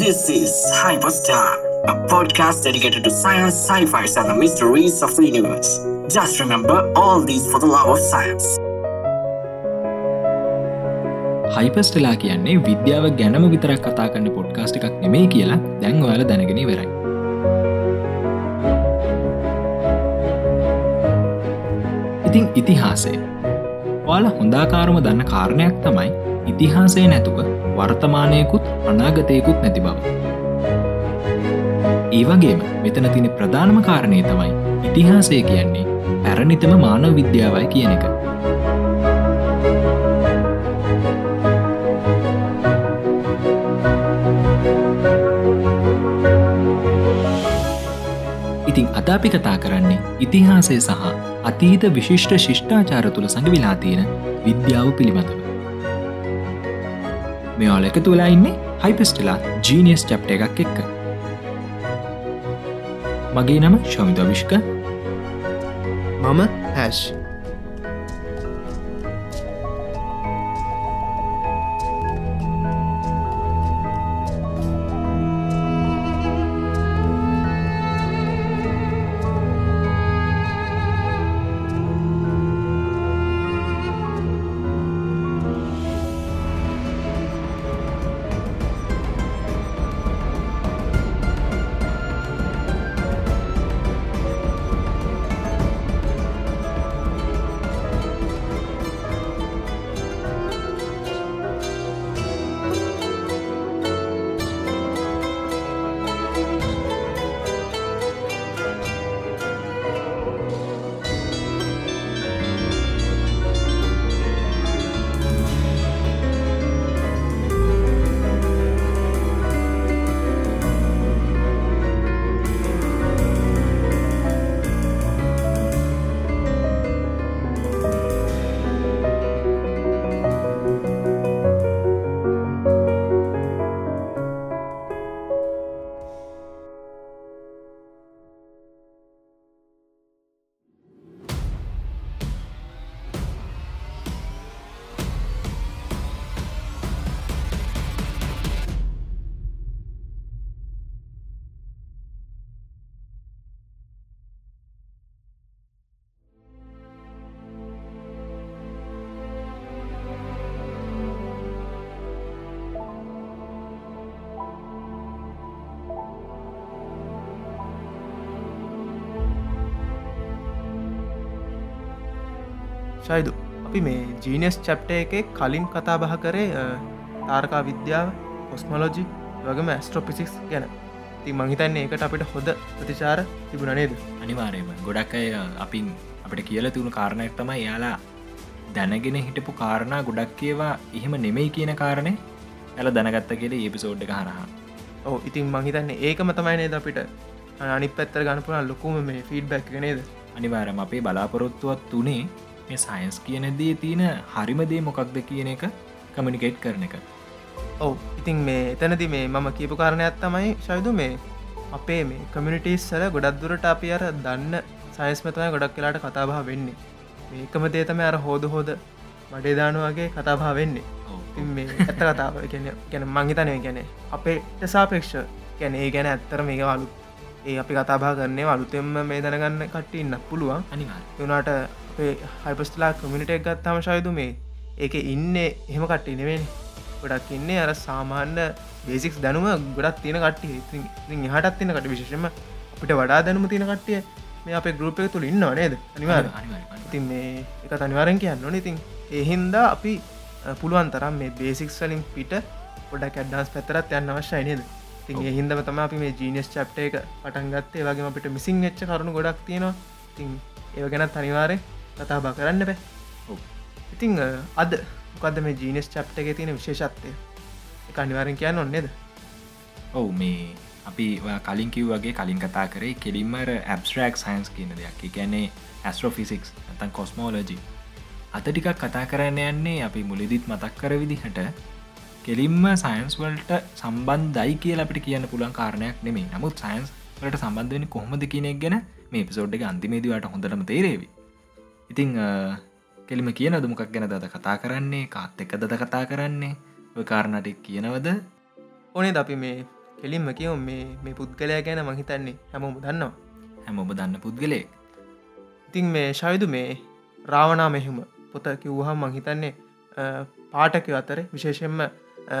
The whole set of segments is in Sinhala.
This is Hyperstar, a podcast dedicated to science, sci-fi, and the mysteries of the universe. Just remember all these for the love of science. හයිපස්ටලා කියන්නේ විද්‍යාව ගැනම විතරක් කතා කන්න පොඩ්කාස්ට එකක් නෙමේ කියලා දැන් ඔයාල දැනගෙන වෙරයි. ඉතිං ඉතිහාසය ඔයාල හොඳාකාරම දන්න කාරණයක් තමයි ඉතිහාසය නැතුව වර්තමානයකුත් අනාගතයකුත් නැති බව. ඒවගේම මෙතන තින ප්‍රධානම කාරණය තමයි ඉතිහාසය කියන්නේ පැරණිතම මානව විද්‍යාවයි කියන එක. ඉතිං අද අපි කතා කරන්නේ ඉතිහාසය සහ අතීත විශිෂ්ට ශිෂ්ඨාචාර තුළ සඟවිලා තියෙන විද්‍යාව පිළිබඳව. මෙයාල එකතු වෙලා ඉන්නේ හයිපස්ටලා ජීනියස් චප්ට එකක් එක්ක. මගේ නම ශමිත විශ්ක මම හැෂ් ශයිදු. අපි මේ ජීනස් චප්ට එක කලින් කතා බහ කරේ තාර්කා විද්‍යාව ඔස්මලෝජි වගේම ඇස්ට්‍රෝපිසික්ස් ගැන. ති මහිතන්නේ ඒකට අපිට හොද ප්‍රතිචාර තිබුණ නේද? අනිවාරයම ගොඩක් අය අපින් අපට කියල තිවුණු කාරණයක් තමයි යාලා දැනගෙන හිටපු කාරණා ගොඩක් ඒවා එහෙම නෙමෙයි කියන කාරණය ඇල දැනගත්ත කියල ඒපිසෝඩ් එක හරහා. ඕ ඉතින් මහිතන්නේ ඒකම තමයි නේද අපිට අනි පැත්තර ගණපුරන් ලොකුම මේ ෆීඩ් බැක් නේද? අනිවාරම අපේ බලාපොරොත්තුවත් තුනේ මේ සයින්ස් කියන දේ තියෙන හරිමදේ මොකක්ද කියන එක කමිනිකේට් කරන එක. ඔව ඉතින් මේ එතනති මේ මම කියපු කාරණයක් තමයි ශයුදු මේ අපේ මේ කමිනිිටස් සල ගොඩක් දුරට අපි අර දන්න සයිස්මතමයි ගොඩක් කියලාට කතාබහ වෙන්නේ. මේකම දේ තම අර හෝද හෝද මඩේ දානුවගේ කතාබා වෙන්නේ. මේ ඇත්ත කතාව ගැන මංහිතනය ගැන අපේ සාපේක්ෂ ගැන ඒ ගැන ඇත්තර මේක වලු ඒ අපි කතාබා කරන්නේ අලුතෙම මේ දැනගන්න කට්ට ඉන්න පුළුවන්. අනිවා වනාට හයිපස්ටලා කමිනිට එක් ගත්තාම ශයුතු මේ ඒක ඉන්න එහෙම කට්ටි නෙවෙන ගොඩක් ඉන්නේ අර සාමාන්‍ය බේසික්ස් දැනුම ගොඩක් තියෙන කට්ටිය. හටත් තින කට විශෂම අපිට වඩා දැනුම තියෙන කට්ටිය මේ අප ගරුප තුළ ඉන්න නේද? අනිවාර ඉතින් මේ එක අනිවාරෙන් කියන්න ඕන. ඉතින් එහින්දා අපි පුළුවන් තරම් මේ බේසික් සලින් පිට ගොඩ කැඩ්ඩන්ස් පැතරත් යන්න අවශ්‍යයි නේද? තින් හින්දම තම අපි මේ ජීනස් චප්ට එක පටන්ගත්තේ වගේ අපිට මිසින් එච්ච කරුණු ගොඩක් තියෙනවා. තින් ඒව ගැනත් අනිවාරය කතා බා කරන්න බෑ. ඉතිං අද මොකද මේ ජීනස් චප්ට එක තියෙන විශේෂත්වය? එක අනිවාරෙන් කියන්න ඔන්නේද ඔවු මේ අපි කලින් කිව් වගේ කලින් කතා කරේ කෙලින්මර ඇබස්ට්‍රක් සයින්ස් කියන දෙයක්. ගැනේ ඇස්ට්‍රෝෆිසික්ස් ඇතන් කොස්මෝලජි අත ටිකක් කතා කරන්න යන්නේ අපි මුලිදිත් මතක් කර විදිහට කෙලින්ම සයින්ස් වල්ට සම්බන්ධයි කියල අපිට කියන්න පුළන් කාරණයක් නෙමේ නමුත් සයින්ස් වලට සම්බන්ධවනි කොහොමද කියනෙක් ගැන මේ පිසෝඩ් එක අන්තිමේදවට හොඳටම තේරේවි ඉතිං කෙලිම කියන දුමක් ගැන දද කතා කරන්නේ? කාත් එක දද කතා කරන්නේ? ඔය කාරණට කියනවද? ඕනේ අපි මේ කෙලින්ම කියව මේ මේ පුද්ගලයා ගැන මහිතන්නේ හැමෝම දන්නවා. හැම ඔබ දන්න පුද්ගලයෙක්. ඉතින් මේ ශවිදු මේ රාවනා මෙහෙම පොත කිව්වහම් මහිතන්නේ පාටකය අතර විශේෂෙන්ම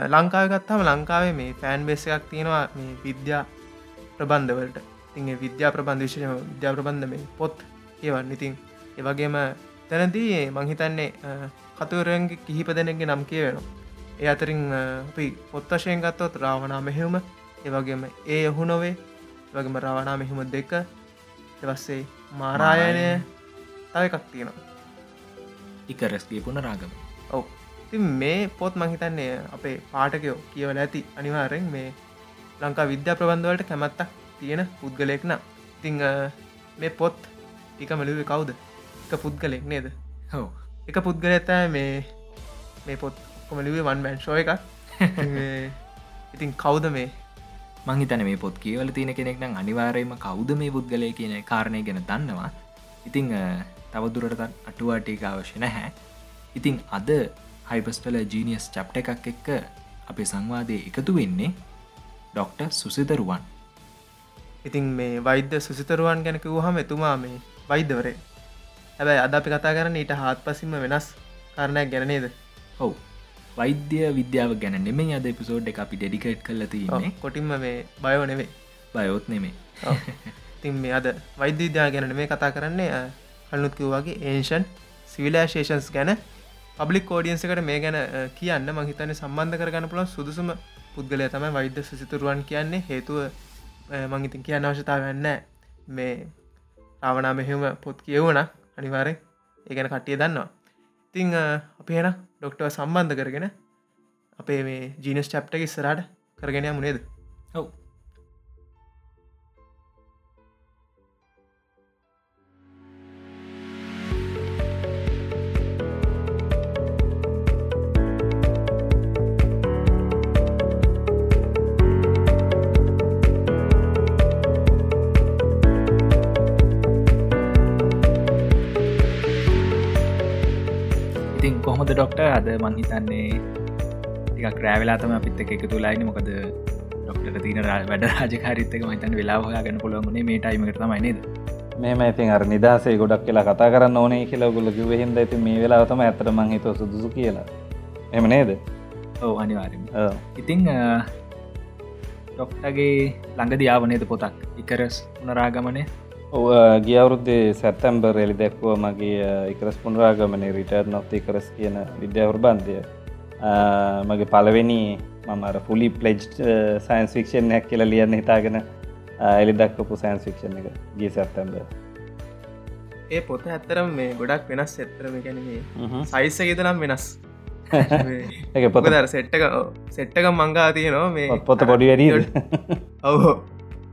ලංකාව ගත්තාම ලංකාවේ මේ ෆෑන් බෙස්ස එකක් තියෙනවා මේ විද්‍යා ප්‍රබන්ධවලට තිගේ විද්‍යා ප්‍රබන්ධ විශෂම විද්‍යා ප්‍රබන්ධ මේ පොත් ඒවන් ඉතින් ඒවගේම තැනදී මංහිතන්නේ කතුවරයන්ගේ කිහිප දෙනෙක්ගේ නම් කියවෙනවා. ඒ අතරින් අපි පොත් වශයෙන් ගත්තොත් රාවනා මෙහෙවම ඒවගේම ඒ යහු නොවේ වගේම රාවනා මෙහෙම දෙක එවස්සේ මාරායනය තව එකක් තියෙනවා. ඉකරස්ගේ පුන රාගම. ඔව. ති මේ පොත් මහිතන්නේ අපේ පාටකයෝ කියවල ඇති අනිවාරෙන් මේ ලංකා විද්‍යා ප්‍රබන්ධවලට කැමැත්තක් තියෙන පුද්ගලයෙක්න ඉතිං මේ පොත් එක මලුවේ කවුද එක පුද්ගලෙක් නේද? හෝ එක පුද්ගලඇතෑ මේ මේ පොත් කොමලිවේ වන් මැන්ශෝ එකක්. ඉතින් කවුද මේ? මංහිතන මේ පොත් කියවල තියෙන කෙනෙක් නම් අනිවාරයම කවුද මේ පුද්ගලය කියන කාරණය ගැන දන්නවා. ඉතිං තවදුරටත් අටුවාටික අවශ්‍ය නැහැ. ඉතිං අද හයිපස්ටල ජීනියස් චප්ට එකක් එක්ක අපේ සංවාදය එකතු වෙන්නේ ඩොක්ට සුසිතරුවන් ඉතින් මේ වෛද්‍ය සුසිතරුවන් ගැනක වහම එතුමා මේ වෛද්‍යවරේ හැබැයි අද අපි කතා කරන්න ඊට හත් පසිම වෙනස් කාරණයක් ගැනනේද හෝ වෛද්‍ය විද්‍යාව ගැන නෙමේ අද පිසෝඩ් එක අපි ඩෙඩිකේට් කල තියන්නේ කොටින්ම මේ බයෝ නෙවේ බයොත් නෙමේ තින් මේ අද වෛද්‍ය විද්‍යා ගැන මේ කතා කරන්නේ හල්නුත්කිව වගේ ඒෂන් සිවිලෑශේෂන්ස් ගැන. පබ්ලික් කෝඩියන්සකට මේ ගැන කියන්න මහිතන සම්බන්ධ කරගන්න පුළන් සුදුසුම පුද්ගලය තමයි වෛද්‍ය සසිතුරුවන් කියන්නේ. හේතුව මංහිතින් කියන්න අවශ්‍යතාව වෙන්න මේ රාවනා මෙහෙම පොත් කියවුණ අනිවාරෙන් ඒගැන කට්ටිය දන්නවා. ඉතිං අපි එන ඩොක්ටව සම්බන්ධ කරගෙන අපේ මේ ජීනස් චප්ට ඉස්සරට කරගෙන මුණේද ඔව්. කොහොමද ඩොක්ට අද මංහිතන්නේ ටික ක්‍රෑවෙලාතම අපිත් එක එකතු ලයින මොකද ඩොක්ට තින වැඩ රාජකාරිත්තක මහිතන් වෙලා හොයාගන්න පුළුවන්ගුණේ මේ ටයිමට තමයිනද මෙම ඉතින් අර නිදසේ ගොඩක් කියලා කතා කරන්න ඕනේ කියලා ගොල කිවහෙන්ද ඇති මේ වෙලාවතම ඇතර මංහිත සුදුසු කියලා. එම නේද? ඔව අනිවාරම ඉතිං ඩොක්ටගේ ළඟ දියාවනේද පොතක්? ඉකරස් උනරාගමනය ගියවුරුද්දේ සැත්තැම්බර් එලි දැක්ව මගේ එකරස් පුනරාගමනේ රිටර් නොත් එකරස් කියන විද්‍යාවර්බන්ධය මගේ පලවෙනි මමර පුලි ප්ලෙජ් සයින්ස් ෆික්ෂන් හැක් කියල ලියන්න හිතාගෙන එලි දක්කපු සයින්ස් ෆික්ෂන් එක ගී සැත්තැම්බ ඒ පොත ඇත්තරම් මේ ගොඩක් වෙනස් එත්තරම ගැනීම සයිස ගෙදනම් වෙනස්. එක පොත දර සෙට්ටක සෙට්ටක මංගා තියනවා මේ පොත පොඩි වැඩී ඔහෝ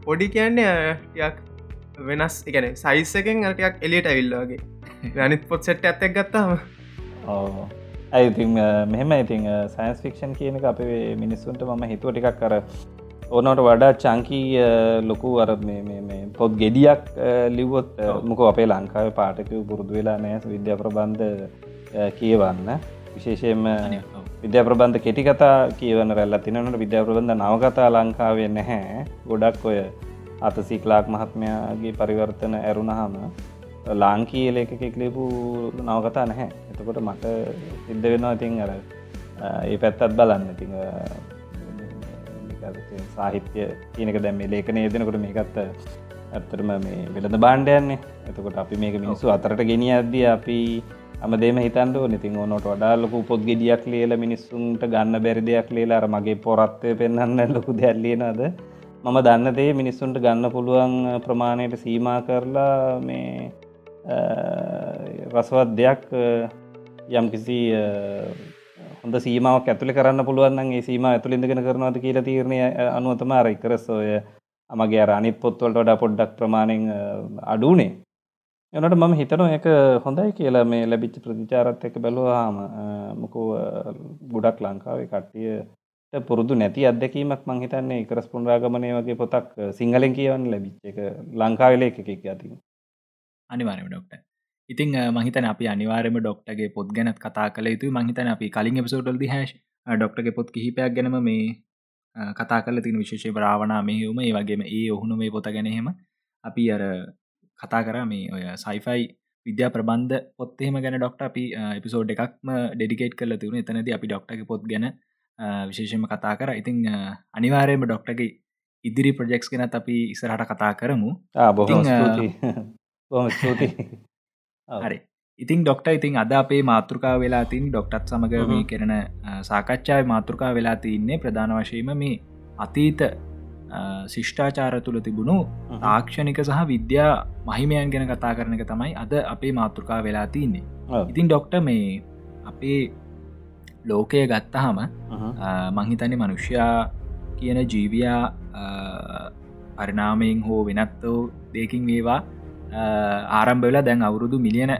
පොඩි කියන්නේ යක් වෙනස් එකන සයිස් එකෙන් අටයක් එලියට ඇවිල්ලගේ අනිත් පොත් සෙට් ඇත්තක් ගත්තාම. ඇයිති මෙහෙම ඉතින් සයින්ස් ෆික්ෂන් කියන අපේ මිනිස්සුන්ට මම හිතුව ටිකක් කර ඕනට වඩා චංකී ලොකු අර පොත් ගෙඩියක් ලිවොත් මොක අපේ ලංකාව පාටකව පුරුදු වෙලා නෑස් විද්‍යා ප්‍රබන්ධ කියවන්න. විශේෂයෙන්ම විද්‍යා ප්‍රබන්ධ කෙටිකතා කියවන රැල්ල තිනට විද්‍යා ප්‍රබන්ධ නවකතා ලංකාවේ නැහැ. ගොඩක් ඔය අතසික්ලාක් මහත්මයාගේ පරිවර්තන ඇරුණහම ලාංකී ලේකෙක් ලිපු නවකතා නැහැ. එතකොට මට සිද්ධ වෙනවා ඉතින් අර ඒ පැත්තත් බලන්න. ඉති සාහිත්‍ය කියනක දැම ලේකන යෙදෙනකොට මේකත්ත ඇත්තරම මේ වෙළඳ බාණ්ඩයන්නේ එතකොට අපි මේක මිනිස්සු අතරට ගෙනිය අද්දිය අපි අම දේම හිතන්ඩ නිතින් ඕනොට වඩාලකු පොත් ගෙඩියක් ලියල මිනිස්සුන්ට ගන්න බැරි දෙයක් ලියලාර මගේ පොරත්වය පෙන්න්න ලොකු දැල්ලියනද මම දන්න දේ මිනිස්සුන්ට ගන්න පුළුවන් ප්‍රමාණයට සීමා කරලා මේ රසවත් දෙයක් යම් කිසි හොඳ සීමාවක් ඇතුළි කරන්න පුළුවන්ගේ සීම ඇතුළින්දගෙන කරනවාද කියල තීරණය අනුවතමාර ඉකරස් ඔය අමගේ අර අනිත් පොත්වලට වඩා පොඩ්ඩක් ප්‍රමාණෙන් අඩුනේ එනට මම හිතන එක හොඳයි කියලා මේ ලැබිච්ච ප්‍රතිචාරත් එක බැලුවාම මොකෝ ගුඩක් ලංකාවේ කට්ටිය පුරුදු නැති අදැකීමක් මංහිතන්නේ එකරස් පුන්රාගමනය වගේ පොතක් සිංහලෙන් කියවන්න ලැබිච්ච එක ලංකාවෙල එකක් ඇති අනිවාරම ඩොක්ට ඉතින් මහිතන අපි අනිවාරම ඩොක්ටගේ පොත් ගැනත් කතා කළ යුතු මහිතන අපි කලින් එපසෝටල් දිහශ ඩොක්ටගේ පොත් කිහිපයක් ගැනම මේ කතා කල තින විශේෂ බ්‍රාවණ මෙහෙවම ඒ වගේම ඒ ඔහුණු මේ පොත ගැනහෙම අපි අර කතා කර. මේ ඔය සයිෆයි විද්‍යා ප්‍රබන්ධ පොත්තෙම ගැන ඩොක්ට අපි එපිසෝඩ් එකක්ම ඩෙඩිකේට් කල තිවුණ එතනද අපි ඩොක්ටගේ පොත් ගැන විශේෂම කතා කර. ඉතිං අනිවාරයම ඩොක්ටගේ ඉදිරි ප්‍රජෙක්ස් ගෙන අපි ඉසරහට කතා කරමු. හරි. ඉතින් ඩොක්ට ඉතින් අද අපේ මාතෘකා වෙලා තින් ඩොක්ටත් සමඟ මේ කරන සාකච්ඡාව මාතෘකා වෙලා තින්නේ ප්‍රධාන වශයම මේ අතීත ශිෂ්ඨාචාර තුළ තිබුණු තාක්ෂණික සහ විද්‍යා මහිමයන් ගැන කතා කරන එක තමයි අද අපේ මාතෘකා වෙලා තින්නේ ඉතින් ඩොක්ට මේ අපේ ලෝකය ගත්තහම මහිතනි මනුෂ්‍යයා කියන ජීවයා පරිනාමයෙන් හෝ වෙනත් වූ දෙකින් වේවා ආරම්භවෙලා දැන් අවුරුදු මිලියන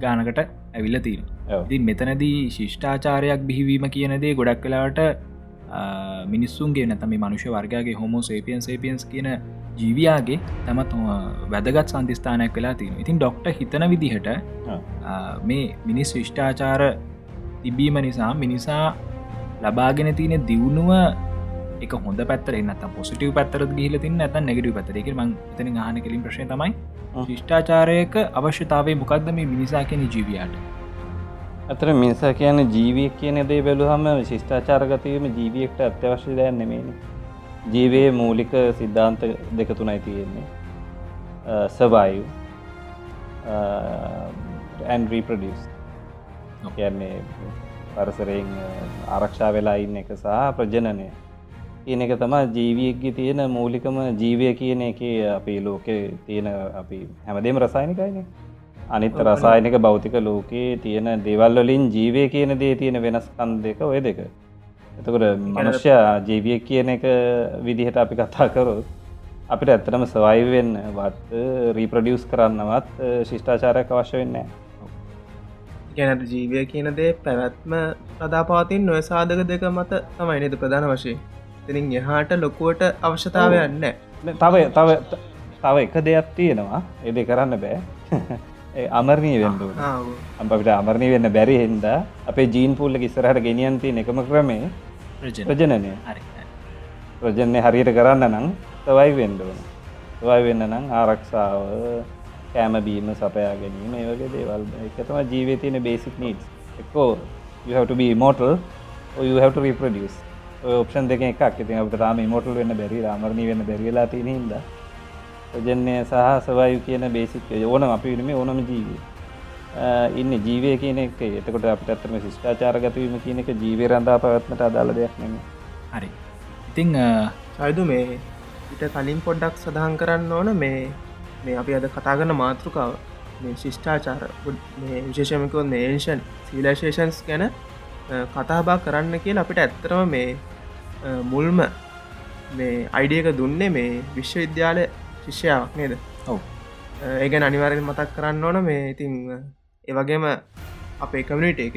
ගානකට ඇවිල්ල තියෙන ඉතින් මෙතනදී ශිෂ්ඨාචාරයක් බිහිවීම කියනදේ ගොඩක් කලාට මිනිස්සුන්ගේ නැතම මනුෂ්‍ය වර්ගගේ හොමෝ සේපියන් සේපියන්ස් කියන ජීවයාගේ තමත් වැදගත් සන්ධස්ථානයක් වෙලා තියෙන ඉතින් ඩොක්ට හිතන විදිහට මේ මිනිස් විෂ්ඨාචාර තිබීම නිසා මිනිසා ලබාගෙන තියෙන දියුණුව එක හොඳ පැත්තර එන්නත පොසිටව පැත්තර ගිල තින්න ඇත නැගට පැතරක ම තන ගහන කලින් ප්‍රශය තමයි ශිෂ්ඨාචාරයක අවශ්‍යතාවේ මොකක්ද මේ මිනිසා කියන ජීවයාට? අතර මිනිසා කියන ජීවිය කියන දේ බැලුහම ශිෂ්ඨාචාරගතයම ජීවියෙක්ට අත්‍යවශ්‍ය දයන් නෙමේනි ජීවයේ මූලික සිද්ධාන්ත දෙක තුනයි තියෙන්නේ. සවයු ඇන්රීපඩියස් කියන්නේ පරසරයෙන් ආරක්ෂා වෙලා ඉන්න එක සහ ප්‍රජනනය. කියන එක තමා ජීවියක්ගේ තියෙන මූලිකම ජීවය කියන එක අපි ලෝකෙ තියෙන අපි හැමදේම රසායනිකයින. අනිත් රසායනික භෞතික ලෝකයේ තියෙන දෙවල්වලින් ජීවය කියන දේ තියෙන වෙනස්කන් දෙක ඔය දෙක. එතකොට මනුෂ්‍ය ජීවිය කියන එක විදිහට අපි කතා කරොත් අපිට ඇත්තටම සවයිවෙන්න වත් රීප්‍රඩියස් කරන්නවත් ශිෂ්ඨාචාරයක් අවශ්‍ය වෙන්නේ ගැනට ජීවය කියන දේ පැවැත්ම ප්‍රදාපාතින් නොය සාධක දෙක මත තමයි නද ප්‍රධාන වශයෙන්. තිනින් එහාට ලොකුවට අවශ්‍යතාවයන්න තව තව තව එක දෙයක් තියෙනවා. එද කරන්න බෑ. අමරණී වෙන්ඩු අපිට අමරණී වෙන්න බැරි හින්ද අපේ ජීන් පුල්ල ඉස්සරහට ගෙනියන්ති එකම ක්‍රමේ ප්‍රජනනය ප්‍රජනය හරියට කරන්න නම් තවයි වෙන්ඩුවන තවයි වෙන්න නම් ආරක්ෂාව කෑම බීම සපයා ගැනීම ඒවගේ දේවල්. එකතම ජීවය තියෙන බේසික් නීස් එක්කෝ you have to be immortal or you have to reproduce. Option දෙක එකක්. ඉතින් අපට තාම ඉමෝටල් වෙන්න බැරි රාමරණී වෙන්න බැරිලා තියෙන හිද ප්‍රජන්ය සහ සවයු කියන බේසික් ඕන අපි විනම ඕනම ජීවී ඉන්න ජීවය කියන එක. එතකොට අපිට ඇත්තරම ශිෂ්ඨාචාරගතවීම කියන එක ජීවය රඳා පවත්මට අදාල දෙයක් නෙම හරි. ඉතිං සයිදු මේ ඉට කලින් පොඩ්ඩක් සඳහන් කරන්න ඕන මේ මේ අපි අද කතාගන්න මාතෘකාව මේ ශිෂ්ඨාචාර විශේෂමකව නේෂන් සිලශේෂන්ස් ගැන කතාබා කරන්න කියල අපිට ඇත්තරම මේ මුල්ම මේ අයිඩියක දුන්නේ මේ විශ්වවිද්‍යාල ශිෂ්‍යාවක් නේද? ඔව. ඒගැන අනිවාරෙන් මතක් කරන්න ඕන මේ ඉතිං ඒවගේම අපේ කමිනිට එක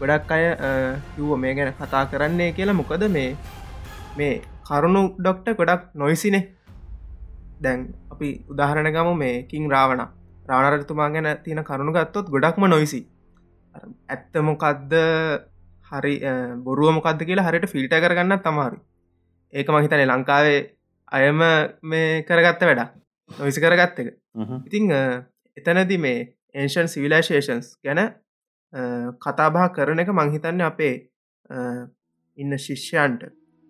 ගොඩක් අය කිව්ව මේ ගැන කතා කරන්නේ කියලා මොකද මේ මේ කරුණු ඩොක්ට ගොඩක් නොයිසිනේ දැන් අපි උදාහරණ ගම මේ කින් රාවණ. රාණරතුමා ගැන තියෙන කරුණු ගත්තොත් ගොඩක්ම නොයිසි ඇත්තමොකක්ද හරි බොරුවමොකක්ද කියලා හරිට ෆිල්ට කරගන්න තමාරු ඒක මහිතන ලංකාවේ අයම මේ කරගත්ත වැඩක්. නොවිසි කරගත්ත එක. ඉතිං එතනදි මේ ඒෂන් සිවිලේෂේෂන්ස් ගැන කතාබා කරන එක මංහිතන්න අපේ ඉන්න ශිෂ්‍යයන්ට.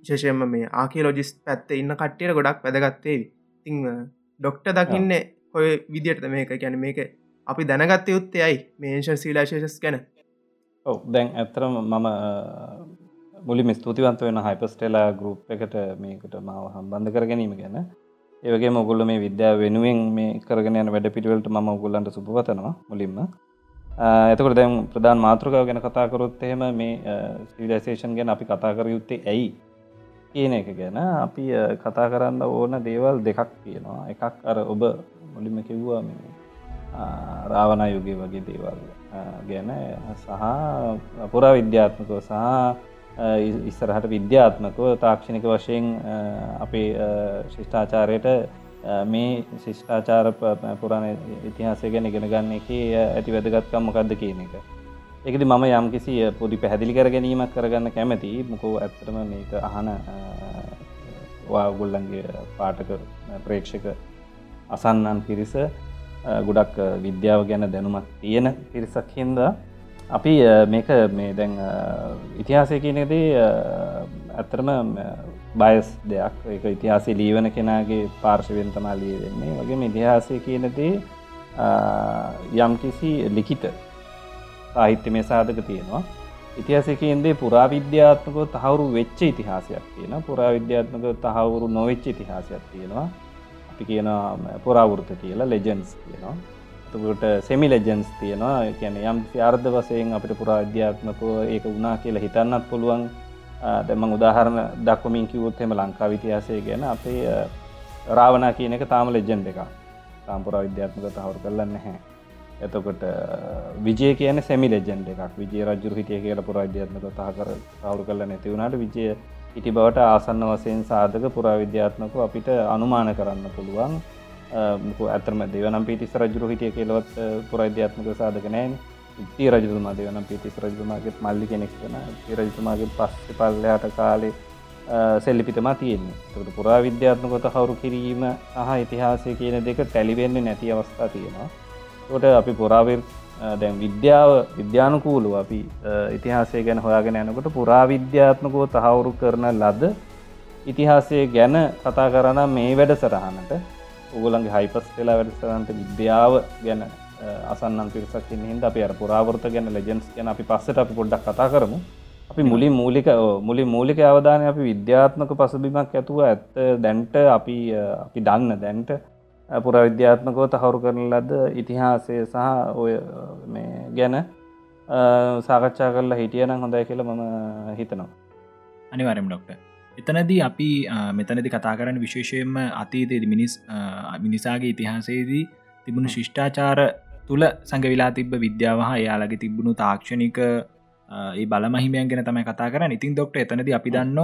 විශේෂයම මේ ආකේලෝජිස් පැත්ත ඉන්න කට්ටියට ගොඩක් වැදගත්තේ තිං ඩොක්ට දකින්න ඔය විදියට මේක? ගැන මේක අපි දැනගත්ත යුත්තේ අයි මේෂන් සිවිලේෂේෂස් ගැන. ඔව දැන් ඇත්තරම මම මුලින් ස්තුතිවන්ත වෙන හයිපස්ටෙලා ගරුප් එකට මේකට මාව හම්බන්ධ කර ගැනීම ගැන. ඒවගේ මොගුල්ල මේ විද්‍යාව වෙනුවෙන් මේ කරගෙන යන වැඩ පිටිවලට ම ගුල්ලන්ට සුපවතනවා මුලින්ම එතකට දැම් ප්‍රධාන මාතෘකාව ගැන කතාකරොත් එහෙම මේ සිවිලසේෂන් ගැන අපි කතා කර යුත්තේ ඇයි? කියන එක ගැන අපි කතා කරන්න ඕන දේවල් දෙකක් තියෙනවා. එකක් අර ඔබ මුලින්ම කිව්වා මේ රාවණ යුගය වගේ දේවල් ගැන සහ පුරා විද්‍යාත්මකව සහ ඉස්සරහට විද්‍යාත්මකව තාක්ෂණික වශයෙන් අපේ ශිෂ්ඨාචාරයට මේ ශිෂ්ඨාචාර පුරණ ඉතිහාසය ගැන ඉගෙන ගන්න එක ඇති වැදගත්කම් මොකක්ද කියන එක. එකද මම යම් කිසි පොඩි පැහැදිලි කර ගැනීමක් කරගන්න කැමති. මොකෝ ඇත්තරම මේක අහන වාගුල්ලන්ගේ පාටක ප්‍රේක්ෂක අසන්නන් පිරිස ගොඩක් විද්‍යාව ගැන දැනුමක් තියෙන පිරිසක් හින්දා අපි මේක මේ දැන් ඉතිහාසය කියනෙදී ඇත්තරම බයස් දෙයක්. එක ඉතිහාසේ ලීවන කෙනගේ පාර්ශවෙන් තමා ලිය වෙන්නේ වගේ ඉතිහාසය කියනදී යම් කිසි ලිකිත සාහිත්‍ය මේ සාධක තියෙනවා. ඉතිහාසකන්දේ පුරාවිද්‍යාත්මකව තහවුරු වෙච්ච ඉතිහාසයක් තියෙන පුරාවිද්‍යාත්මක තහවුරු නොවෙච්ච ඉතිහාසයක් තියෙනවා. අපි කියන පුරාවෘත කියලා ලෙජන්ස් කියනවා. තුකට සෙමි ලෙජන්ස් තියෙනවා. කියන යම් අර්ධ වසයෙන් අපිට පුරාවිද්‍යාත්මකව ඒක වුණා කියලා හිතන්නත් පුළුවන්. දැම උදාහරණ දක්වමින් කිවොත්හෙම ලංකා විතිහාසය ගැන අපේ රාවනා කියන එක තාම ලෙජෙන්් එක තාම්පුරා විද්‍යාත්මක තහවුරු කරලන්න හැ එතකොට විජය කියන සැමි ලෙජෙන්ඩ එකක්. විජය රජුර හිටිය කියලා පුරාවිද්‍යාත්මක තහකර තවරු කල නැති වුණට විජය හිටි බවට ආසන්න වසයෙන් සාධක පුරාවිද්‍යාත්මක අපිට අනුමාන කරන්න පුළුවන්. ඇතරම දෙවනම් පිටිස් රජුර හිටිය කියලවත් පුරාවිද්‍යාත්මක සාධක නෑන ඉති රජතුමා දෙවනම් පිටිස් රජතුමාගේත් මල්ලි කෙනෙක් වන රජතුමාගේ පස්ස පල්ලයාට කාලේ සෙල්ලිපිතමා තියෙන්නේ. තකට පුරා විද්‍යාත්මකොත හවුරු කිරීම සහ ඉතිහාසය කියන දෙක ටැලිවෙන්නේ නැති අවස්ථා තියෙනවා. ට අපි පුරාවිර් දැන් විද්‍යාව විද්‍යානුකූලු අපි ඉතිහාසය ගැන හොයාගෙන යනකොට පුරාවිද්‍යාත්මකෝ තහවුරු කරන ලද ඉතිහාසය ගැන කතා කරන මේ වැඩ සරහනට උගලන්ගේ හයිපස් වෙලා වැඩසරන්ට විද්‍යාව ගැන අසන්නන් පිරිසක් හිද අප අර පුරාවෘත ගැන ලෙජන්ස් ගැන අපි පස්සට අපි පොඩ්ඩක් කතා කරමු. අපි මුලින් මූලික මුලි මූලික අවධානය අපි විද්‍යාත්මක පසුබිමක් ඇතුව ඇත්ත දැන්ට අපි අපි දන්න දැන්ට පුරවිද්‍යාත්මකව තහවුරු කරන ලද ඉතිහාසය සහ ඔය මේ ගැන සාකච්ඡා කරලා හිටියනම් හොඳයි කියල මම හිතනවා. අනිවාරම් ඩොක්ට එතනදී අපි මෙතනති කතා කරන්න විශේෂයෙන්ම අතීතයේද මිනිස් මිනිසාගේ ඉතිහාසයේදී තිබුණු ශිෂ්ඨාචාර තුළ සඟවිලා තිබ විද්‍යාව හා යාලගේ තිබුණු තාක්ෂණික ඒ බලමහිමයන් ගැන තමයි කතා කරන්න. ඉතින් දොක්ට එතනද අපි දන්න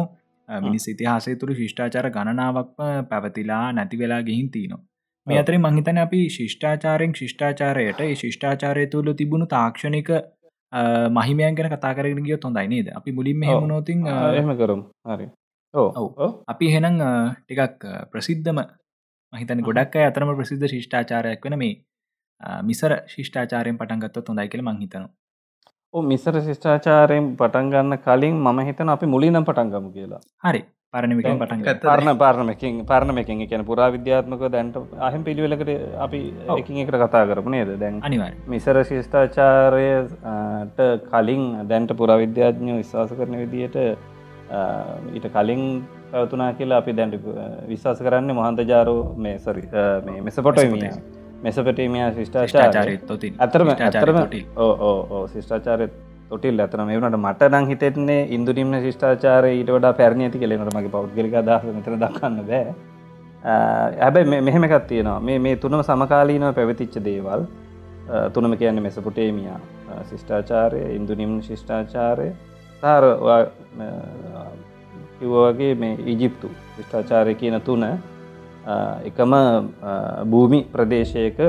මිනිස් ඉතිහාසය තුරු ශිෂ්ඨාචාර ගණනාවක්ම පැවතිලා නැති වෙලා ගිහින් තියනවා. මේ අතරින් මංහිතන අපි ශිෂ්ඨාචාරයෙන් ශිෂ්ඨාචාරයට ශිෂ්ඨාචාරය තුළ තිබුණු තාක්ෂණික මහිමයන් ගැන කතා කරගෙන ගියොත් හොඳයි නේද? අපි මුලින්ම හෙමුණෝතින් එහම කරම්. හරි. ඔව. අපි හෙනම් ටිකක් ප්‍රසිද්ධම මහිතන ගොඩක් අතරම ප්‍රසිද්ධ ශිෂ්ඨාචාරයක් වන මේ මිසර ශිෂ්ඨාචාරයෙන් පටන්ගත්ත හොඳයි කියල මංහිතනවා මිසර ශිෂ්ඨාචාරයෙන් පටන්ගන්න කලින් මම හිතන අපි මුලිනම් පටන්ගම කියලා. හරි පරණමිකෙන් පටන් පරණ පාරණමකින් පරණමකින් කියන පුරා විද්‍යාත්මක දැන්ට අහම පිළිවෙලකට අපි එකින් එකට කතා කරපු නේද? දැන් අනිවා මිසර ශිෂ්ඨාචාරයට කලින් දැන්ට පුරාවිද්‍යාඥ විශ්වාස කරන විදියට ඊට කලින් පැවතුනා කියලා අපි දැන්ට විශ්වාස කරන්න මොහන්ද ජාරෝ මේ සරි මේ මෙසපොටමිය. මෙසපටේමිය. ශිෂ්ඨාචාරය අතරම ඇතරම ඕ ඕ ශිෂ්ඨාචාරත් තොටිල් ඇතන මේවනට මට නං හිතෙන්නේ ඉන්දුනිම්න ශිෂ්ඨාචාරය ඊට වඩා පැරණි ඇති කෙලෙනට මගේ පෞද්ගලික දහ මෙතර දක්න්න බෑ. ඇබැයි මෙහෙමකත් තියෙනවා. මේ මේ තුනම සමකාලීනව පැවතිච්ච දේවල් තුනම කියන්න මෙසපුටේමියා ශිෂ්ඨාචාරය ඉන්දුනිම් ශිෂ්ඨාචාරය සාර කිව්වගේ මේ ඉජිප්තු ශිෂ්ඨාචාරය කියන තුන එකම භූමි ප්‍රදේශයක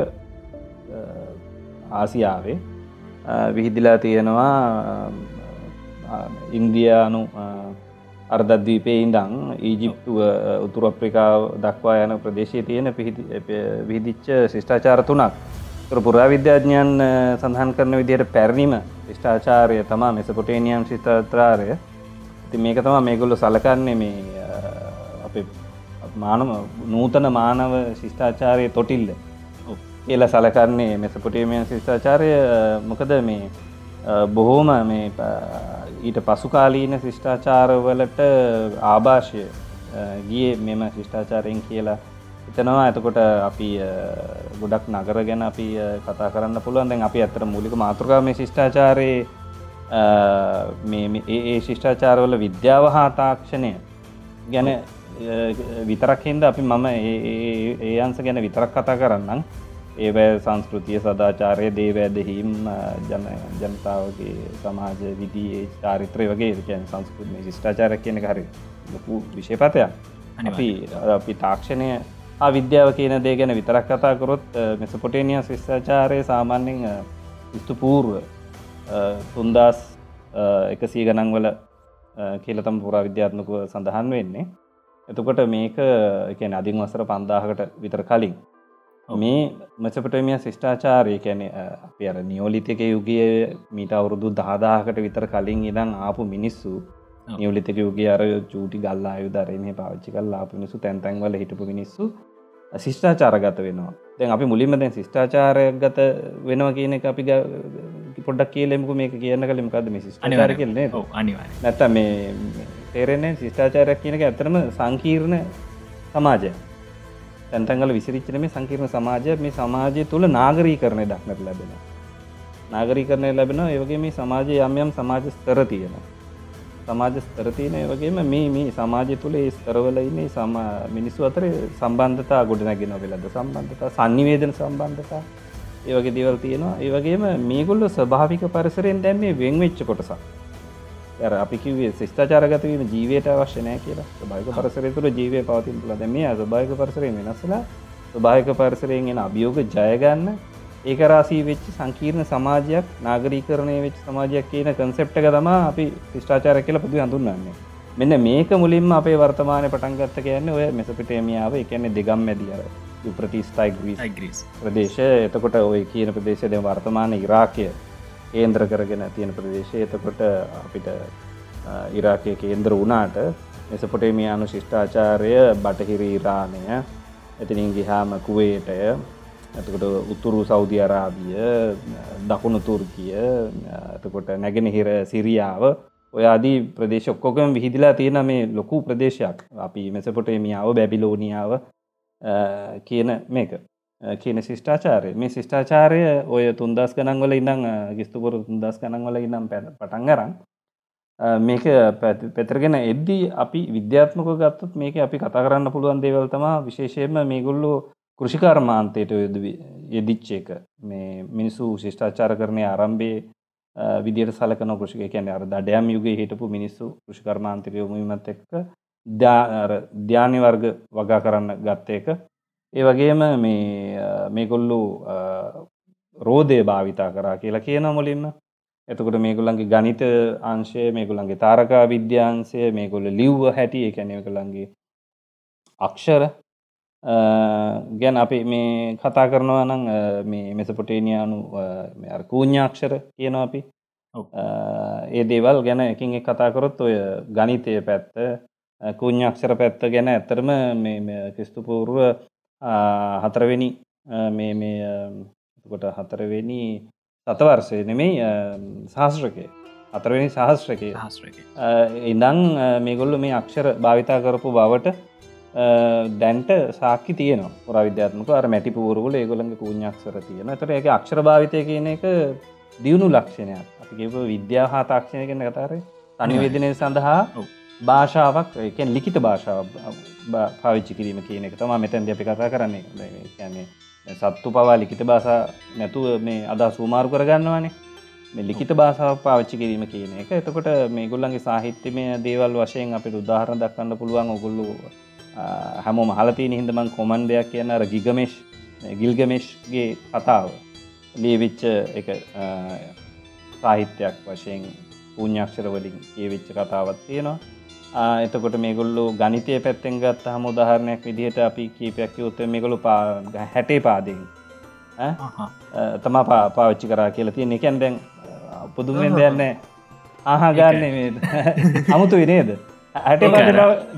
ආසියාවේ විහිදිලා තියෙනවා ඉන්දියානු අර්ධද්වීපේ ඉඳං ඊජිප්තුව උතුර අප්‍රිකාව දක්වා යන ප්‍රදේශය තියෙන විහිදිච්ච ශිෂ්ඨාචාර තුනක්. පුරා විද්‍යාඥයන් සඳහන් කරන විදියට පැරණිම ශිෂ්ඨාචාරය තමා මෙසපොටේනියම් ශිෂ්ඨාත්‍රාරය ති මේක තමා මේගොල්ලු සලකන්නේ මේ අප මානම නූතන මානව ශිෂ්ඨාචාරය තොටිල්ල. කියල සලකන්නේ මෙසපොටේමියන් ශිෂ්ඨාචාරය මොකද මේ බොහෝම මේ ඊට පසුකාලීන ශිෂ්ඨාචාරවලට ආභාෂය ගිය මෙම ශිෂ්ඨාචාරයෙන් කියලා එතනවා එතකොට අපි ගොඩක් නගර ගැන අපි කතා කරන්න පුළුවන්. දැන් අපි අතර මූලික මාතෘකා මේ ශිෂ්ඨාචාරයේ ඒ ශිෂ්ඨාචාරවල විද්‍යාව හා තාක්ෂණය ගැන විතරක් හින්ද අපි මම ඒ අන්ස ගැන විතරක් කතා කරන්නම්. ඒවැ සංස්කෘතිය සදාචාරය දේවැදහිම් ජනතාවගේ සමාජ විදියේ චාරිත්‍රය වගේ. කියන සංස්කෘතිය ශිෂ්ඨාචාරයක් කියන හරි ලොකු විශෂපතයක් අපි අපි තාක්ෂණය විද්‍යාව කියන දේ ගැන විතරක් කතා කරොත් මෙසපොටේනිය ශිෂ්ඨාචාරය සාමාන්‍යෙන් ස්තුපූර්ව තුන්දස් එකසී ගනන් වල කියලතම් පුරා විද්‍යාත්මකව සඳහන් වෙන්නේ. එතකොට මේක එකන අධින් වසර පන්දාහකට විතර කලින් මේ මචපටමිය ශිෂ්ඨාචාරය කැන අප අර නියෝලිතක යුගිය මීට අවුරුදු දහදාහකට විතර කලින් ඉදං ආපු මිනිස්සු නියවලිතක යුගේ අර චූටි ගල්ලා යුදරන්නේ පාච්චි කල්ලා පිනිසු තැන්තැන්වල හිටපු මිනිස්සු ශිෂ්ඨාචාරගත වෙනවා. දැන් අපි මුලින්ම දැන් ශිෂ්ඨාචාරයක් ගත වෙනවා කියන එක අපි පොඩ්ඩක් කියලෙමකු මේක කියන්න කලින්. කද මේ ශිෂ්ඨාචාර කියලන්නේ අනිවාර නැත්ත මේ තේරෙන්නේ ශිෂ්ඨාචාරයක් කියනක ඇතරම සංකීර්ණ සමාජය තැන්තංගල විසිරිච්චන මේ සංකීර්ණ සමාජය. මේ සමාජය තුළ නාගරී කරණය දක්නට ලැබෙන නාගරී කරණය ලැබෙන ඒවගේ මේ සමාජය යම් යම් සමාජ ස්තර තියෙනවා. සමාජ ස්තරතියනය වගේම මේ මේ සමාජය තුළ ඒ ස්තරවල ඉන්නේ සම මිනිස්සු අතර සම්බන්ධතා ගොඩනැගෙන වෙලද? සම්බන්ධතා සංනිවේදන සම්බන්ධතා ඒවගේ දේවල් තියෙනවා. ඒවගේම මේගොල්ල ස්භාවික පරිසරෙන් දැම් මේ වෙන්වෙච්ච කොටසක්. ඇර අපි කිවේ ශිෂ්ඨාචාරගතවීම ජීවයට අවශ්‍යනය කියලා. භායක පරසරය තුළ ජීවය පවතින් තුළ දැම අභායක පරසරය වෙනස්සලා ස්භායක පරිසරයෙන් එෙන අභියෝග ජයගන්න ඒකරාසී වෙච්ච සංකීර්ණ සමාජයක් නාගරීකරණය වෙච් සමාජයක් කියන කන්සෙප්ට එක තමා අපි ශිෂ්ඨාචාර කියල පුදු හඳුන්නන්නේ මෙන්න මේක මුලින්ම අපේ වර්තමානය පටන්ගත්ත කියන්න ඔය මෙසපිටේමියාව එකන්නේ දෙගම් මැදිියර ප්‍රතිස්ටයිග්‍රීස් ග්‍රීස් ප්‍රදේශ එතකොට ඔය කියන ප්‍රදේශ දෙ වර්තමාන ඉරාකය කේන්ද්‍ර කරගෙන තියෙන ප්‍රදේශය. එතකොට අපිට ඉරාකය කේන්ද්‍ර වනාට මෙසපොටේමියානු ශිෂ්ඨාචාරය බටහිරි ඉරාණය ඇතිනින් ගිහාම කුවේටය ඇතකොට උතුරු සෞදි අරාබිය දකුණු තුර්කිය එතකොට නැගෙනහිර සිරියාව. ඔයාදී ප්‍රදේශ ඔක්කොකම විහිදිලා තියෙන මේ ලොකු ප්‍රදේශයක්. අපි මෙසපොටේමියාව බැබිලෝනියාව කියන මේක. කියන ශිෂ්ඨාචාරය මේ ශිෂ්ඨාචාරය ඔය තුන්දස් ගනන්වල ඉඳං ගිස්තුපුරු තුන්දස් ගනන්වල ඉන්නම් පැ පටන් අරන් මේක පැතරගෙන එද්දී අපි විද්‍යාත්මක ගත්තත් මේක අපි කතා කරන්න පුළුවන් දේවල්තමා විශේෂයෙන්ම මේගොල්ලෝ කෘෂිකර්මාන්තයට යෙදිච්ච එක. මේ මිනිස්සු ශිෂ්ඨාචාර කරණය ආරම්භේ විදියට සලකන කෘෂික කියන අර දඩයම් යුගේ හිටපු මිනිස්සු කෘෂිකර්මාන්තක යොමුීමත් එක්ක ධ්‍යානි වර්ග වගා කරන්න ගත්ත එක. ඒ වගේම මේ මේගොල්ලු රෝධය භාවිතා කරා කියලා කියන මුලින්ම. එතකොට මේගොල්ලන්ගේ ගනිත අංශය මේගොල්ලන්ගේ තාරකා විද්‍යාන්සය මේගොල්ල ලිව්ව හැටි එකැනව කළන්ගේ අක්ෂර. ගැන අපි මේ කතා කරනවා නම් මේ මෙසපොටේනියානු කූඥාක්ෂර කියනවා අපි. ඒ දේවල් ගැන එකින් එක කතාකරොත් ඔය ගනිතය පැත්ත කූඥාක්ෂර පැත්ත ගැන ඇත්තරම මේ ක්‍රිස්තුපූර්ව හතරවෙනි මේ මේකොට හතරවෙනි සතවර්සය නෙමෙයි ශාස්ත්‍රකය අතරවෙනි සහස්්‍රකය. ඉඳං මේගොල්ලු මේ අක්ෂර භාවිතා කරපු බවට දැන්ට සාක්කි තියන පුර විද්‍යාත්මක අර මැටි පූරුවල ඒගොළඟ කූඥක්සර තියෙන තර එක අක්ෂර භාවිතය කියන එක දියුණු ලක්ෂණයක්. අපිගේප විද්‍යා හා තාක්ෂණය කන කතාරය අනිවේදනය සඳහා භාෂාවක් එකෙන් ලිකිත භාෂාව පාවිච්චි කිරීම කියන එක තමා මෙතැන්ද අපි කතා කරන්නේ. කියන්නේ සත්තු පවා ලිකිත භාෂා නැතුව මේ අදා සූමාරු කරගන්නවානේ. මේ ලිකිත භාෂාව පාවිච්චි කිරීම කියන එක. එතකොට මේ ගොල්ලන්ගේ සාහිත්‍යමය දේවල් වශයෙන් අපිට උදාහරණ දක්වන්න පුළුවන් ඔගොල්ලු හැමෝම හලතින හිදමං කොමන්ඩයක් කියන අර ගිගමේශ් ගිල්ගමේශ්ගේ කතාව ලියවිච්ච එක සාහිත්‍යයක් වශයෙන් පුඥක්ෂරවලින් ඒ විච්ච කතාවත් තියෙනවා. එතකොට මේගොල්ලු ගනිතය පැත්තෙන් ගත් හම උදාහරණයක් විදිහට අපි කීපයක් යුත්ත මේගොලු පා හැටේ පාදෙන් තමා පාවිච්චි කරා කියලා තිය එකැන් දැන් පුදුමෙන් දෙයන්නේ ආහාගන්න අමුතු විනේද හැට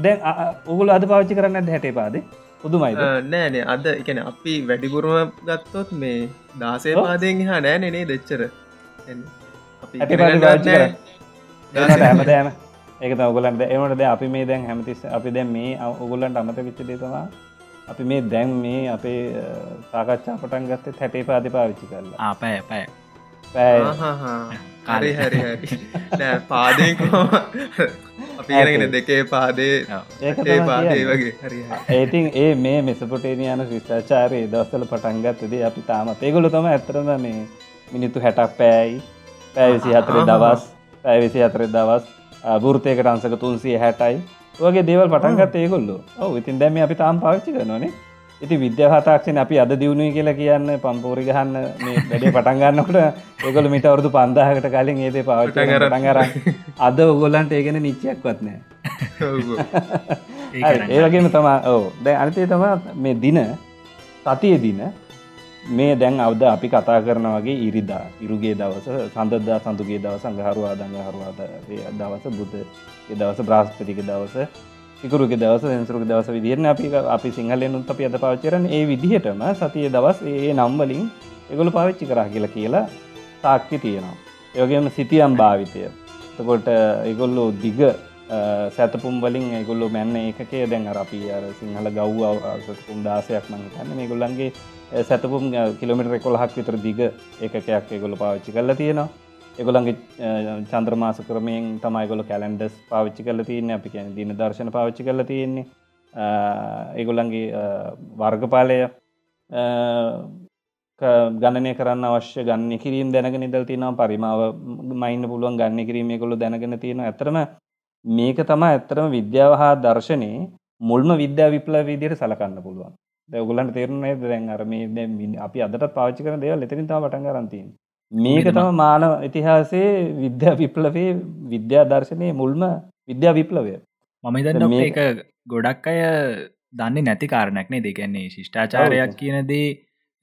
දැන් උගුල අද පාච්චි කරන්න හැටේ පාද? පුදුමයි නෑනේ අද එකන අපි වැඩිපුරුම ගත්තොත් මේ දාසේ පාදයෙන් හා නෑනේ දෙච්චර හැමදෑම ඒක ඔගලන්ට එමට ද අපි මේ දැන් හැමතිස් අපි දැන් මේ ඔගුල්ලන්ට අමත විච්ච දේතවා අපි මේ දැන් මේ අපේ සාකච්ඡා පටන් ගත්තේ හැටේ පාති පාවිච්චි කරලා. ආපෑ පැය හරි හරි හරි. පාදයකෝ අපිගෙන දෙකේ පාදේ ඒ පාදේ වගේ. හරි ඒතින් ඒ මේ මෙසපොටේනයන ශිෂ්ඨාචාරය දවස්සල පටන්ගත්තදේ අපි තාමත් ඒගොලු තම ඇතරම මේ මිනිත්තු හැටක් පෑයි පැවිසි හතරේ දවස්. පැවිසි හතරේ දවස් බෘතයකට අන්සක තුන්සිය හැටයි වගේ දේවල් පටන්ගත් ඒගොල්ලු. ඔව ඉතින් දැම අපි තාම් පාවිච්චි කරනනේ ඉති විද්‍යාහතාක්ෂණ අපි අද දියුණුව කියලා කියන්න පම්පෝරි ගහන්න මේ වැඩේ පටන්ගන්නකට ඒකොල මිට අවුදු පන්දාහකට කලින් ඒදේ පවට්ටන් කර අද ඔගොල්ලන්ට ඒගෙන නිච්චයක් වත්නෑ ඒ වගේම තමා ඕ දැ අනතේ තම මේ දින සතිය දින මේ දැන් අවද අපි කතා කරන වගේ ඉරිදා ඉරුගේ දවස සඳදා සඳුගේ දවස සංගහරුවා දඟහරුවාද දවස බුද්ධ දවස බ්‍රාස්පතික දවස සිකුරුග දවස සෙන්සරුක දවස විදිරන අපි අපි සිංහලෙන් උත් අපි අද පාච්චරන ඒ විදිහටම සතිය දවස් ඒ නම්වලින් එගොලු පාවිච්චි කරා කියලා කියලා තාක්කි තියෙනවා. යෝගේම සිතියම් භාවිතය. තකොට එගොල්ලු දිග සැතපුම් වලින් ඒගොල්ලු මැන්න ඒකේ දැන් අපි අර සිංහල ගව් අවසතුම් දාසයක් මංතන්න මේ ගොල්ලන්ගේ සැතපුම් කිලමිට කොළහක් විතර දිග ඒකයක් ඒගොල පාවිච්චි කරලා තියෙනවා. එගොලන්ගේ චන්ද්‍රමාස කරමයෙන් තමයිගොල කැලන්ඩස් පාවිච්චි කල තියන්න. අපි කියන දින දර්ශන පාවිච්චි කල තියෙන්නේ. ඒගොල්ලන්ගේ වර්ගපාලය ගණනය කරන්න අවශ්‍ය ගන්න කිරීම දැනගෙන නිදල් තිනවා පරිමාව මයින්න පුළුවන් ගන්න කිරීම කොළු දැනගෙන තියෙන ඇතරම මේක තමා ඇත්තරම විද්‍යාව හා දර්ශනයේ මුල්ම විද්‍යා විප්ල විදියට සලකන්න පුළුවන්. දැගුලන්ට තේරුණේ දැන් අර මේ අපි අදට පාච්චි කර දෙව ලෙතරින් තා පටන් කරන්තින් මේක තම මානව ඉතිහාසේ විද්‍යා විප්ලවේ විද්‍යා දර්ශනය මුල්ම විද්‍යා විප්ලවය. මම දන්න මේක ගොඩක් අය දන්නේ නැති කාරණක්නේ දෙකන්නේ ශිෂ්ඨාචාරයක් කියනදේ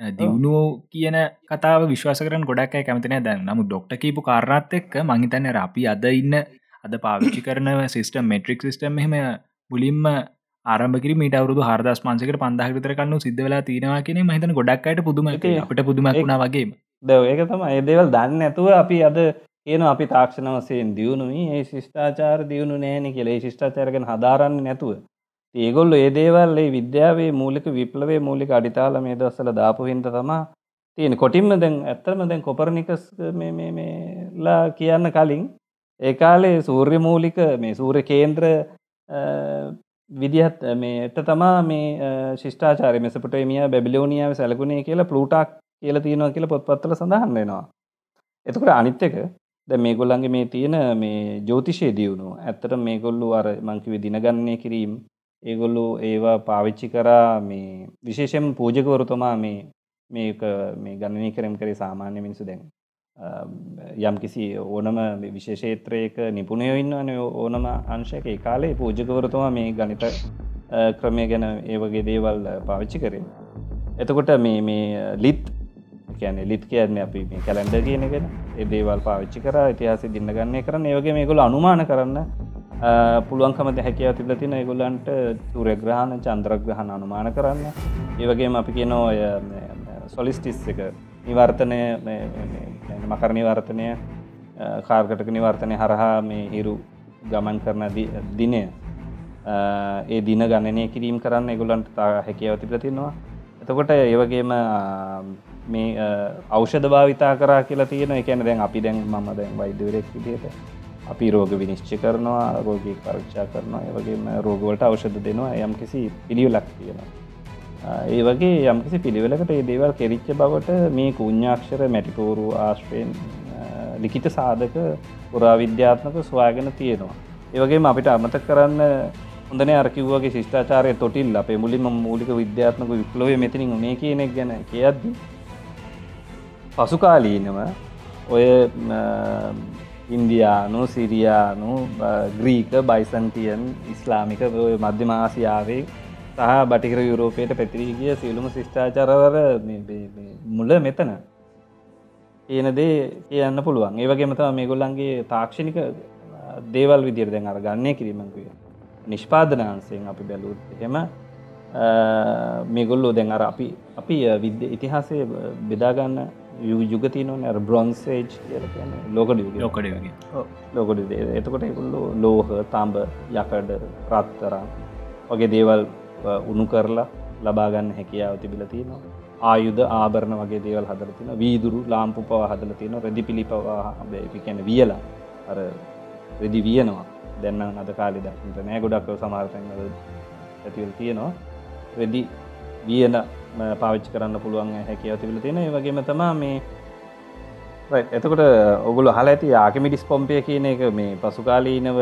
දියුණුව කියන කතාව විශ්වාස කරන ගොඩක් කැමතින දැන්. නමු ඩොක්ට කීපු කාරණත් එක්ක මහිතන්න අපි අද ඉන්න අද පාවිච්චි කරන සිස්ටම් මෙට්‍රික් සිස්ටම් එහෙම මුලින්ම ආරම්භකර මට අවුදු හරදස් මාන්සකට පන්දහවිතර කන්නු සිද්ධ වෙලා තියෙනවා කියෙන මහිතන ගොඩක්කට පුදුම අපට පුදුමක්ුණා වගේ දව ඒක තම ඒදේවල් දන්න ඇතුව අපි අද කියන අපි තාක්ෂණ වසයෙන් දියුණුවී ඒ ශිෂ්ඨාචාර දියුණු නෑන කියලේ. ශිෂ්ඨාචාරගෙන හදාරන්න නැතුව. ඒගොල්ල ඒදේවල් ඒ විද්‍යාවේ මූලික විප්ලවේ මූලික අඩිතාල මේ දස්සල දාපු හින්ද තමා තියෙන කොටින්ම දැන් ඇත්තරම දැන් කොපරනිකස් ලා කියන්න කලින් ඒකාලේ සූර්ය මූලික මේ සූර්ය කේන්ද්‍ර විදිහත් මේට තමා මේ ශිෂ්ඨාචාරය මෙසපටේමිය බැබිලෝනියාව සැලකුණේ කියලා පලූටක් කියල තියෙනවා කියලා පොත්පත්තල සඳහන් වෙනවා. එතකට අනිත්තක ද මේගොල්ලන්ගේ මේ තියෙන මේ ජෝතිෂය දියුණු ඇත්තට මේගොල්ලු අර මංකිව දිනගන්නය කිරීම් ඒගොල්ලු ඒවා පාවිච්චි කරා මේ විශේෂෙන් පූජකවරුතුමා මේ මේක මේ ගණනය කරම් කරේ සාමාන්‍ය මිනිසු දැන් යම් කිසි ඕනම විශේෂේත්‍රයක නිපුණයෝ ඉන්නවන ඕනම අංශයක. කාලේ පූජකවරතුමා මේ ගනිත ක්‍රමය ගැන ඒවගේ දේවල් පාවිච්චි කරේ. එතකොට මේ මේ ලිත් කියන ලිත් කියන්න අපි මේ කැලන්ඩ කියනගෙන ඒ දේවල් පාවිච්චි කර ඉතිහාස දින්න ගන්න කරන්න. ඒවගේ මේගොල අනුමාන කරන්න පුළුවන්කම හැකිව තිබල තින ඒගොල්ලන්ට සූරග්‍රහණ චන්ද්‍රග්‍රහණ අනුමාන කරන්න. ඒවගේම අපි කියන ඔය සොලිස්ටිස් එක. නිවර්තනය මකර නිවර්තනය කාර්කටක නිවර්තනය හරහා මේ හිරු ගමන් කරන දිනය. ඒ දින ගණනය කිරීම් කරන්න එගුලන්ට තා හැකියාව තිබලතින්නවා එතකොට ඒවගේම මේ අවෂධ භාවිතා කරා කියලා තියෙන එකන දැන් අපි දැන් මම දැන් වෛද්‍යවරෙක් විදියට අපි රෝග විනිශ්චි කරනවා රෝගී පරක්ෂා කරනවා. ඒවගේම රෝගවලට අවෂධ දෙනවා. යම් කිසි පිළියලක් තියෙනවා. ඒ වගේ යම්කිසි පිළිවෙලකට ඒ දේවල් කෙරිච්ච බවට මේ කුඤ්ඥාක්ෂර මැටිකෝරු ආශ්‍රයෙන් ලිකිත සාධක පුරාවිද්‍යාත්මක ස්වාගෙන තියෙනවා. ඒවගේ අපිට අමත කරන්න හොඳන අරකිව්වගේ ශිෂ්ඨාචාරය තොටිල් අපේ මුලින්ම මූලික විද්‍යාත්මක විප්ලොව මෙතිනින් මේ කියනෙක් ගැන කියද්ද. පසුකාලීනව ඔය ඉන්දයානු සිරියානු ග්‍රීක බයිසන්තියන් ඉස්ලාමික මධ්‍යමාසියාවේ සහ බටිකර යුරෝපයට පැතිරී ගිය සියලුම ශිෂ්ඨාචරවර මුල මෙතන. කියන දේ කියන්න පුළුවන්. ඒවගේමතම මේ ගොල්ලන්ගේ තාක්ෂණික දේවල් විදිර දැන් අර ගන්නය කිරීමකුය නිෂ්පාදනාන්සයෙන් අපි බැලූත් හෙම මේගොල්ලෝ දැන් අර අපි අපි විද්‍ය ඉතිහාසය බෙදාගන්න යුගතිනන බ්‍රොන්සේජ් ලෝකඩ ලෝකඩ ලෝකඩ එතකොට එකුල්ලෝ ලෝහ තම්බ යකඩ රත්තරම් වගේ දේවල් උුණු කරලා ලබාගන්න හැකියාව තිබිල තියෙනවා. ආයුද ආභරණ වගේ දේවල් හදර තින වීදුරු ලාම්පු පව හදල තියෙන රෙදි පිළි පවා කැන වියලා. අර රෙදි වියනවා. දෙන්න අද කාලි දක්ට නෑ ගොඩක් සමාර්තැන්වල ඇතිවල් තියෙනවා. රෙදි වියන පාවිච්චි කරන්න පුළුවන් හැකියාව තිබිල තියෙන වගේම තමා මේ එතකොට ඔගුල හල ඇති ආකමිඩිස් පොම්පය කියන එක මේ පසුකාලීනව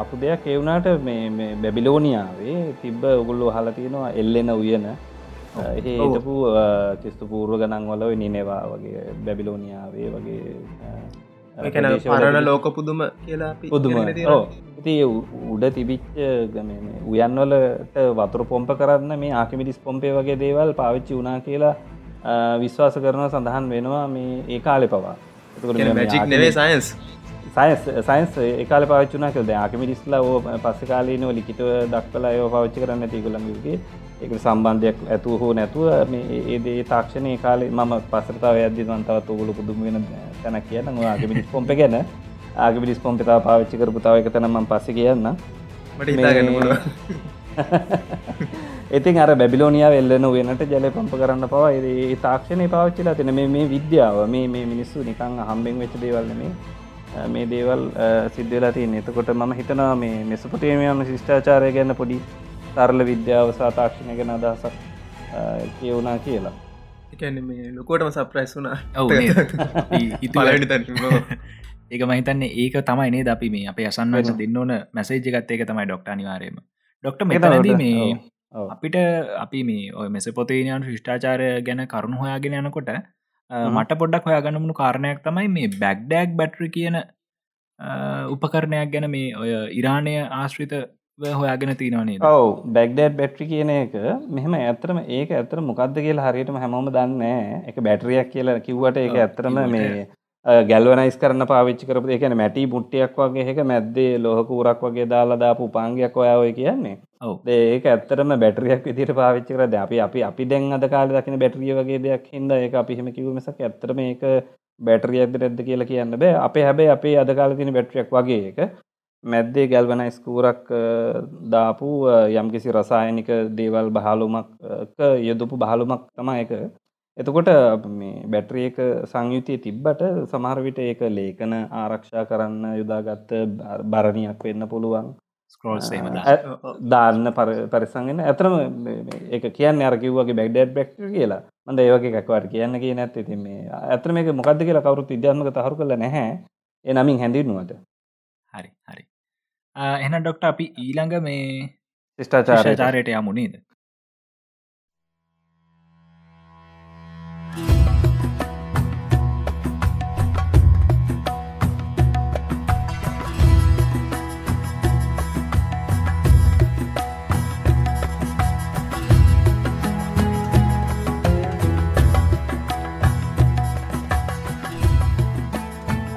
අපපු දෙයක් එවුණට මේ බැබිලෝනියාවේ තිබ්බ ඔගුල්ලු හලතියෙනවා එල්ලෙන උයන. ඒටපු කිස්තු පූර්ව ගණන් වල නිනෙවා වගේ බැබිලෝනියාවේ වගේ පරණ ලෝක පුදුම කියලා පුදුම. ඉති උඩ තිබිච්ච උයන්වලට වතුර පොම්ප කරන්න මේ ආකිමිටිස් පොම්පේ වගේ දේවල් පාවිච්චි වනා කියලා විශ්වාස කරන සඳහන් වෙනවා මේ ඒ කාලෙ පවා. සයින්ස් සයින්ස් සයින්ස් ඒකාල පාච්චුනා කද ආකිමිටිස්ලා ඕ පස්ස කාලීනව ලිකිට දක්වලා යෝ පවිච්චි කරන්න තිකුළන්ගේ එක සම්බන්ධයක් ඇතු හෝ නැතුව ඒදේ තාක්ෂණය කාලේ මම පසරතාව ඇදදි වන්තවත් ඔගුලු පුදුම වෙන තැන කියන්න ආගමිටිස් පොම්ප ගැන. ආගමිටිස් පොම්පිතා පාවිච්චි කරපු තාව එක තැනම පස්ස කියන්න ඉතින් අර බැබිලෝනිය වෙල්ලන වෙනට ජල පම්ප කරන්න පවා ඒ තාක්ෂණය පාච්චිලා තින මේ විද්‍යාව මේ මිනිස්සු නිකං හම්බෙන් වෙච්ච දේවල්න මේ දේවල් සිද්ධලා තියන්න. එතකොට ම හිතනවා මේ මෙසපටේමයන් ශිෂ්ඨාචාරය ගැන්න පොඩි තරල විද්‍යාව සා තාක්ෂණය ගැන අදහසක් කියවුනා කියලා. එකන මේ ලොකෝටම සප්‍රයිස් වුනා ඒක මහිතන්නේ ඒක තමයි නේ අපි මේ අප අසන්වස දෙන්න ඕන මැසේජ් ගත් ඒක තමයි ඩොක්ට අනිවාරයම ඩොක්ට මෙතනදී මේ අපිට අපි මේ ඔය මෙස පොතේනයන් ශිෂ්ඨාචාරය ගැන කරුණු හොයාගෙන යනකොට මට පොඩ්ඩක් හොයාගන්නමුණු කාරණයක් තමයි මේ බැක්්ඩෑක් බැට්‍රි කියන උපකරණයක් ගැන මේ ඔය ඉරාණය ආශ්‍රිත හොයාගෙන තිනවනේ ඔව. බැක්ඩඩ් බැට්‍රි කියන එක මෙහම ඇතරම ඒක ඇතර මොකක්ද කියලා හරියටම හැමෝම දන්න එක බැටරියක් කියලා කිව්වට ඒක ඇත්තරම මේ ගැල්වනයිස් කරන පාවිච්චි කරපු එකන මැටි මුට්ටියක් වගේ එක මැද්දේ ලොහකුරක් වගේ දාලා දාපු පාංගයක් ඔයාවය කියන්නේ. ඒක ඇත්තරම බැටරියක් විදිට පාවිච්චි කරද අපි අපි අපි දැන් අද කාල දකින බැටරිය වගේ දෙයක් හිද එක අපිහෙම කිවමසක් ඇත්තරම ඒක බැටරියක්ද නැද්ද කියලා කියන්න බෑ. අපේ හැබැයි අපේ අද කාල තින බැටරියක් වගේ එක මැද්දේ ගැල්වනයිස් කූරක් දාපු යම්කිසි රසායනික දේවල් බහලුමක් යොදපු බහලුමක් තමා එක එතකොට බැට්‍රියක සංයුතිය තිබ්බට සමහරවිට ඒක ලේකන ආරක්ෂා කරන්න යුදාගත්ත බරණයක් වෙන්න පුළුවන්. දාන්න. පරිසංගෙන ඇතරම එක කියන්න අරකිවගේ බැක්ඩඩ් බෙක්ට කියලා. මඳ ඒවගේ එකක්වට කියන්න කිය නැත් ඉතින් මේ ඇතර මේක මොකක්ද කියලා කවරුත් ඉදයාත්මක තහරු කල නැහැ. ඒ නමින් හැඳින්නුවට හරි හරි. එන ඩොක්ට අපි ඊළඟ මේ ශිෂ්ඨාචාරයට යමුණේද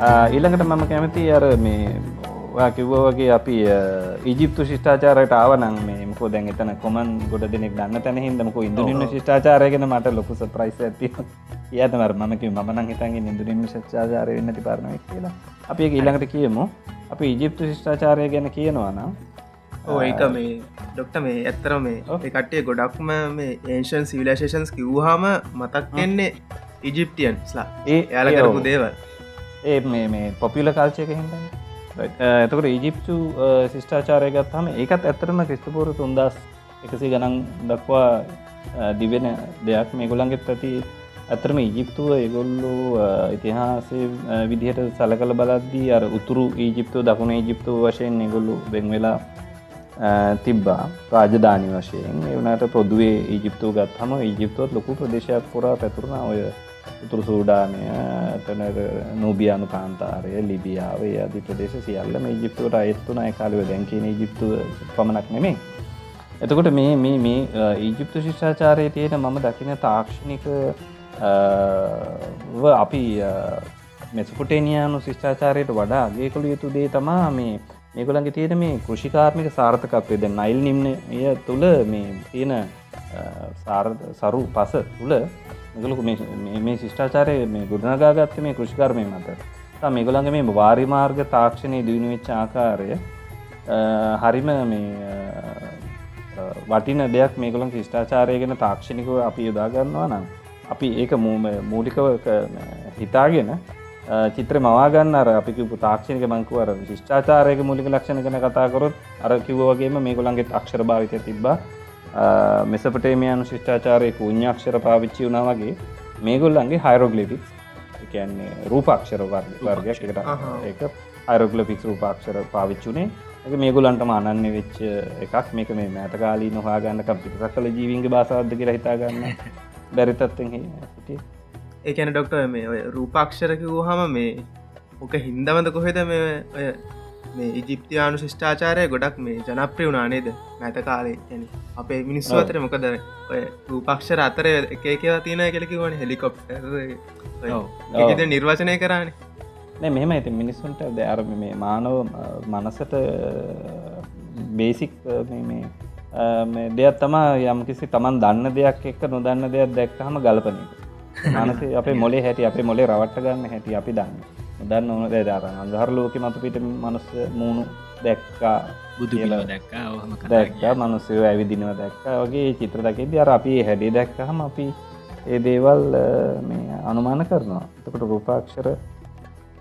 ඊළඟට මම කැමති අර මේ කිව්ව වගේ අපි ඉජිප්තු ශිෂ්ඨාචාරයට ආවනං මේ මකෝ දැන් එතන කොමන් ගොඩ දෙනෙක් ගන්න තැන හිදමක ඉදුරන්න ශිෂ්ඨාචාරයගෙන මට ලොකුස ප්‍රයිස් ඇති ඒතමර මක මන හිතන්ගේ ඉදුරන්න ශිෂ්ඨාචාරය වෙන්න ති පාරණය කියලා. අපි ඊළඟට කියමු. අපි ඉජිප්තු ශිෂ්ඨාචාරය ගැන කියනවානම් ඒක මේ ඩොක්ට මේ ඇත්තර මේ කට්ටේ ගොඩක්ම මේ ඒෂන් සිවිලේෂන්ස් කිව්හම මතක් වෙන්නේ ඉජිප්ටියන්ස්ලා ඒ යාල කරපු දේවල් ඒ මේ මේ පොපිල කාල්චයක හිද එතකට ඊජිප්තු ශිෂ්ඨාචාරය ගත්හම ඒකත් ඇත්තරම ක්‍රිස්තපුරු තුන්දස් එකසි ගණන් දක්වා uh, දිවෙන දෙයක්. මේ ගොළන්ගෙත් ඇති ඇතරම ඉජිප්තුව ඒගොල්ලු uh, ඉතිහාසේ uh, විදිහට සලකල බලද්දී අර උතුරු ඊජිප්තු දකුණ ඊජිප්තු වශයෙන් නිගොල්ලු වෙංවෙලා තිබ්බා. රාජධානි වශයෙන්. එවනට පොදුවේ ඊජිප්තු ගත් හම ඊජිප්තුවත් ලොකු ප්‍රදේශයක් පුරා පැතුරුණ. ඔය උතුරු සූඩානය තනර නූබියානු කාන්තාරය ලිබියාවේ අධි ප්‍රදේශ සියල්ලම ජිප්තුවට අයත්තුන කාලව දැන්කන ජිප්තු පමණක් නෙමේ එතකොට මේ මේ මේ ඊජිප්තු ශිෂ්ඨාචාරය තියෙන මම දකින තාක්ෂණික අපි මෙසපුටේනියානු ශිෂ්ඨාචාරයට වඩා ගේකළු යුතු දේ තමා මේ මේගොලන්ගේ තියෙන මේ කෘෂිකාර්මික සාර්ථකත්වය ද නයිල් නිම්නය තුළ මේ තියෙන සරු පස තුළ මෙගලු මේ ශිෂ්ඨාචාරය මේ ගුණනාගත්ත මේ කෘෂිකර්මය මත මේගොළඟ මේ වාරි මාර්ග තාක්ෂණය දියුණුවෙච්ච ආකාරය හරිම මේ වටින දෙයක් මේගොලන් ශිෂ්ඨාචාරය ගෙන තාක්ෂණිකව අපි යොදාගන්නවා නම් අපි ඒක මූලිකව හිතාගෙන චිත්‍ර මවාගන්න අර අපිකපු තාක්ෂණක මංකුවර ශිෂ්ඨාචාරයක මුලික ලක්ෂණ ගැන කතාකරොත් අර කිව්වගේම මේගොලන්ගේ අක්ෂර භාවිතය තිබ්බා. මෙසපටේමයන් ශිෂ්ඨාචාරයක උඥාක්ෂර පාවිච්චි වුණ වගේ මේගොල්ලන්ගේ හයිරෝගලිපික්ස් කියන්නේ රූපක්ෂර වර්ගයක් එකට ඒක අයිරෝගලපික්ස් රූපාක්ෂර පාවිච්චුනේ එක මේගොලන්ට මානන්න වෙච්ච එකක්. මේක මේ මෑතකාලී නොහාගන්න කම්පිට කල ජීවින්ගේ බාසාද්ධ කියලා හිතාගන්න බැරිතත්තෙන් හිටිය. ඒකැන ඩොක්ට මේ රූපාක්ෂරක වූ හම මේ ඕක හින්දමද කොහෙද මේ ඔය මේ ඉජිප්තියානු ශිෂ්ඨාචාරය ගොඩක් මේ ජනප්‍රිය වුණා නේද? මැත කාලේ. ඇන අපේ මිනිස්සු අතර මොකද ඔය රූපක්ෂර අතර එකකව තියෙන කෙලකිවන හෙලිකොප්ට ඔව්. නිර්වචනය කරන්නේ නෑ මෙහෙම ඇති මිනිස්සුන්ට දැර මේ මානව මනසට බේසික් මේ දෙයක් තමා යම්කිසි තමන් දන්න දෙයක් එක්ක නොදන්න දෙයක් දැක්කහම ගලපන එක. මනසේ අපේ මොලේ හැටි අපේ මොලේ රවට්ට ගන්න හැටි අපි දන්න දන්න ඕන දර අන්දහර ලෝක මතු පිට මනුස්ස මූුණු දැක්කා බුදු දැක්කා ඔහම දැක්කා මනුස්සය ඇවිදිනව දැක්කා වගේ චිත්‍ර දකිද අර අපි හැඩි දැක්කහම අපි ඒ දේවල් මේ අනුමාන කරනවා. එතකට රූපාක්ෂර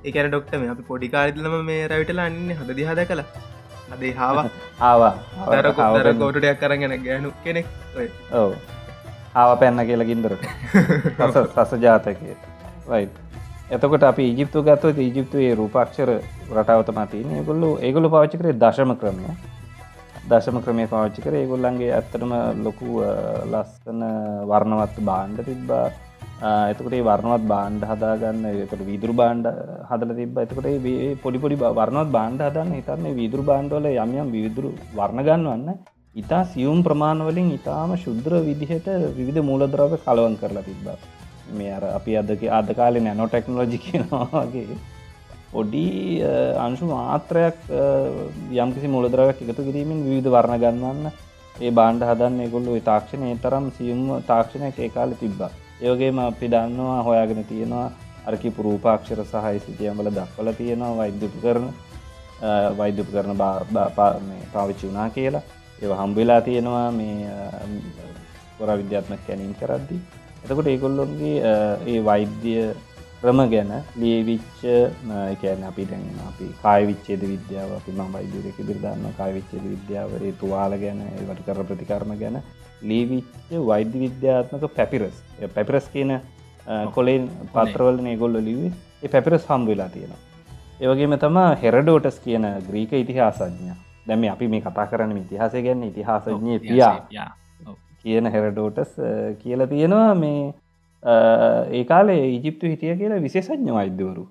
ඒකන ඩොක්ටම අපි පොඩිකාරිදලම මේ රැවිටලා අන්න හද දිහද කළ අදේ හාවා ආවා. දර කෝටටයක් කරගෙන ගෑනු කෙනෙක් ඔය. ඔව. ආව පැන්න කියලා ගින්දරට. සස ජාතකය වයි එතකොට අපි ඉජිප්තු ගත්ව ඉජිප්තුවේ රූපක්ෂර රටාවතමා තියන ඒගොල්ලු ඒගොලු පාච්චි කරේ දශම ක්‍රමය. දශම ක්‍රමය පාච්චි කර ඒගොල්ලන්ගේ ඇත්තටම ලොකු අ, ලස්සන වර්ණවත් බාණ්ඩ තිබ්බා. එතකට වර්ණවත් බාණ්ඩ හදාගන්න එකට විදුරු බාණ්ඩ හදල තිබ එතකට ඒ පොඩිපොඩි වර්ණවත් බාණ්ඩ හදන්න හිතන්න විදුරු බාණ්ඩවල යම්යම් විදුරු වර්ණගන්නවන්න ඉතා සියුම් ප්‍රමාණවලින් ඉතාම ශුද්‍ර විදිහට විවිධ මූලද්‍රව කලවන් කරලා තිබ්බා. මේ අර අපි අදක අද කාලෙ නැනෝ ටෙක්නෝජි කියනවාගේ පොඩි අ, අංශු මාත්‍රයක් අ, යම්කිසි මුලදරවක් එකතු කිරීමෙන් විවිධ වර්ණ ගන්නවන්න ඒ බාණ්ඩ හදන්න ගොල්ලු තාක්ෂණය තරම් සියුම් තාක්ෂණයක් ඒ කාල තිබ්බා. ඒවගේම අපි දන්නවා හොයාගෙන තියෙනවා අරකි පුරූපාක්ෂර සහහි සිටියම්වල දක්වල තියෙනවා වෛද්‍යප කරන වෛද්‍යප කරන පාවිච්චි වනා කියලා. ඒ හම්බවෙලා තියෙනවා මේ පොර විද්‍යාත්මක කැනින් කරද්දි. එතකොට ඒගොල්ලොන්ගේ අ, ඒ වෛද්‍ය ක්‍රම ගැන ලියවිච්ච එකන අපි දැන් අපි කායවිච්චේද විද්‍යාව අපි ම වෛද්‍යරක දිරදන්න කායවිච්චේද විද්‍යාව ඒ තුවාල ගැන ඒවට කර ප්‍රතිකර්ම ගැන ලීවිච්ච වෛද්‍ය විද්‍යාත්මක පැපිරස්. පැපිරස් කියන කොලෙන් පත්‍රවල ඒගොල්ල ලිවේ ඒ පැපිරස් හම් වෙලා තියෙනවා. ඒවගේම තම හෙරඩෝටස් කියන ග්‍රීක ඉතිහාසඥ දැම අපි මේ කතා කරන ඉතිහාසය ගැන්න ඉතිහාසඥය පියා කියන හෙරඩෝටස් කියල තියෙනවා මේ අ, ඒ කාලේ ඉජිප්තු හිටිය කියලා විශේෂඥ වෛද්‍යවරු.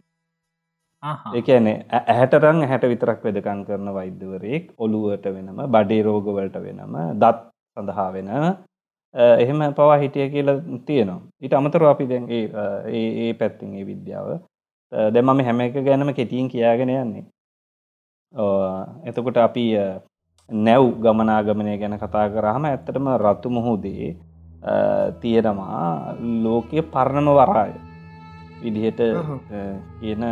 එකනේ ඇහැටරං හැට විතරක් වෙදකං කරන වෛද්‍යවරයෙක් ඔළුවට වෙනම බඩේ රෝගවලට වෙනම දත් සඳහා වෙන එහෙම පවා හිටිය කියලා තියෙනවා. ඊට අමතර අපි දැන් ඒ පැත්තින් ඒ විද්‍යාව දෙමම හැම එක ගැනම කෙටියෙන් කියාගෙන යන්නේ. එතකොට අපි නැව් ගමනාගමනය ගැන කතා කරහම ඇත්තටම රතු මුහුදේ තියෙනවා ලෝකය පරණම වරාය. විදිහට කියන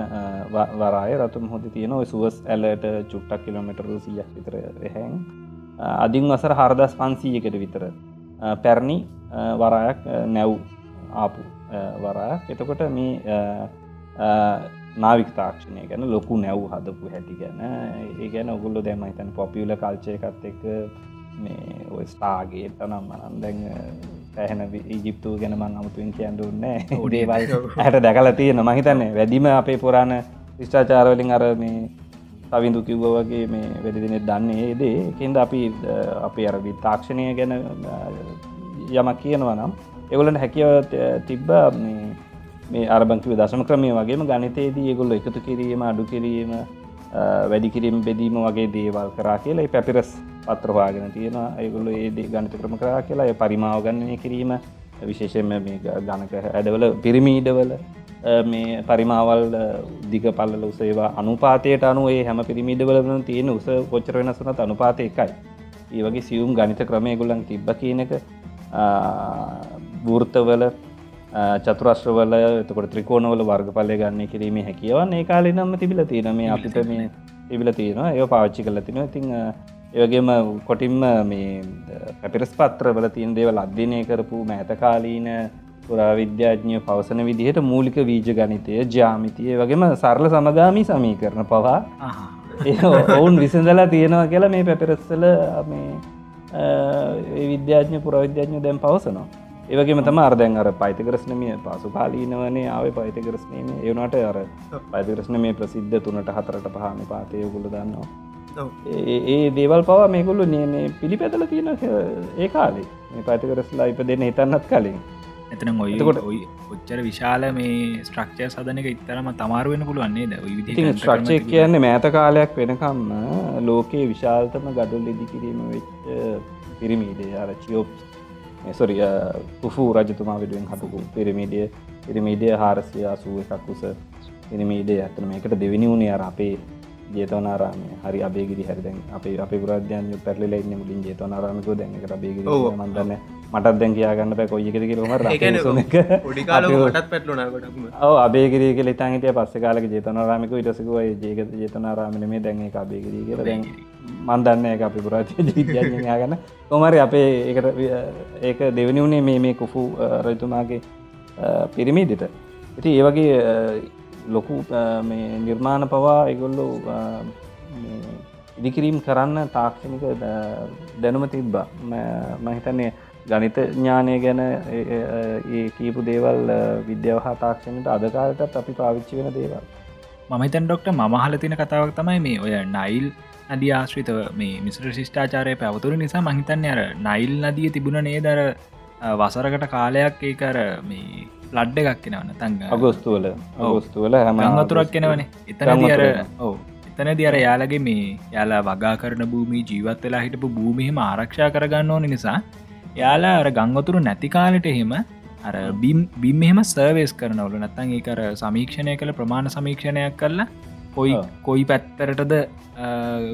වරාය රතු මුහොද තියෙන සුවස් ඇලට චුට්ටක් කිලෝමිටරු සියක් විතර හැන් අදින් වසර හරදස් පන්සීයකට විතර පැරණි වරායක් නැව් ආපු වරායක්. එතකොට මේ නාවික තාක්ෂණය ගැන ලොකු නැව් හදපු හැටි ගැන. ඒ ගැන ඔගුල්ලො දැම හිතන් පොපියල කල්චයකත් එක්ක මේ ඔය ස්ටාගේ තනම් මනන් දැන් පැහැන ඉජිප්තු ගැන මං අමුතුවෙන් කියන්ඩුන්නෑ දේවල් හැට දැකල තියෙන මහිතන්නේ වැඩිම අපේ පුරාණ විශ්චාචාරවලින් අර මේ සවිඳු කිව්ව වගේ මේ වැඩිදිනෙ දන්නේ දේ. කෙන්ද අපි අපේ අර විතාක්ෂණය ගැන අ, යමක් කියනවා නම් එවලට හැකිව තිබ්බ මේ මේ අරබංකිව දශම ක්‍රමය වගේම ගනිතයේදී ඒගොල්ල එකතු කිරීම අඩු කිරීම අ, වැඩි කිරීම බෙදීම වගේ දේවල් කරා කියලා ඒ පැපිරස් පත්‍රවාගෙන තියෙන ඒගොල්ල ඒදී ගනිත ක්‍රම කරා කියලා ඒ පරිමාව ගන්නය කිරීම විශේෂයෙන්ම මේ ග- ගණක ඇඩවල පිරිමීඩවල අ, මේ පරිමාවල් අ, දිග පල්ල උසේවා අනුපාතයට අනුවේ හැම පිරිමිඩවල තියෙන උස කොච්චර වෙනසනත් අනුපාතය එකයි. ඒ වගේ සියුම් ගනිත ක්‍රමය ගොලන් තිබ්බ කියනක වෘර්තවල චතුරශ්‍රවල එතකොට ත්‍රිකෝණවල වර්ගපලය ගන්න කිරීම හැකියවන් ඒ කාලි නම්ම තිබිල තියෙන මේ අපිට මේ තිබිල තියෙනවා. ඒ පාච්චි කල තින ඉතිං ඒවගේම කොටින්ම මේ පැපිරස් පත්‍රවල තින් දේවල් අධ්‍යනය කරපු මෑතකාලීන පුරාවිද්‍යාඥය පවසන විදිහට මූලික වීජ ගනිතය ජාමිතිය වගේම සරල සමගාමී සමී කරන පවා ඔවුන් විසඳලා තියෙනවා කියලා මේ පැපිරස්සල මේ විද්‍යාඥ පුරවිද්‍යාඥ දැම් පවසනවා ඒවගේම තම අර්දැන් අර පයිතකරස්නමිය පසු කාලීනවනේ ආවේ පයිතකරස්නීම ඒවනට අර පයිතකරස්න මේ ප්‍රසිද්ධ තුනට හතරට පහන පාතය ගුල දන්නවා. ඔව්. ඒ ඒ දේවල් පවා මේකුල්ලු මේ පිළිපැදල තියෙන ඒ කාලේ. මේ පයිතකරස්ලා ඉප දෙන්න හිතන්නත් කලින්. එතන ඔය එතකොට- ඔයි ඔච්චර විශාල මේ ස්ට්‍රක්ෂය සදනක ඉත්තරම තමාරුවෙන පුළුවන්නේ ද ස්ට්‍රක්ෂය කියන්නේ මෑත කාලයක් වෙනකම්ම ලෝකයේ විශාල්තම ගඩුල් ඉදි කිරීම වෙච්ච පිරිමීඩේ අර චියෝප් මෙසොරිය පුෆූ රජතුමා වෙඩුවෙන් හටපු පිරිමිඩිය පිරිමිඩිය හාරසිය අසුව එකක් උස පිරිමීඩේ ඇතන මේකට දෙවිනි වුණේ අර අපේ ජේතවනාරාම හරි අබේගිරි හරිදැන් අපේ අප පුරාධ්‍යයන් පැරලි ඉන්න මුලින් ජේතවනාරාමක. දැන්කට බේගි. මන්දන්න මටත් දැන් කියයාගන්න පැ කොයිකද ගොඩක්ම. ඔව අබේගිරී කියල තන්හිට පස්ස කාලක ජේතනරාමික ඉටසකුව ජේගත ජේතනාරාමන මේ දැන් එක අබේගිරී කියල. දැන් මන්දන්න එක අපි පුරාති ජීතයගන්න කොමරි අපේ ඒකට ඒක දෙවනි වුණේ මේ මේ කුෆු රජතුමාගේ පිරිමිදිට. ඉති ඒවගේ ලොකු අ, මේ නිර්මාණ පවා එගොල්ලු ඉදිකිරීම් කරන්න තාක්ෂණික ද- දැනුම තිබ්බා. මහිතන්නේ ගනිත ඥානය ගැන ඒ- ඒ- ඒ කීපු දේවල් අ, විද්‍යාව හා තාක්ෂණයට අදකාලටත් අපි පාවිච්චි වෙන දේවල්. මහිතන් ඩොක්ට මහල තින කතාවක් තමයි මේ ඔය නයිල් නඩි ආශ්‍රිතව මේ මිස්ත්‍ර ශිෂ්ඨාචාරය පැවතුර නිසා මහිතන්න අර නයිල් නදිය තිබුණ නේදර වසරකට කාලයක් ඒකර මේ ලඩ්ඩ එකක් කෙනවන්න තංග අගොස්තුවල අගොස්තුවල හැම ගංවතුරක් කෙනවන එතන අර ගංවතුර. ඕ එතන දියර යාලගේ මේ යාලා වගා කරන භූමි ජීවත් වෙලා හිටපු භූමිහෙම ආරක්ෂා කරගන්න ඕන නිසා යාලා අර ගංගොතුරු නැති කාලට එහෙම අර බිම් බිම් එහෙම සර්වේස් කරනවල. නැත්තන් ඒකර සමීක්ෂණය කළ ප්‍රමාණ සමීක්ෂණයක් කරලා කොයි. කොයි පැත්තරටද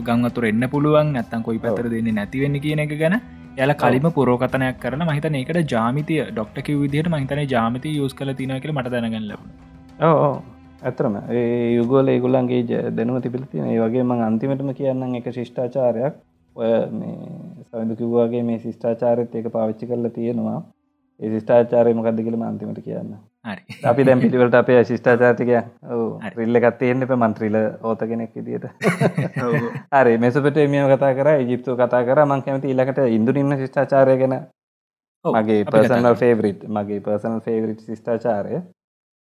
ගංවතුර එන්න පුළුවන් නැත්තන් කොයි පැතර දෙන්න නැතිවෙන්න කියන එක ගැන යල කලිම පුරෝකතනයක් කරන මහිතන ඒකට ජාමිතය ඩොක්ටක විදිහට මහිතන ජාමිතය යස් කල තින කියල මට දැනගන්න ලබන ඕ ඇතරම ඒ යුගෝල ඒගුල්ලන්ගේ ජ- දැනුව තිබිලති ඒ වගේ මං අන්තිමටම කියන්න එක ශිෂ්ඨාචාරයක් ඔය සවිදු කිව්වාගේ මේ ශිෂ්ඨාචාරත් ඒක පාවිච්චි කරලා තියෙනවා ශිෂ්ඨාචාරය මොකක්ද කියලම අන්තිමට කියන්න. අපි දැම් පිළිවලට අපේ ශිෂ්ඨාචාතික. රිල්ල එකත් තියෙන්න්න එප මන්ත්‍රීල ඕත කෙනෙක් විදිට හරි මෙසපට මියම කතා කර ජිප්තු කතා කර. මං කැමති ඉලකට ඉන්දුරන්න ශිෂ්ඨාචාරය ගැන. මගේ පර්සනල්. ෆේවරිට් මගේ පර්සනල් ෆේවරිට් ශිෂ්ඨාචාරය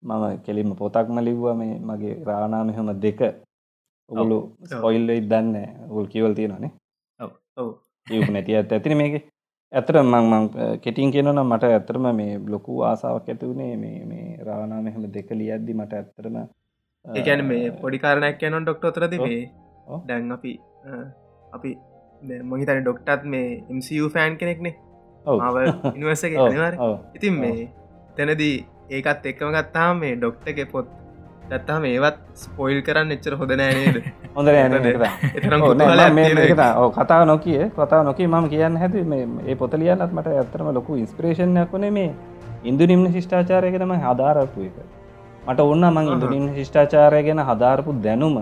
මම කෙලින්ම පොතක්ම ලිව්වා මේ මගේ රානා මෙහම දෙක. ඔගුලු ස්පොයිල්ලයි දන්න උල් කිවල් තියෙනනේ ඔව් නැති ඇත් ඇතින මේක ඇතර මං කෙටින් කියනන මට ඇතරම මේ ලොකු ආසාාවක් ඇතිවුණේ මේ මේ රානා මෙහම දෙක ලියද්දි මට ඇත්තරම ඒකැන මේ පොඩිකාරණයක් යනොන් ඩොක්ට තරද ඔව්. මේ. දැන් අපි අපි මොහිතන ඩොක්ටත් මේ MCU ෆෑන් කෙනෙක්නේ. අනිවාර ඉතින් මේ තැනදී ඒකත් එක්කම ගත්තාම මේ ඩොක්ටක පොත් ගත්තාම ඒවත් ස්පොයිල් කරන්න එච්චර හොඳ නෑනේද හොඳ. කතාව නොකිය කතාව නොකී මම කියන්න හැද ඒ පොත ලියන්නත් මට ඇත්තරම ලොකු ඉන්ස්ප්‍රේෂණයක් වනේ මේ ඉන්දු නිම්න ශිෂ්ඨාචාරය ගැනම හදාරපු එක. මට ඔන්න මං ඉන්දු නිම්න ශිෂ්ඨාචාරය ගැන හදාරපු දැනුම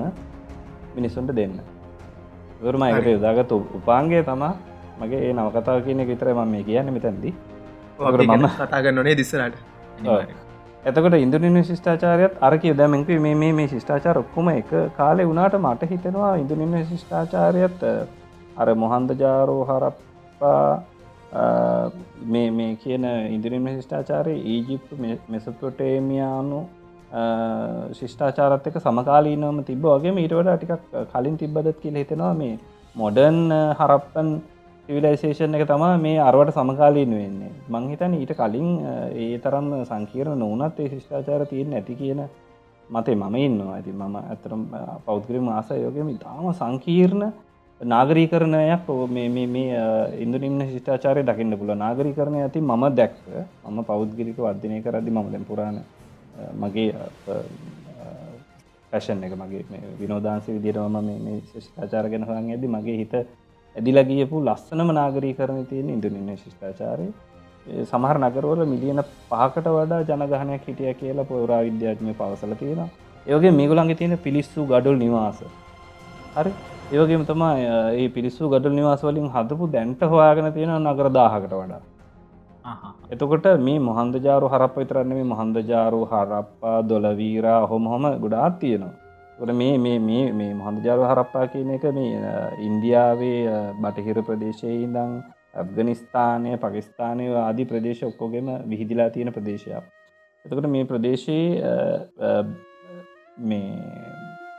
මිනිස්සුන්ට දෙන්න. වරම එකට. යොදාගත උපාන්ගේ තමා මගේ ඒ නවකතාව කියන විතර ම මේ කියන්න මෙතැන්දී. මම- ගැන කතාගන්න නොනේ දිස්සරට එතකට ඉන්දුනින් ශිෂ්ඨාචාරයත් අරක දැමක මේ මේ මේ ශිෂ්ඨාචාර ඔක්කොම එක කාලෙ වුණට මට හිතෙනවා ඉන්දුනින්න ශිෂ්ඨාචාරයත් අ, අර මොහන්ද ජාරෝ හරප්පා අ, මේ මේ කියන ඉදිරිම ශිෂ්ඨාචාරය ඊජිප්තු මෙසපොටේමියානු ශිෂ්ඨාචාරත් එක සමකාලීනවම තිබ වගේ ඊටවට ටිකක් කලින් තිබ්බදත් කියල හිතෙනවා මේ මොඩර්න් හරප්පන් සිවිලයිසේෂන් එක තමා මේ අරුවට සමකාලීන වෙන්නේ. මංහිතන ඊට කලින් අ, ඒ තරම් සංකීරණ නොවනත් ඒ ශිෂ්ඨාචාර තියෙන් නැති කියන මතේ මම ඉන්නවා. ඇති මම ඇතරම් පෞද්ගරි මාස යෝගම ඉතාම සංකීර්ණ නාගරීකරණයක් ඔ මේ මේ මේ ඉන්දුනින්න ශිෂ්ඨාචාරය දකින්න පුල නාගරීකරණය ඇති මම දැක්ක. මම පෞද්ගිරික වර්ධනය කරදි මම දැන් පුරාණ අ, මගේ පැෂන් එක මගේ මේ විනෝදාන්සි විදිරම මේ ශිෂ්ඨාචාර ගැන හන් ඇද මගේ හිත ඇදිලා ගියපු ලස්සනම නාගරී කරන තියෙන ඉන්දුනින්න ශිෂ්ඨාචාරය ඒ සමහර නගරවල මිලියන පහකට වඩා ජනගහනයක් හිටිය කියලා පොරා විද්‍යාත්මය පවසල තියෙන ඒවගේ මේගුලන්ගේ තියෙන පිලිස්සු ගඩුල් නිවාස. හරි? ඒවගේම තමා ඒ පිරිස්සු ගඩල් නිවාස වලින් හදපු දැන්ට හොයාගෙන තියෙන නගර දාහකට වඩා. එතකොට මේ මොහන්දජාරු හරප විතරන්න මේ මොහන්දජාරු හරප්පා දොලවීරා හොම හොම ගොඩාත් තියෙනවා ොට මේ මේ මේ මේ මොහන්දජාරු හරප්පා කියන එක මේ අ, ඉන්දියාවේ අ, බටහිර ප්‍රදේශයේ ඉඳං ඇෆ්ගනිස්ථානය පකිස්ථානය ආදී ප්‍රදේශ ඔක්කෝගෙම විහිදිලා තියෙන ප්‍රදේශයක්. එතකට මේ ප්‍රදේශයේ අ, අ, මේ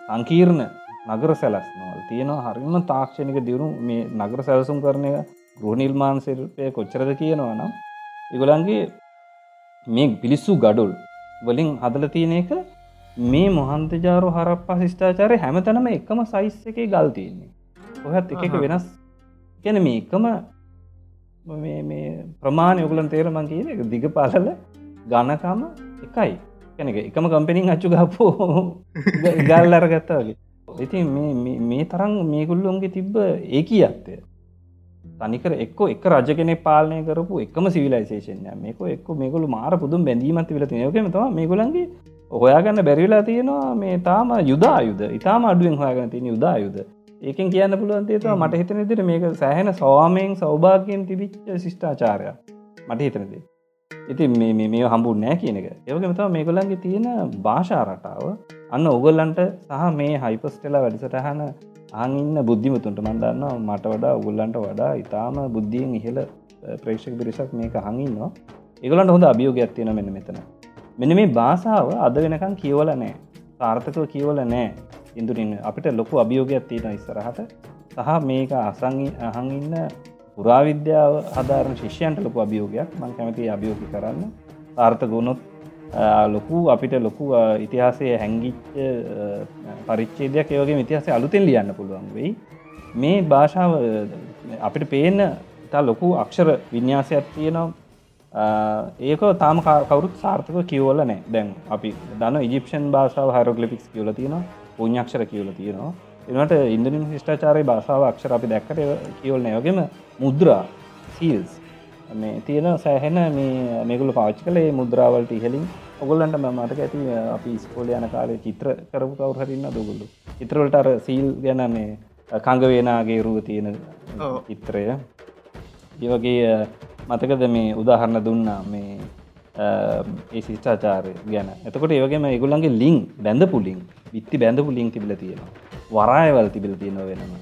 සංකීර්ණ නගර සැලස්නවල් තියෙනවා. හරිම තාක්ෂණික දියුණු මේ නගර සැලසුම් කරනය ගෘහ නිර්මාණ සිල්පය කොච්චරද කියනවා නම් ඉගොලන්ගේ මේ පිලිස්සු ගඩුල් වලින් හදල තියෙන එක මේ මොහන්තජාරු හරප්පා ශිෂ්ඨාචාරය හැමතනම එකම සයිස් එකේ ගල් තියෙන්නේ. ඔහත් එක එක වෙනස්. ගැන මේ එකම ප්‍රමාණය ඔගුලන් තේරමන් කියන එක දිග පාලල ගණකම එකයි. කැනක එකම කම්පෙනින් අච්චු ගපෝ ගල් අරගත්තාවගේ ඉතින් මේ තරම් මේකුල්ලොන්ගේ තිබ්බ ඒ කියත්තය තනිකර එක්ක එක රජ කෙනෙ පාලනය කරපු එකම සිවිලයිසේෂන්ය මේක එක්ක මේකුළු මාර පුදුම් බැඳීමත් විල යකම තම මේගුලන්ගේ හොයාගන්න බැරිවෙලා තියෙනවා මේ තාම යුදායුද ඉතාම අඩුවෙන් හොයාගන්න තියෙන යුදායුද ඒකෙන් කියන්න පුළුවන්තේතුව මට හිතන දිට මේක සෑහෙන සවාමයෙන් සෞභාගයෙන් තිබිච්ච ශිෂ්ඨාචාරය මට හිතනදේ ඉතින් මේ මේ හම්බු නෑ කියන එක. ඒවගමතව මේගොලන්ගේ තියෙන භාෂා රටාව. අන්න ඔගොල්ලන්ට සහ මේ හයිපස්ටෙලා වැඩිසටහන අහන්න බුද්ධිමතුන්ට මන්දන්න මට වඩා උගුල්ලන්ට වඩා ඉතාම බුද්ධියෙන් ඉහල ප්‍රේක්ෂක පිරිසක් මේක හඟින්නවා ඒගොලන්ට හොඳ අභියෝගයක් තියෙන මෙන්න මෙතන. මෙන මේ භාසාාව අද වෙනකම් කියවල නෑ සාර්ථකව කියවල නෑ ඉන්දුරින් අපිට ලොකු අභියෝගයක් තියෙන ඉස්සරහට. සහ මේක අසංගි අහඟඉන්න පුරාවිද්‍යාව අධාරණ ශිෂ්‍යයන්ට ලොකු අභියෝගයක්. මං කැමති අභියෝගි කරන්න. ආර්ථ ගුණොත් ලොකු අපිට ලොකු ඉතිහාසය හැංගිච්ච පරිච්චේදයක් ඒවගේ ඉතිහාසය අලුතෙන් ලියන්න පුළුවන් වෙයි. මේ භාෂාව අපිට පේන ඉතා ලොකු අක්ෂර විඤ්ඥාසයක් තියෙනවා. ඒක තාම කවරුත් සාර්ථක කියවල නෑ. දැන් අපි දන්න ඉජිපෂන් භාෂාව හරෝගලිපික්ස් කියල තියෙනවා පුුණ්ඥක්ෂර කියවල තියෙනවා. එනට ඉන්දනින් ශිෂ්ඨාචාරය භාෂාව අක්ෂර අපි දැක්කට කියවල නයෝගෙම මුද්‍රා සීල්ස් මේ තියෙන සෑහෙන මේ මේගුල පාච්චි කලේ මුද්‍රාවලට ඉහලින් ඔගොල්ලන්ට මතක ඇති අපි ස්කෝල යන කාලේ චිත්‍ර කරපු කවර හරින්න දුගුල්ලු චිත්‍රවලට අර සීල් ගැන මේ කංගවේනාගේ රුව තියෙන චිත්‍රය. ඒවගේ මතකද මේ උදාහරණ දුන්නා මේ ඒ ශිෂ්ඨාචාරය ගැන. එතකොට ඒවගේම ඒගුල්ලන්ගේ ලිං බැඳ පුලින් විත්ති බැඳපු ලිං තිබිල තියෙනවා. වරායවල් තිබිල තියෙනව වෙනම.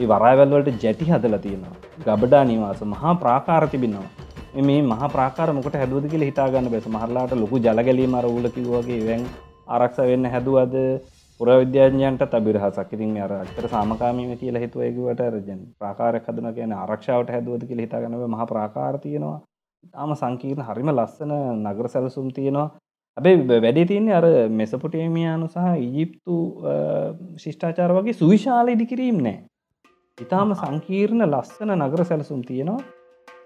ඒ වරායවල්වලට ජැටි හදල තියෙනවා. ගබඩා නිවාස මහා ප්‍රාකාර තිබින්නවා මේ මහ ප්‍රාකාර මොකට හැදුවද කියල හිතාගන්න බැස මහරලාට ලොකු ජලගලීම රවුලකිවගේ වැැන් ආරක්ෂ වෙන්න හැදුවද? පුරවිද්‍යාඥයන්ට තබිරහසක් ඉතින් අර අත්තර සාමකාමීම කියලා හිතුවයකුවට රජන් ප්‍රාකාරයක් හදන කියන ආරක්ෂාවට හැදුවද කියල හිතාගනව මහ ප්‍රාකාර තියෙනවා. තාම සංකීර්ණ හරිම ලස්සන නගර සැලසුම් තියෙනවා. ඇබේ වැඩේ තියන්නේ අර මෙසපොටේමියානු සහ ඉජිප්තු ශිෂ්ඨාචාර වගේ සුවිශාල ඉදිකිරීම් නෑ. ඉතාම සංකීර්ණ ලස්සන නගර සැලසුම් තියෙනවා.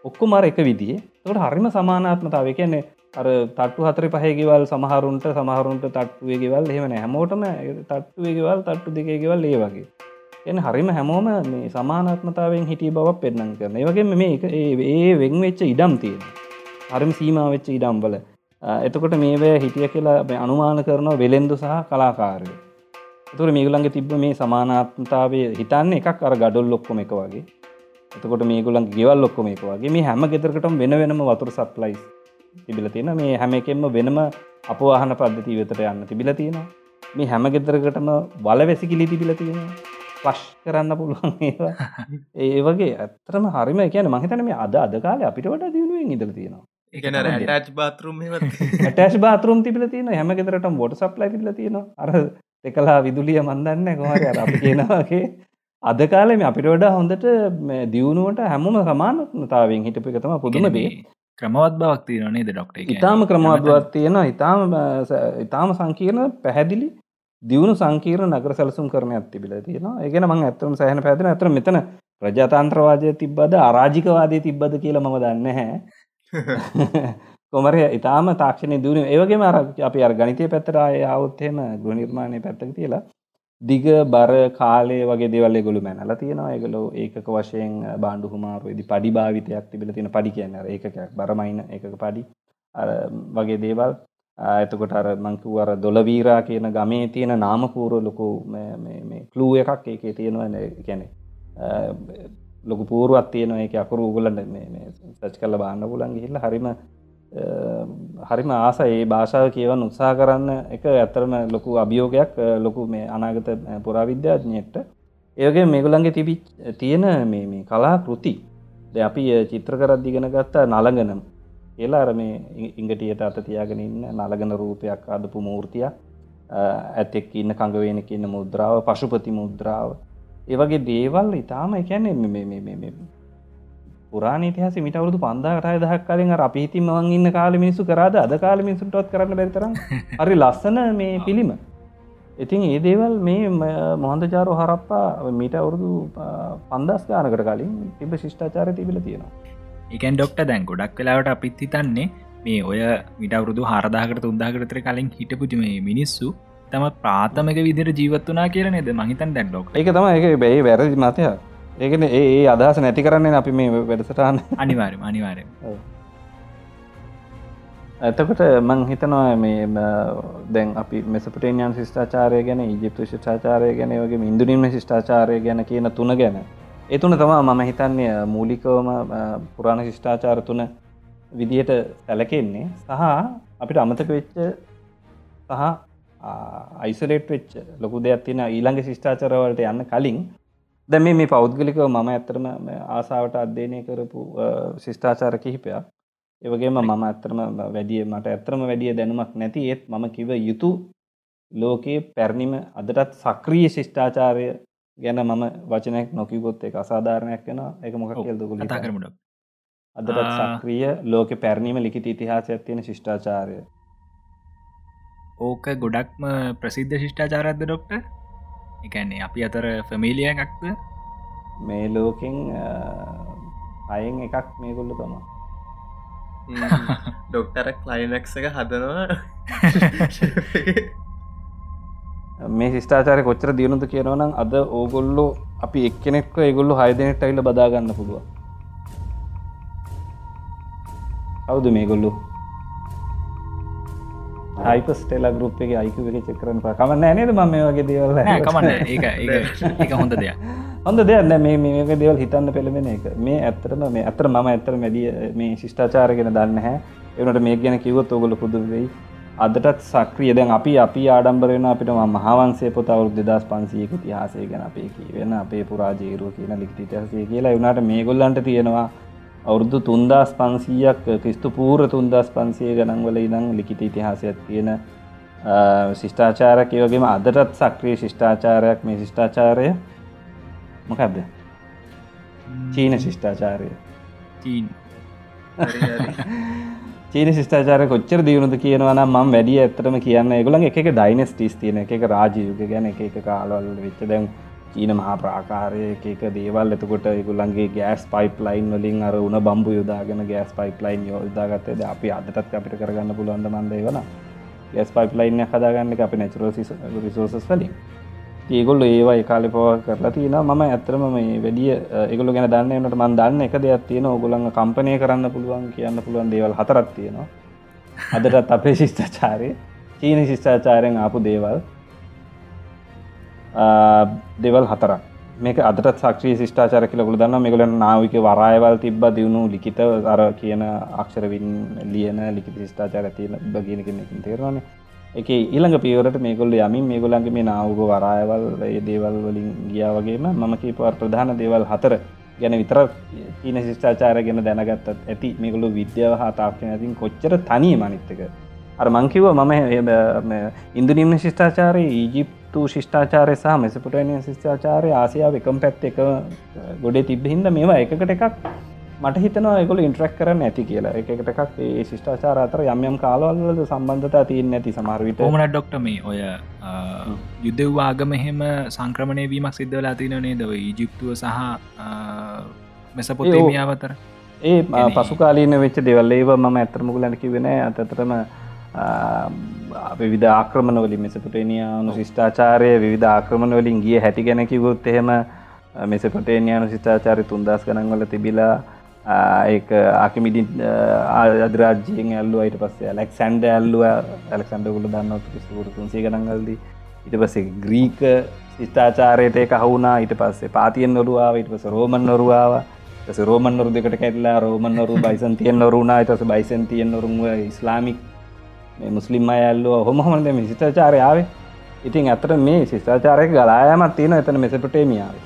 ඔක්කො මර එක විදිේ තොට හරිම සමානාත්මතාව කියන්නේ අර තට්ටු හතර පහේගෙවල් සමහරුන්ට සමහරුන්ට තට්ටුවේගෙවල් එහෙම හැමෝටම තට්ටුවේගෙවල් තට්ටු දෙකේගෙවල් ඒ වගේ. එන හරිම හැමෝම මේ සමානත්මතාවෙන් හිටිය බවක් පෙන්න්න කරන ඒවගේ මේ එක ඒ වෙන් වෙච්ච ඉඩම් තියෙන හරිම සීම වෙච්ච ඉඩම්බල එතකොට මේවැ හිටිය කියලා අනුමාන කරනවා වෙලෙන්දු සහ කලාකාරය. තුර මේගුලන්ගේ තිබ්බ මේ සමානාත්මතාවේ හිතන්න එකක් අර ගඩොල් ලොක්කොම එක වගේ. එතකොට මේගුලන් ගෙවල් ලොක්කොම එක වගේ. මේ හැම ගෙතරකටම වෙන වෙනම වතුර සප්ලයිස්. තිබිල තියෙන මේ හැම එකෙන්ම වෙනම අපවාහන පද්ධති වෙතට යන්න තිබිල තියෙනවා. මේ හැම ගෙතරකටම වල වැසිකිලි තිබිල තියෙනවා. ෆ්ලශ් කරන්න පුළුවන් ඒවා. ඒ වගේ ඇත්තරම හරිම කියන මහිතන මේ අද අද කාල අපිට වට දියුණුවෙන් ඉදල තියෙනවා. ටච් බාතරුම් ටස් බාතරුම් තිබල තියෙන හැම ගෙතරට බොට සප්ලයි තිබල තියෙන අර දෙකලා විදුලිය මන්දන්න කොහර අපි කියනවාගේ අද කාලෙම අපිට වඩා හොඳට දියුණුවට හැමම සමානත්මතාවෙන් හිටපි එකතම පුදුම දේ ක්‍රමවත් බවක් තියනේ ඩොක්ට ඉතාම ක්‍රමවත්වත් තියෙන ඉතාම ඉතාම සංකීර්ණ පැහැදිලි දියුණු සංකීර්ණ නගර සැලසුම් කරන ඇතිබිල තියෙනවා. ඒගෙන මං ඇත්තම සෑහන පැතින ඇතර මෙතන ප්‍රජාතන්ත්‍රවාදය තිබ්බද අරාජිකවාදය තිබ්බද කියල මම දන්න හැ කොමරය ඉතාම තාක්ෂණය දුවන ඒවගේ මර අපි අර ගනිතය පැත්තරාය අවුත්හෙම ගෘ නිර්මාණය පැත්තක තියලා දිග බර කාලය වගේ දෙවල්ල ගොළු මැනල තියෙනවා. ඒගලො ඒක වශයෙන් බාණ්ඩු හුමාරුවේදි පඩි භාවිතයක් තිබිල තියෙන පඩි කියන්න ඒකක් බරමයින එක පඩි. වගේ දේවල්. එතකොට අර මංකු අර දොලවීරා කියන ගමේ තියෙන නාමපූරුව ලොකු කලූ එකක් ඒකේ තියෙනවා. ගැන ලොකු පූරුවත් තියෙනවා. ඒක අකුරු උගලන්ට සච් කල බාන්න පුලන් ගිහිල්ල හරිම හරිම ආස ඒ භාෂාව කියවන් උත්සා කරන්න එක ඇත්තරම ලොකු අභියෝගයක් ලොකු මේ අනාගත පුරාවිද්‍යාඥයට ඒගේ මේගුලන්ගේ තිබි තියෙන මේ කලා කෘති ද අපි චිත්‍ර කරත් දිගෙන ගත්තා නළඟනම් කියලා අර මේ ඉංගටියට අත තියාගෙන ඉන්න නලගන රූපයක් අදපු මූර්තියක්. ඇතෙක් ඉන්න කඟවෙනක ඉන්න මුද්‍රාව පශුපති මුද්‍රාව. ඒවගේ දේවල් ඉතාම එකැන පුරාණ ඉතිහාස මිට අවුදු පන්දාකටය දහක් කලින් අර අපි හිතින් මවන් ඉන්න කාල මිනිසු කරාද? අද කාල මිනිසුන්ටත් කරන්න බැරිතරම් හරි ලස්සන මේ පිළිම. ඉතින් ඒ දේවල් මේ මොහන්දචාරෝ හරප්පා මීට අවුරුදු පන්දස් ගානකට කලින් තිබ ශිෂ්ඨාචාර තිබිල තියෙනවා. එකන් ඩොක්ට දැන් ගොඩක් වෙලාවට අපිත් හිතන්නේ මේ ඔය මිටවරුදු හරදාකට තුන්දාකරතර කලින් හිටපුච මේ මිනිස්සු තම ප්‍රාථමක විදිර ජීවත් වනා කියරනේද මහිතන් දැන් ඩොක් එක තම එක බැයි වැරදි මතය ඒකන ඒ අදහස නැති කරන්නේ අපි මේ වැඩසටාන්න අනිවාරම අනිවාරය ඇතකට මං හිතනවා මේ දැන් අපි මෙසපටේන්යන් ශිෂ්ඨාචාරය ගැන ඉජිප්තු ශිෂ්ඨාචාරය ගැන වගේ ඉන්දුරීම ශිෂ්ඨාචාරය ගැන කියන තුන ගැන. එතුන තමා මම හිතන්නේ මූලිකවම පුරාණ ශිෂ්ඨාචාර තුන විදිහට සැලකෙන්නේ. සහ අපිට අමතක වෙච්ච සහ අයිසලේට් වෙච්ච ලොකු දෙයක් තියෙන ඊළඟ ශිෂ්ඨාචරවලට යන්න කලින් දැම මේ පෞද්ගලිකව මම ඇත්තරම ආසාාවට අධ්‍යයනය කරපු ශිෂ්ඨාචාර කිහිපයක්. ඒවගේම මම ඇත්තරම වැඩිය මට ඇත්තරම වැඩිය දැනුමක් නැති ඒත් මම කිව යුතු ලෝකයේ පැරණිම අදටත් සක්‍රිය ශිෂ්ඨාචාරය ගැන මම වචනයක් නොකිවොත් එක අසාධාරණයක් වෙන එක මොක කියල්දකුල කතා කරමට අදටත් සක්‍රිය ලෝක පැරණීම ලිකිත ඉතිහාසයක් තියෙන ශිෂ්ඨාචාරය ඕක ගොඩක්ම ප්‍රසිද්ධ ශිෂ්ඨාචාරත්ද ඩොක්ට එකන්නේ අපි අතර ෆැමීලිය එකක්ද? මේ ලෝකෙන් අයෙන් එකක් මේගොල්ල තමා ඩොක්ටර කලයිනක්ස එක හදනවා. මේ ශිෂ්ඨාචාරය කොච්චර දියුණුතු කියනවනම් අද ඕගොල්ලෝ අපි එක්කෙනෙක්ව ඒගොල්ලු හයදනෙට අයිල බදාගන්න පුළුව කවුද මේගොල්ලු හයිපස් ටෙලා ගරුප් එක අයික එක චෙකරන කමන්න නේද ම මේ වගේ දේවල් කමන්න එක හොඳ දෙයක්. හොඳ දෙයන්න මේ මේක දේවල් හිතන්න පෙළමෙන එක. මේ ඇත්තරම මේ ඇතර ම ඇත්තර මැදිය මේ ශිෂ්ඨාචාරගෙන දන්න හැ එවනට මේ ගැන කිවත් ඔගොල පුදුවෙයි අදටත් සක්‍රිය. දැන් අපි අපි ආඩම්බරෙන අපිට මහාවන්සේ පොත අවුදු දෙදස් පන්සියක තිහාසේ ගැන අපේ කියවෙන අපේ පුරාජීරුව කියන ලික්ති තිහසේ කියලා. වුණට මේගොල්ලන්ට තියෙනවා අවුරුදු තුන්දස් පන්සීයක් ක්‍රිස්තු පූර තුන්දස් පන්සිය ගනන්වල ඉදං ලිකිත ඉතිහාසයක් තියෙන ශිෂ්ඨාචාරක වගේම අදටත් සක්‍රිය ශිෂ්ඨාචාරයක් මේ ශිෂ්ඨාචාරය මොකක්ද චීන ශිෂ්ඨාචාරය චීන්. ශිෂ්ඨාචාර කොච්චර දියුණුද කියනවා නම් මම වැඩිය ඇත්තටම කියන්න ඒගොල්ලන් එක ඩයිනස්ටිස් තියෙන එක රාජයුග ගැන එක එක කාලවල වෙච්ච දැන් චීන මහා ප්‍රාකාරය එක එක දේවල්. එතකොට ඒගොල්ලන්ගේ ගෑස් පයිප් ලයින් වලින් අර උණ බම්බු යොදාගෙන ගෑස් පයිප් ලයින් යොදාගත්තේ. අපි අදටත් අපිට කරගන්න පුළුවන් මන්ද වන ගෑස් පයිප් ලයින් හදාගන්න අපි නැචරල් රිසෝසස් වලින්. ඒගොල්ල ඒවා කාලි පව කරලා තියෙන ම ඇතරම මේ වැඩිය එකගොල ගැන දන්න වනට මන් දන්න එක දෙයක් තියෙන ඔගොලඟ කම්පනය කරන්න පුළුවන් කියන්න පුළුවන් දේවල් හතරත් තියෙනවා. අදටත් අපේ ශිෂ්ඨාචාරය චීන ශිෂ්ඨාචාරයෙන් ආපු දේවල්. දෙවල් හතර මේක අදට සක්ෂී ශිෂ්ඨාචාර කියලකුල දන්න මෙගල නාවික වරායවල් තිබ්බ දියුණු ලිකිත අර කියන අක්ෂරවින් ලියන ලිකි ශිෂ්ඨාචාර තියෙන බගෙන කෙනෙකින් තේරවානේ එක ඊළඟ පියවරට මේගොල්ල යමින් මේගොලන්ගේ මේ නාවක වරායවල් ඒ දේවල් වලින් ගියා වගේම මම කීපවර් ප්‍රධාන දේවල් හතර ගැන විතර ඊන ශිෂ්ඨාචාර ගැන දැනගත්තත් ඇති මේගොලු විද්‍යාව හා තාක්ෂණ ඇතින් කොච්චර තනී මනිත්තක අර මංකිව මම ඉන්දුනීම ශිෂ්ඨාචාරය ඊජිප්තු ශිෂ්ඨාචාරය සහ මෙසපුටනය ශිෂ්ඨාචාරය ආසියාව එකම් පැත් එක ගොඩේ තිබ්බහින්ද මේවා එකකට එකක් මට හිතනවා එකකොල ඉන්ට්‍රක් කරන්න ඇති කියලා. එකකට එකක් ඒ ශිෂ්ඨාචාර අතර යම්යම් කාලවල්ලද සම්බන්ධතා තියන්න ඇති සමහරවිට ඕමන ඩොක්ට මේ ඔය යුද්ධවාගම එහෙම සංක්‍රමණය වීමක් සිද්ධවලා තින නේදව ඊජිප්තුව සහ මෙසපොතේමියාවතර ඒ පසුකාලීන වෙච්ච දෙවල්. ඒව මම ඇතරමකුලැන කිවෙන අතතරම විධ ආක්‍රමණ වලින් මෙසපටේනියානු ශිෂ්ඨාචාරය විධ ආක්‍රමණ වලින් ගිය හැටි ගැන කිවොත් එහෙම මෙසපටේනියානු ශිෂ්ඨාචාරය තුන්දස් ගනන්වල තිබිලා ඒක ආකමිඩි අදරාජයෙන් ඇල්ලු අයිට පස්සේ ඇලෙක් සැන්ඩ ඇල්ලුව ඇලෙක්සන්ඩගුල දන්න පිස්තුර තුන්සේ ගනන්ගල්දී ඉට පස්සේ ග්‍රීක ශිෂ්ඨාචාරයට එක හවුනා ඊට පස්සේ පාතියෙන් නොරුවාව ඉට පස රෝමන් නොරුවාව ස රෝමන් නොරු දෙකට කැටලා රෝමන් නොරු බයිසන් තියෙන් නොරුණා ටස බයිසන් තියෙන් නොරුව ඉස්ලාමික් මුස්ලිම් අයල්ලුව හොමහොමද මේ ශිෂ්ඨාචාරයාවේ ඉතින් ඇතට මේ ශිෂ්ඨාචාරය ගලායමත් තියෙන එතන මෙසපටේමියාවේ.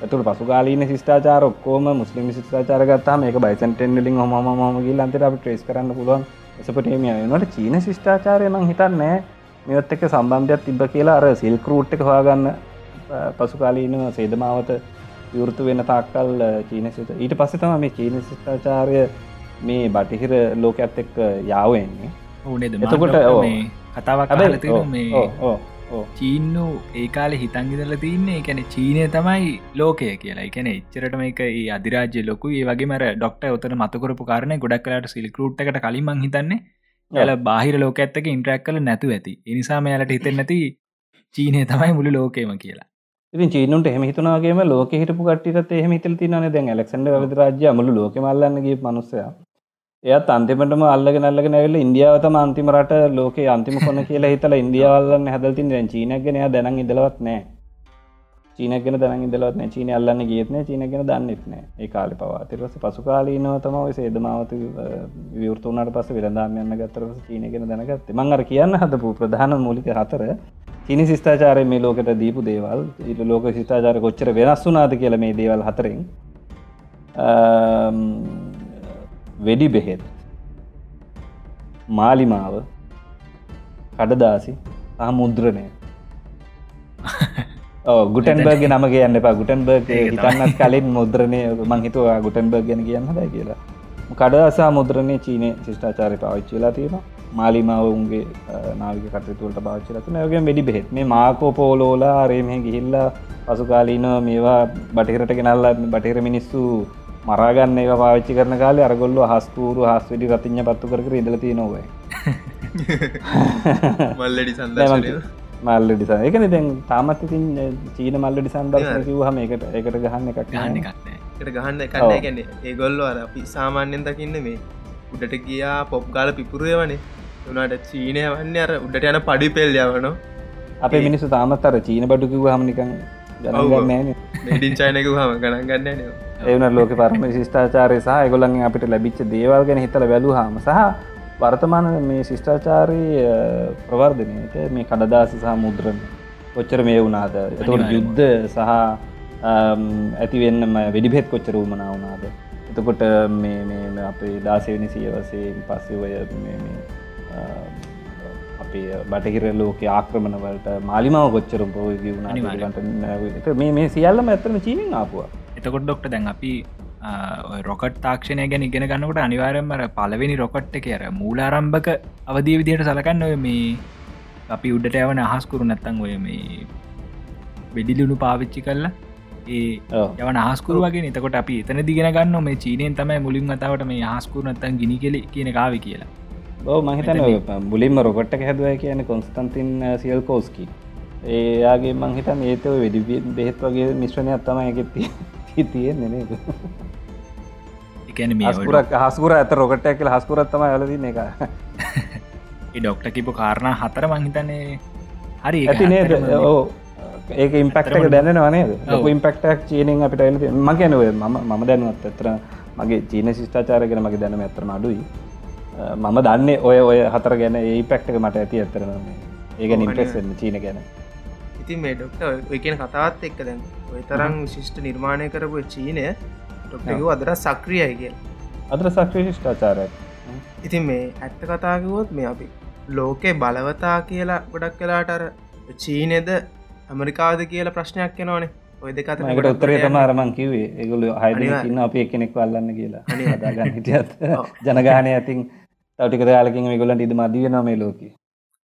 ඇතුළ පසුකාලීන ශිෂ්ඨාචාර ඔක්කෝම මුස්ලිම් ශිෂ්ඨාචාර ගත්තා මේක බයිසන්ටෙන් ලින් හොම මගේ ලන්තර අප ට්‍රේස් කරන්න පුළුවන් එසපටේමිය නට චීන ශිෂ්ඨාචාරය මං හිතන්නේ මෙත් එක සම්බන්ධයක් තිබ කියලා අර සිල්කරූට් එක හවාගන්න පසුකාලීන සේදමාවත විවෘතු වෙන තාක්කල් චීන සිත ඊට පස්ස තම මේ චීන ශිෂ්ඨාචාරය මේ බටහිර ලෝකඇත් එක්ක යාවෙන්නේ ඕනේද එතකොට මාර්ග් ඕ. මේ කතාවක් ඕ, මේ. චීන්නු ඒකාල හිතන්ගිදල තින්නේ එකැන චීනය තමයි ලෝකය කියලා. එකන එච්චරට මේක අධිරාජ්‍ය ලොකු. ඒ වගේ මර ඩොක්ට ඔතන මතකරපු කාරණය ගොඩක් කලට සිල්කරුට් එකට කලින්මං හිතන්නේ යාල බාහිර ලෝක ඇත්තක ඉන්ට්‍රක් කල නැතු ඇති. එනිසාම යාලට හිතෙන් නැති චීනය තමයි මුළු ලෝකේම කියලා. ඉතින් චීනුන්ට එහෙම හිතුනාගේම ලෝක හිටපු කට්ටිට එහෙම හිතල තිනන දැන් ඇලෙක්සන්ඩ වලද රාජ්‍ය මුළු ලෝක මල්ලන්නගේ මනුස්සය එයත් අන්තිමටම අල්ලගෙන අල්ලගෙන ඇවිල්ල ඉන්දියාවතම අන්තිම රට ලෝකේ අන්තිම කොන කියලා හිතලා ඉන්දියාවල්ලන්න හැදල්තින් දැන් චීනක්ගෙන එයා දැනන් ඉදලවත් නෑ චීනගෙන දැන ඉදලවත් නෑ චීන අල්ලන්න ගේත්න චීනගෙන දන්නෙත් නෑ ඒ කාලි පවා. තිරස පසු කාලීනව තම ඔය සේදමාවත විවෘතුනට පස විරදාම යන්න ගත්තරස චීනගෙන දැනගත්ත. මංගර කියන්න හදපු ප්‍රධාන මූලික හතර. චීනි ශිස්ථාචාරය මේ ලෝකට දීපු දේවල්. ඊට ලෝක ශිස්ථාචාර කොච්චර වෙනස් වුනාද කියල මේ දේවල් හතරෙන්. වෙඩි බෙහෙත් මාලිමාව කඩදාසි සහ මුද්‍රණය. ගුටන්බර්ග නම කියන්න එපා. ගුටන්බර්ග. හිතන්නත් කලින් මුද්‍රණය මංහිතුවා ගුටන්බර්ග ගැන කියන්න ද කියලා. කඩදසා මුද්‍රණය චීනය ශිෂ්ඨාචාරය පාවිච්චිලා තියෙන මාලිමාව උන්ගේ නාවික කටතුවලට භාච්චලති යගේ වැඩි බෙහෙත්. මේ මාකෝ පෝලෝලා රේමහ ගිහිල්ලා පසුකාලීන මේවා බටහිරට ගෙනල්ල බටහිර මිනිස්සු මරාගන්න ඒ පාච්චි කරන කාල අරගොල්ල හස්කූරු හස් වැඩි රතිඥ පත්තු කර ඉදලති නොවේ මල්ලඩි සන්දර්ශනය. මල්ල ඩිසා එකන දැන් තාමත් ඉතින් චීන මල්ල ඩිසන් දර්ශන කිවහම එකට එකට ගහන්න එකක් එකට ගහන්න ඔව්. එකන්න ගැන්නේ ඒගොල්ලො අර අපි සාමාන්‍යෙන් දකින්න මේ උඩට ගියා පොප් ගාල පිපුරුය වනේ උනාට චීනය වන්න අර උඩට යන පඩි පෙල් යවන අපේ මිනිස්සු තාමත් අර චීන බඩු කිව හමනිකන් ගනගන්නෑන ඩින් චයිනක හම ගණන් ගන්න ඒවන ලෝක පරම ශිෂ්ඨාචාරය සහ ගොලන් අපිට ලැබිච්ච දේවල් ගැන හිතල බැලූ හම සහ වර්තමාන මේ ශිෂ්ඨාචාරී ප්‍රවර්ධනයට මේ කඩදාස සහ මුද්‍රණ කොච්චර මේ වුණාද? එතකට. යුද්ධ සහ ඇතිවෙන්නම වෙඩිබෙත් කොච්චර වුමනා වුණාද? එතකොට මේ මේ අපේ දාසයනි සියවසේ පස්සේ ඔය මේ- මේ, අ, අපේ බටහිර ලෝක ආක්‍රමණවලට මාලිමාව කොච්චර පෝග වුණට මේ සියල්ලම ඇත්තම චීනින් ආපුවා. එතකොට ඩොක්ට දැන් අපි රොකට් තාක්ෂණය ගැන ඉගෙන ගන්නකට අනිවාරෙන්මර පලවෙනි රොකට් එක අර මූලාරම්භක අවදිය විදියට සලකන්න ඔය මේ අපි උඩට යවන අහස්කුරු නැත්තං ඔය මේ වෙඩිලිුණු පාවිච්චි කරලා ඒ. යවන ආස්කුරු වගේ එතකොට අපි එතන දිගෙන ගන්න මේ චීනයෙන් තමයි මුලින් අතාවට මේ ආස්කුරු නැත්තන් ගිනි කෙලි කියන කාව කියලා මහිතන බුලින්ම රොකට්ට හැදුව කියන කොන්ස්ටන්තින් සියල් කෝස්කි ඒයාගේ මංහිතන් ඒතව වෙඩි බෙහෙත් වගේ මිශ්‍රණයක් තම නේද? එකන මේ හස්කුරක් හස්කුර ඇත රොකට්ටයක් කියල හස්කුරත්තම යලදන්න එක ඩොක්ට කිපු කාරණ හතර මංහිතන්නේ හරි ඇති නේද? ඕ ඒක ඉම්පෙක්ට එක දැනනවනේද ඔව්. ලොක ඉම්පෙක්ටක් චීනෙන් අපිට මගැනව ම මම දැනුවත් ඇතර මගේ චීන ශිෂ්ඨාචාරගෙන මගේ දැනම ඇතරම අඩුයි මම දන්නේ ඔය ඔය හතර ගැන ඒ පැක්ටක මට ඇති ඇතරන ඒක ඔව්, නිම්පෙස්සෙන් චීන ගැන. ඉතින් මේ ඩොක්ට ඔය කියන කතාවත් එක්ක දැන් ඔය තරම් විශිෂ්ට නිර්මාණය කරපු චීනය ඩොක්ටක අදර සක්‍රියයි කිය අදර සක්‍රී ශිෂ්ඨාචාරයක් ඉතින් මේ ඇත්ත කතාකිවොත් මේ අපි ලෝකේ බලවතා කියලා ගොඩක් කලාට අර චීනෙද ඇමරිකාද කියලා ප්‍රශ්නයක් එනවානේ. ඔය දෙක අතර මකට ගොඩක් උත්තරේ දුරට තම. අරමං කිවේ ඒගොල. ඉන්න අප එකනෙක් වල්ලන්න කියලා. හදාගන්න හිටියත්. ජනගානය ඇතින් තවටික දාලකින් මේගොලන්ට ඉද මදිය නොමේ ලෝක.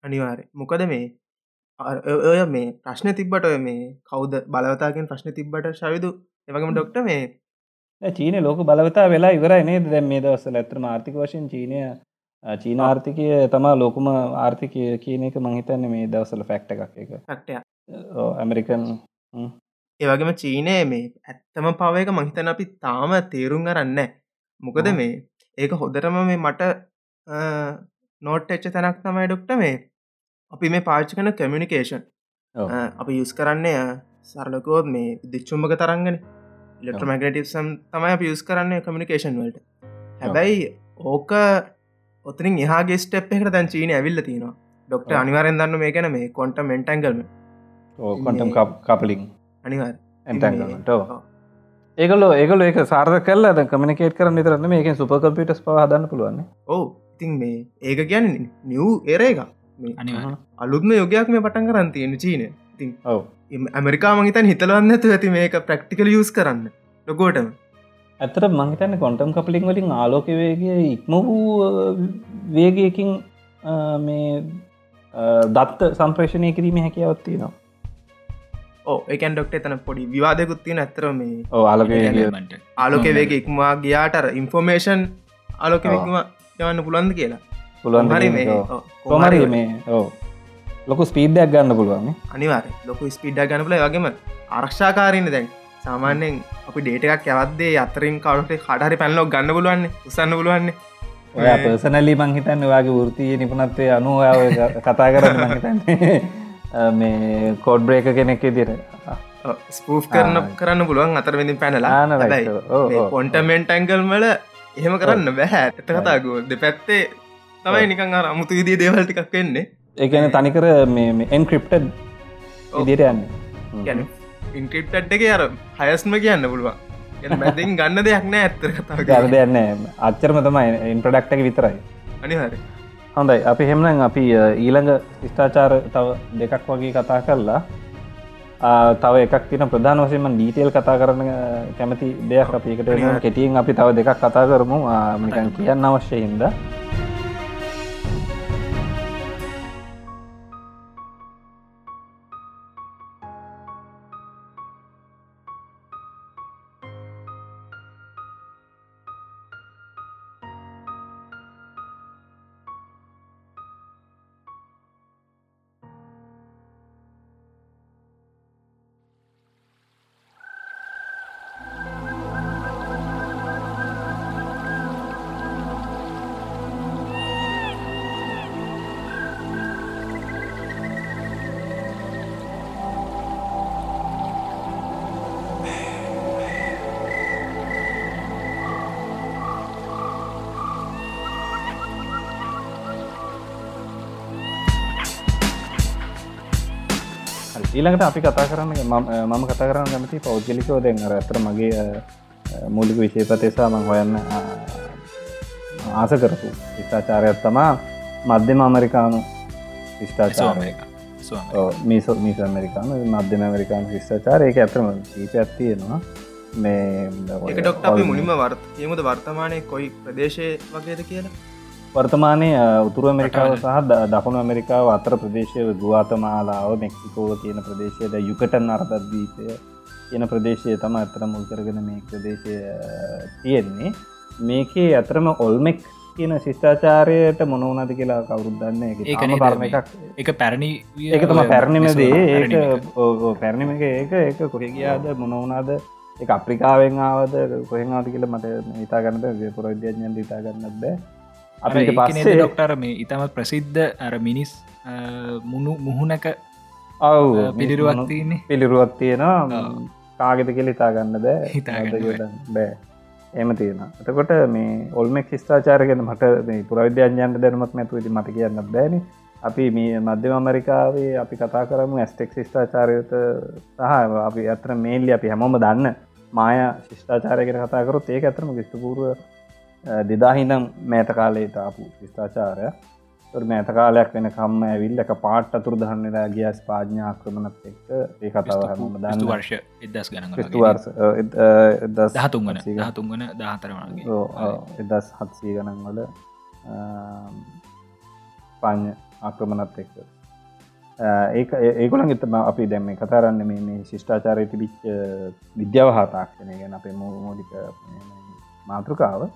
අනිවාරය මොකද මේ ඔය- මේ ප්‍රශ්න තිබ්බට ඔය මේ කවුද බලවතාගෙන් ප්‍රශ්න තිබ්බට ශවිදු? එවගම ඩොක්ට මේ චීන ලෝක බලවතා වෙලා ඉවරයි නේද? දැම් මේ දවස්සල ඇතරම ආර්ථික වශයෙන් චීනය චීන ආර්ථිකය තමා ලෝකුම ආර්ථිකය කියන එක මංහිතන්න මේ දවසල ෆැක්ට එකක් එක ටය ඇමරිකන් ඒවගේම චීනය මේ ඇත්තම පවයක මහිතන අපි තාම තේරුම් කරන්න මොකද. මේ ඒක හොදරම මේ මට නෝට් එච්ච තැනක් තමයි ඩොක්ට මේ. අපි මේ පාච්චි කන කමියනිකේෂන් අපි යුස් කරන්නේ සරලකෝත් මේ දිච්චුම්භක තරන්ගෙන ඉලෙක්ට්‍රමගටිසම් තමයි අප යුස් කරන්නේ කමියනිකේෂන් වලට. හැබැයි ඕක ඔතනින් එහාගේ ස්ටප් එකට දැන් චීන ඇවිල්ල තියෙනවා. ඩොක්ට. අනිවරෙන් දන්න මේ ගැන මේ කොන්ට මෙන්ටැන්ගල්ම කොටම් කපලින් අනිවාර ඇන්ටන්ට ඔව්. ඒකලෝ ඒකල ඒක සාර්ධ කල්ලා කමනිකේට කරන්න නිතරන්න මේක සුප කම්පිටස් පහදන්න පුළුවන් ඔවු ඉතින් මේ ඒක ගැන නිව් එර එක මේ අනිවා අලුත්ම යෝගයක් මේ පටන් කරන්න තියෙන චීන ඉතින් ඔව. ඇමරිකාම හිතන් හිතලවන්න ඇතු ඇති මේක ප්‍රක්ටිකල යස් කරන්න. ලොකෝටම ඇතර මහිතන්න කොන්ටම් කපලිං වලින් ආලෝක වේගේ ඉක්ම වූ වේගයකින් මේ දත්ත සම්ප්‍රේෂණය කිරීම හැකියවත්ති නවා ඕ එකන් ඩොක්ට තන පොඩි විවාදකුත්තිය ඇතර මේ ආලක ආලෝක වේග ඉක්මවා ගියාටර ඉන්ෆෝර්මේෂන් ආලෝකම යවන්න පුළන්ද කියලා. පුළුවන් කොමරි මේ ඕ ලොකු ස්පීඩ්ඩයක් ගන්න පුළුවන් අනිවාර ලොකු ස්පිඩ්ඩ ගන්නපල වගේම ආරක්ෂාකාරන්න දැන්. සාමාන්‍යෙන් අපි ඩේට එකක් ඇවත්දේ අතරින් කවුට කඩහරි පැල්ලෝ ගන්න පුළුවන්න උසන්න පුළුවන්නේ ඔය පර්සනලි මංහිතන්න වගේ වෘතිය නිපනත්වේ අනුව කතා කරන්න මහිතන්නේ මේ කෝඩ් බ්‍රේක කෙනෙක් දිර ස්පූෆ් කරන කරන්න පුළුවන් අතර වෙඳින් පැනලා ආන right. එහෙම කරන්න බැහැ ඇත කතාගුව දෙ පැත්තේ තමයි නිකන් අර අමුතු විදිී දේවල්ටිකක් වෙන්නේ ඒන තනිකර මේ එන්ක්‍රිප්ට ඔව්. ඉදිර යන්න. ගැන ඉන්ක්‍රප්ටඩ් එක අර හයස්ම කියන්න පුළුවන්. මැතින් ගන්න දෙයක් නෑ ඇත්තර කතා ගර දෙයන්න අච්චරම තමයි එන් ප්‍රඩක්්ටක විතරයි. අනිහරි හොඳයි. අපි හෙමනන් අපි ඊළඟ ස්ථාචාර තව දෙකක් වගේ කතා කරලා තව එකක් තින ප්‍රධාන වසයම ඩීටේල් කතා කරන කැමති දෙයක් අපිකට. කෙටියෙන් අපි තව දෙකක් කතා කරමු. මිකන් කියන්න අවශ්‍ය ඊළඟට අපි කතා කරන්න මම කතා කරන්න කැමති පෞද්ගලිකෝ දැන් අර ඇතර මගේ මූලික විශේපතේසා මං හොයන්න ආස කරපු ස්ථාචාරයක් තමා මධ්‍යම අමරිකානු ස්ථාචාරය මිස මිස ඇමරිකාන මධ්‍යම ඇමරිකාන ශිෂ්ඨාචාර ඒක ඇතරම ජීපයක් තියෙනවා. මේ එක ඩොක්ට අපි මුලින්ම වර්ත කියමුද වර්තමානය කොයි ප්‍රදේශය වගේද කියලා වර්තමානය උතුර ඇමරිකාව සහ දකුණු ඇමරිකාව අතර ප්‍රදේශය ගුවාතමාලාව මෙක්සිකෝව තියෙන ප්‍රදේශයද යුකටන් අර්තද්වීපය කියන ප්‍රදේශය තම ඇතර මුල් කරගෙන මේ ප්‍රදේශය තියෙන්නේ. මේකේ ඇතරම ඔල්මෙක් කියන ශිෂ්ඨාචාරයට මොනවනද කියලා කවුරුද්දන්න එකක්. එක පැරණි ඒක තම පැරණිමදේ. ඒක පැරණිම එක. ඒක ඒක කොහෙ ගියාද? මොනවනාද එක අප්‍රිකාවෙන් ආවද? කොහෙන්වාද කියල මට ඉතාගන්නද පුරවිද්‍යඥන් ඉතාගන්නත් බෑ අපිට පස්සේ ඩොක්ටර මේ ඉතමත් ප්‍රසිද්ධ අර මිනිස් මුණු මුහුණක ඔව්. පිළිරුවක් තියන්නේ. පිළිරුවත් තියෙනවා. කාගෙත කෙල හිතාගන්න බෑ. හිතාගන්න මට බෑ. එම තියෙන එතකොට මේ ඔල්මෙක් ශිස්ථාචාරගෙන මට පුරවිද්‍යඥන්ට දැනමත් නැතු ති මට කියන්න බෑනි. අපි මේ මධ්‍යම අමරිකාවේ අපි කතා කරමු ඇස්ටෙක් ශිෂ්ඨාචාරයත සහ අපි ඇතර මේල්ලි අපි හැමෝම දන්න මාය ශිෂ්ඨාචාරයකට කතාකරොත් ඒක ඇතරම ගිස්තපුරුව දෙදාහිනම් මෑත කාලයට ආපු ශිෂ්ඨාචාරය මෑත කාලයක් වෙන කම්ම ඇවිල් එක පාට් අතුර දහන්නෙලා ගිය ස්පාඥාක්‍රමණත් එක්ක. ඒ කතාව ස්තු දන්න. වර්ෂ එදස් ගන දහතුන්ගන දහතුන්ගන දහතරමගේ එදස් හත්සී ගණන් වල පාඥ ආක්‍රමණත් එක්ක. ඒක ඒගොලන් එතම අපි දැම කතරන්න මේ ශිෂ්ඨාචාරය තිබිච්ච විද්‍යාව හාතාක්ෂණය ගැන අපේ මූලික මාතෘකාව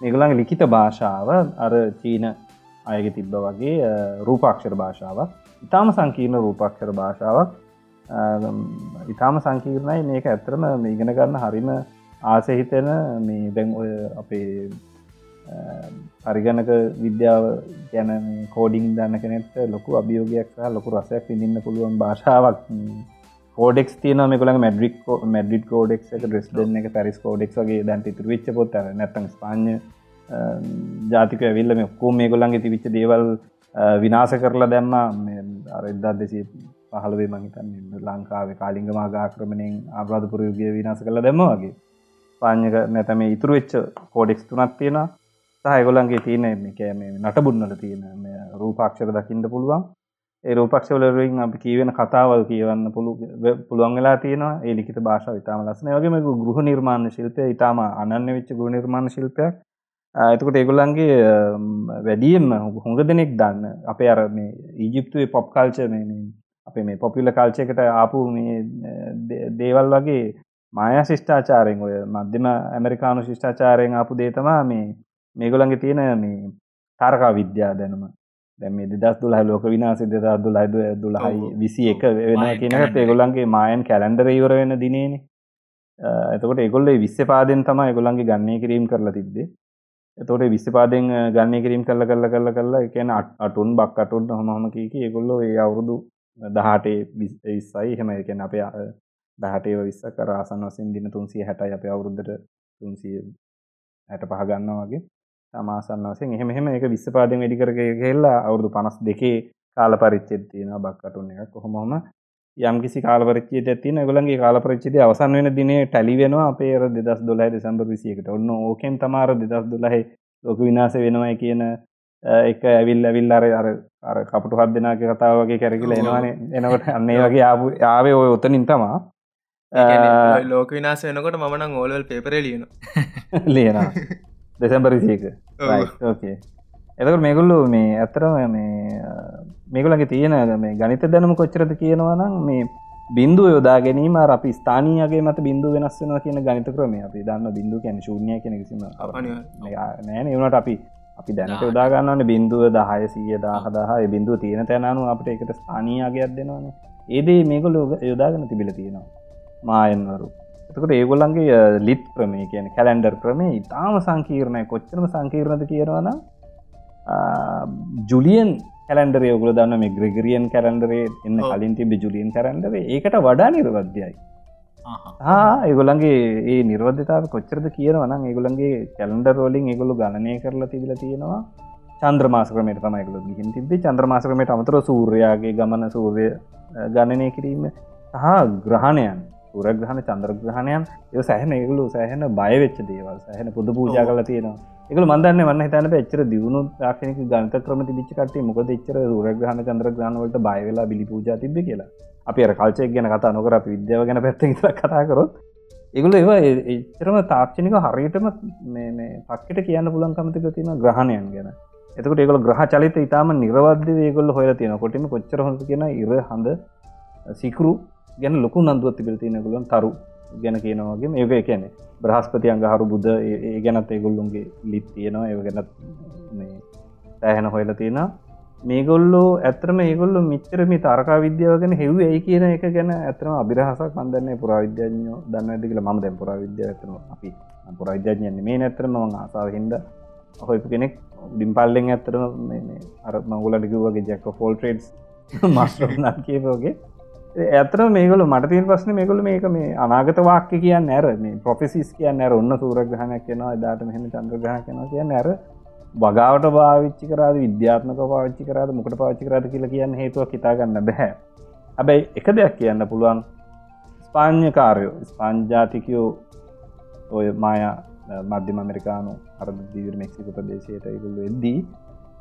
මේගොලන් ලිකිත භාෂාව අර චීන අයග තිබ්බ වගේ රූපාක්ෂර භාෂාවක්. ඉතාම සංකීර්ණ රූපක්ෂර භාෂාවක්. ඉතාම සංකීර්ණයි. මේක ඇත්තරම මේ ඉගෙන ගන්න හරිම ආසහිතන මේ දැන් ඔය අපේ පරිගණක විද්‍යාව ගැන කෝඩිං දන්න කෙනෙට ලොකු අභියෝගයක් සහ ලොකු රසයක් විඳන්න පුළුවන් භාෂාවක්. කෝඩෙක් තියන මෙකල මැඩික් මැඩික් කෝඩෙක් එක ්‍රෙස් දෙන්න එක පැරිස් කෝඩෙක් වගේ දැන්ට තුර විච්ච පොත් නැතන් ස්පාඥ ජාතික ඇවිල්ල මේ ඔක්කෝ මේ ගොල්ලන්ගේ තිවිච්ච දේවල් විනාස කරලා දැම්ම. අරදා දෙසි පහළවේ මහිතන් ලංකාවේ කාලිංග මාගාක්‍රමණයෙන් අබ්‍රාධපුරයුගේ විනාස කළ දැම වගේ. පාඥක නැතම ඉතුරු වෙච්ච කෝඩෙක්ස් තුනත් තියෙන සහයගොලන්ගේ තියෙන කෑම නටබුන්නල තියෙන රූපාක්ෂර දකිින්ට පුළුවන් ඒ රූපක්ෂවලින් අපි කියවෙන කතාවල් කියවන්න පුළු පුළුවන් වෙලා තියෙනවා. ඒ ලිකිත භාෂාව ඉතාම ලස්සන වගේම ගෘහ නිර්මාණ ශිල්පය ඉතාම අනන්න වෙච්ච ගෘහ නිර්මාණ ශිල්පයක්. එතකොට ඒගොල්ලන්ගේ වැඩියම හොඟ දෙනෙක් දන්න අපේ අර මේ ඊජිප්තුවේ පොප් කල්ච මේ අපේ මේ පොපිල්ල කල්චයකට ආපු මේ දේවල් වගේ මායා ශිෂ්ඨාචාරයෙන් ඔය මධ්‍යම ඇමරිකානු ශිෂ්ඨාචාරයෙන් ආපු දේතමා මේ මේගොලන්ගේ තියෙන මේ තාරකා විද්‍යා දැනුම. දැම දෙදස් දුලහ ලෝක විනාස දෙදා දුලයිද දුලහයි විසි එක වෙන කියනට ඒගොල්ලන්ගේ මායන් කැලන්ඩර ඉවර වෙන දිනේන. එතකොට ඒගොල්ල විස්ස පාදෙන් තම ඒගොල්ලන්ගේ ගන්නේ කිරීම් කරලා තිබ්දේ එතෝට විස්සපාදෙන් ගන්න කිරීම් කල්ල කල්ල කල්ල කල්ලා එකන අටුන් බක් අටුන් හොමහම කියක ඒගොල්ලො ඒ අවුරුදු දහටේ විස්සයි. හෙම එකන අපේ දහටේ විස්ස කරාසන් වසින් දින තුන්සිය හැටයි අප අවුරුද්ධට තුන්සිය හැට පහගන්න වගේ සමාසන්න වසෙන් එහෙම එහෙම එක විස්සපාදෙන් වැඩිකර කෙල්ලා අවුරුදු පනස් දෙකේ කාල පරිච්චෙත් තියෙන බක්කටුන්න එක කොහොමම යම්කිසි කාලපරිච්චේ ඇතින ගොලන්ගේ කාලපරිච්චිද අවසන් වෙන දිනේ ටැලි වෙනවා. අපේ දෙදස් දොලයි දෙසම්බර් විසියකට. ඔන්න ඕකෙන් තමාර දෙදස් දොලහි ලොක විනාස වෙනවයි කියන එක ඇවිල් ඇවිල් අර අර අර කපටු හත් දෙනාක කතාව වගේ කැරකිල එනවානේ. එනකොට අන්නේ වගේ ආපු ආවේ ඔය ඔතනින් තමා. ලෝක විනාස වෙනකොට මනං ඕලවල් පේපර ලියන ලියන දෙසැම්බර් විසියක ඕකේ එතකට මේගොල්ලු මේ ඇත්තරම මේ මේගොලගේ තියෙන මේ ගනිත දැනම කොච්චරද කියනවනම් මේ බින්දුව යොදා ගැනීම අපි ස්ථානීයගේ මත බින්දු වෙනස් වෙන කියන ගනිත ක්‍රම අපි දන්න බින්දු කැන ශූන්‍ය කෙන කිසිම නෑන ඒනට අපි අපි දැනට යොදාගන්නවන්න බින්දුව දහය සීය දාහදාහ බින්දුව තියෙන තැනනු අපට එකට ස්ථානීයගයක් දෙනවානේ. ඒදේ මේගොල යොදාගන්න තිබිල තියෙනවා. මායන්වරු එතකට ඒගොල්ලන්ගේ ලිත් ක්‍රමේ කියන කැලන්ඩර් ක්‍රමේ ඉතාම සංකීර්ණය. කොච්චරම සංකීර්ණද කියනවනම් ජුලියන් කැලන්ඩරේ ඔගුල දන්න මේ ග්‍රගරියන් කැලන්ඩරේ එන්න කලින් තිබ ජුලියන් කරන්ඩරේ ඒකට වඩා නිර්වද්‍යයි. ඒගොලන්ගේ ඒ නිර්වධතාව කොච්චරද කියනවනම් ඒගොලන්ගේ කැලන්ඩර් රෝලින් ඒගොලු ගණනය කරලා තිබල තියෙනවා. චන්ද්‍රමාසකමට තමයිකල ගිහින් තිබේ චන්ද්‍රමාසකමට අමතර සූර්යාගේ ගමන සූර්ය ගණනය කිරීම සහ ග්‍රහණයන් සුරග්‍රහණ චන්ද්‍රග්‍රහණයන් ඒ සෑහන ඒගලු සෑහන බයවෙච්ච දේවල් සෑහන පුද පූජා කල තියෙනවා. එකල මන්දන්න වන්න හිතන එච්චර දියුණු ක්ෂණක ගන්ත ක්‍රම තිබිච් කට මොකද එච්චර සුරග්‍රහණ චන්ද්‍රග්‍රහණවලට බයවෙලා බිලි පූජා තිබ කියලා. අපි අර කල්චයක් ගැන කතා නොකර අපි විද්‍යාව ගැන පැත්ත කතා කරොත් ඒගුල ඒවා එච්චරම තාක්ෂණික හරියටම පක්කට කියන්න පුලන් කමතික තියෙන ග්‍රහණයන් ගැන. එතකට ඒගල ග්‍රහ චලිත ඉතාම නිරවද්‍ය ඒගොල්ල හොල තියෙන කොටම කොච්චර හොඳ කියෙන ඉර හඳ සිකරු ගැන ලොකු නන්දුවත් තිබිල තියෙනගුලන් තරු ගැන කියනවාගේ ඒක කියනෙ බ්‍රහස්පති අංගහරු බුද්ධ ඒ ගැනත් ඒගොල්ලුන්ගේ ලිත් තියෙනවා ඒ ගැනත් සෑහෙන හොයල තියෙන මේගොල්ලෝ ඇතරම ඒගොල්ලු මිච්චරම තරකා විද්‍යාවගෙන හෙව ඒ කියන එක ගැන ඇතරම අභිරහසක් කන්දන්නේ පුරාවිද්‍යාඥෝ දන්න ඇතිකල ම දැන් පුරාවිද්‍යාව ඇතන අපි පුරාවිද්‍යාඥයන්නේ මේ නැතරම ම ආසාාව හින්ද හොයපු කෙනෙක්. ඩිම්පල්ලෙන් ඇත්තරම අර මංගුලටික වගේ jack of all trades master none කියපෝගේ ඇතර මේගල මට පස්න මේගොල මේක මේ අනාගත වාක්‍ය කියන්න ඇර මේ පොෆෙසිස් කියන්න ඇර ඔන්න සූරග්‍රහණ කෙනවා දාට මෙහම චන්ද්‍රග්‍රහ කෙන කියන්න ඇර වගාවට භාවිච්චි කරද විද්‍යාත්මක පාච්චි කරද මොකට පාච්චි කරද කියල කියන්න හේතුව කිතාගන්න බැහැ හැබැයි එක දෙයක් කියන්න පුළුවන්. ස්පාඥ්‍ය කාරයෝ ස්පාන්ජාතිකයෝ ඔය මායා මධ්‍යම අමරිකානු අරද දීවර මෙක්සික ප්‍රදේශයට ඉගුල්ල එද්දී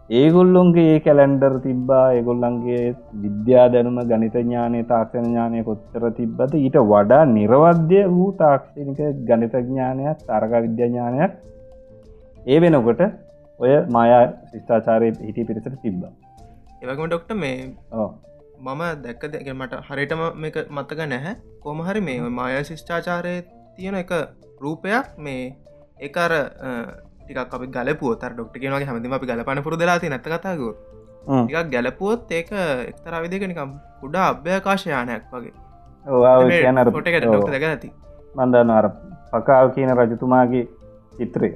ඒගොල්ලොන්ගේ ඒ කැලැන්ඩර් තිබ්බා ඒගොල්ලන්ගේ විද්‍යා දැනුම ගනිත ඥානය තාක්ෂණ ඥානය කොච්චර තිබ්බත ඊට වඩා නිර්වද්‍ය වූ තාක්ෂණික ගනිත ඥානයක් තරක විද්‍යාඥානයක් ඒ වෙනකොට ඔය මායා ශිෂ්ඨාචාරය හිටි පිරිසට තිබ්බ. ඒවගම ඩොක්ට මේ මම දැක්ක දෙක මට හරිටම මේක මත්තක නැහැ. කොමහරි මේ මායා ශිෂ්ඨාචාරය තියෙන එක රූපයක් මේ එකර ටික් අපි ගලපුුව තර ඩොක්ට කියෙනගේ හැමතිම අපි ගලපන පුර දලාති නැත කතාග ටිකක් ගැලපුවොත් ඒක එක්තර විදික නිකම් කුඩා අභ්‍යකාශයානයක් වගේ. ොට දැක ඇති. මන්දන්න අර පකාල් කියන රජතුමාගේ චිත්‍රය.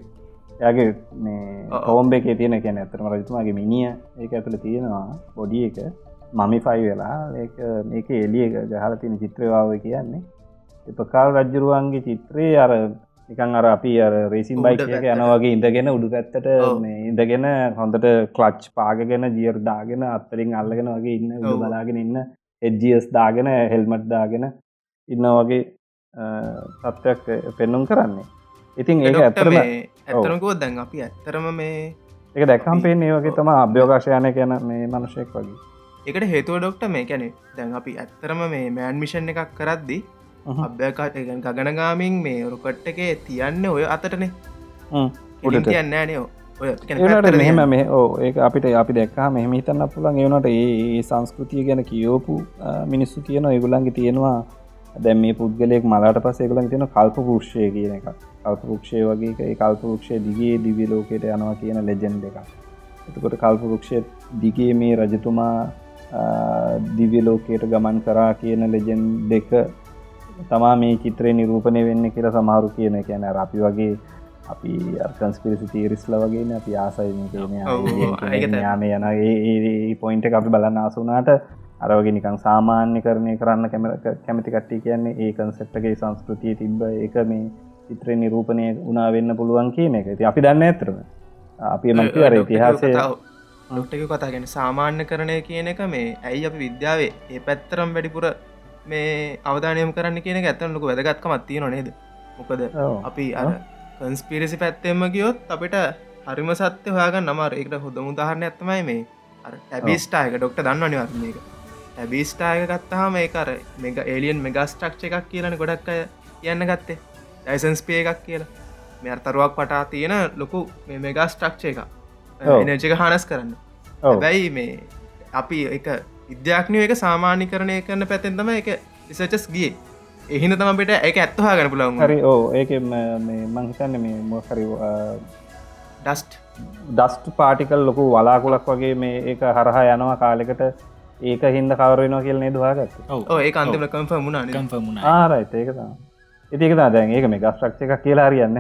යගේ මේ කෝම්බ එක තියෙන කියන ඇතරම රජතුමාගේ මිනිිය ඒක ඇතුළ තියෙනවා බොඩිය එක. මමි ෆයි වෙලා ඒ මේක එලිය ගහල තියෙන චිත්‍රවාව කියන්නේ. එපකාල් රජ්ජරුවන්ගේ චිත්‍රයේ අර නිකන් අර අපි අර රේසින් බයික එක යනවගේ ඉඳගෙන උඩු පැත්තට ඉඳගෙන හොඳට කලච් පාගගෙන ජියර් දාගෙන අත්තරින් අල්ලගෙන වගේ ඉන්න උඩ බලාගෙන ඉන්න එජස් දාගෙන හෙල්මට් දාගෙන ඉන්න වගේ තත්ත්වයක් පෙන්නුම් කරන්නේ. ඉතින් ඒක ඇතරම ඇතරකෝ දැන් අපි ඇත්තරම මේ එක දැක්කම් පේන්නේ වගේ තම අභ්‍යෝකාශයනය කියන මේ මනුෂයෙක් වගේ. එකට හේතුව ඩොක්ට මේ කැනෙ දැන් අපි ඇත්තරම මේ මෑන් මිෂන් එකක් කරද්දි අභ්‍යකාට ගගනගාමින් මේ රුකට් එකේ තියන්න ඔය අතටනේ. උඩට. තියන්න නේ ඔය. ඒනට මෙහෙම මේ ඕ ඒ අපිට අපි දෙක්කා මෙහම හිතන්න පුළන් ඒවනට ඒ සංස්කෘතිය ගැන කියෝපු මිනිස්සු කියන ඒගුලන්ගේ තියෙනවා දැම් මේ පුද්ගලයෙක් මලාට පසේ කලන් තියෙන කල්ප පුක්ෂය කියන එක කල්ප පුක්ෂය වගේ කල්ප පුක්ෂය දිගේ දිවි ලෝකයට යනවා කියන ලෙජෙන්් එක එතකොට කල්ප පුක්ෂය දිගේ මේ රජතුමා දිව්‍ය ලෝකයට ගමන් කරා කියන ලෙජෙන් දෙක තමා මේ චිත්‍රය නිරූපණය වෙන්න කියලා සමහරු කියන කියන අපි වගේ අපි අර්කන්ස්පිරිසි තීරිස්ල වගේ අපි ආසයි යාම යන ඒ පොයින්ට අපි බලන්න ආසුනාට අරවගේ නිකං සාමාන්‍ය කරණය කරන්න කැම කැමති කට්ටි කියන්නේ ඒ කන්සෙප්ටගේ සංස්කෘතිය තිබ්බ එක මේ චිත්‍රය නිරූපණය උනා වෙන්න පුළුවන් කියන එක. ති අපි දන්න ඇතරම අපි මන්ති අර ඉතිහාසය නොට්ටක කතා ගැන සාමාන්‍ය කරණය කියන එක මේ ඇයි අපි විද්‍යාවේ ඒ පැත්තරම් වැඩිපුර මේ අවධානයම කරන්න කියන ඇත්තන ලොක වැදගත්කමත් තියෙන නේද? මොකද අපි අර කන්ස්පිරසි පැත්තෙම ගියොත් අපිට හරිම සත්‍ය හයාගන්න නමර එකට හොඳ මුදාහරණ ඇත්තමයි මේ ඇබිස්ටායක ඩොක්ට දන්න නිවර්මක ඇබිස්ටායක ගත්තාහම මේ කර මෙග එලියන් මෙගස්ට්‍රක්ෂ එකක් කියලන ගොඩක් අය කියන්න ගත්තේ. ඩයිසන්ස් පේ එකක් කියලා. මෙ අර්තරුවක් පටා තියෙන ලොකු මේ මෙගා ස්ට්‍රක්ෂ එක එනජක හනස් කරන්න බැයි මේ අපි එක විද්‍යාඥය එක සාමාන්‍ය කරණය කරන පැතෙන්තම එක රිසචස් ගිය. එහින තමට එක ඇත්තහා ගන පුලන් හරි ඕ ඒක මංහිතන්න මේ මොහරි ඩස්ට් ඩස්ට පාටිකල් ලොකු වලාකුලක් වගේ මේ ඒක හරහා යනවා කාලෙකට. ඒක හින්ද කවරෙනවා කියලනේ දවාගත් ඒ අන්තිම කම්ප මුණ ආරයිත ඒකතා ඉතික දැන් ඒක මේ ගස්ට්‍රක්ෂ එකක් කියලා හරියන්න.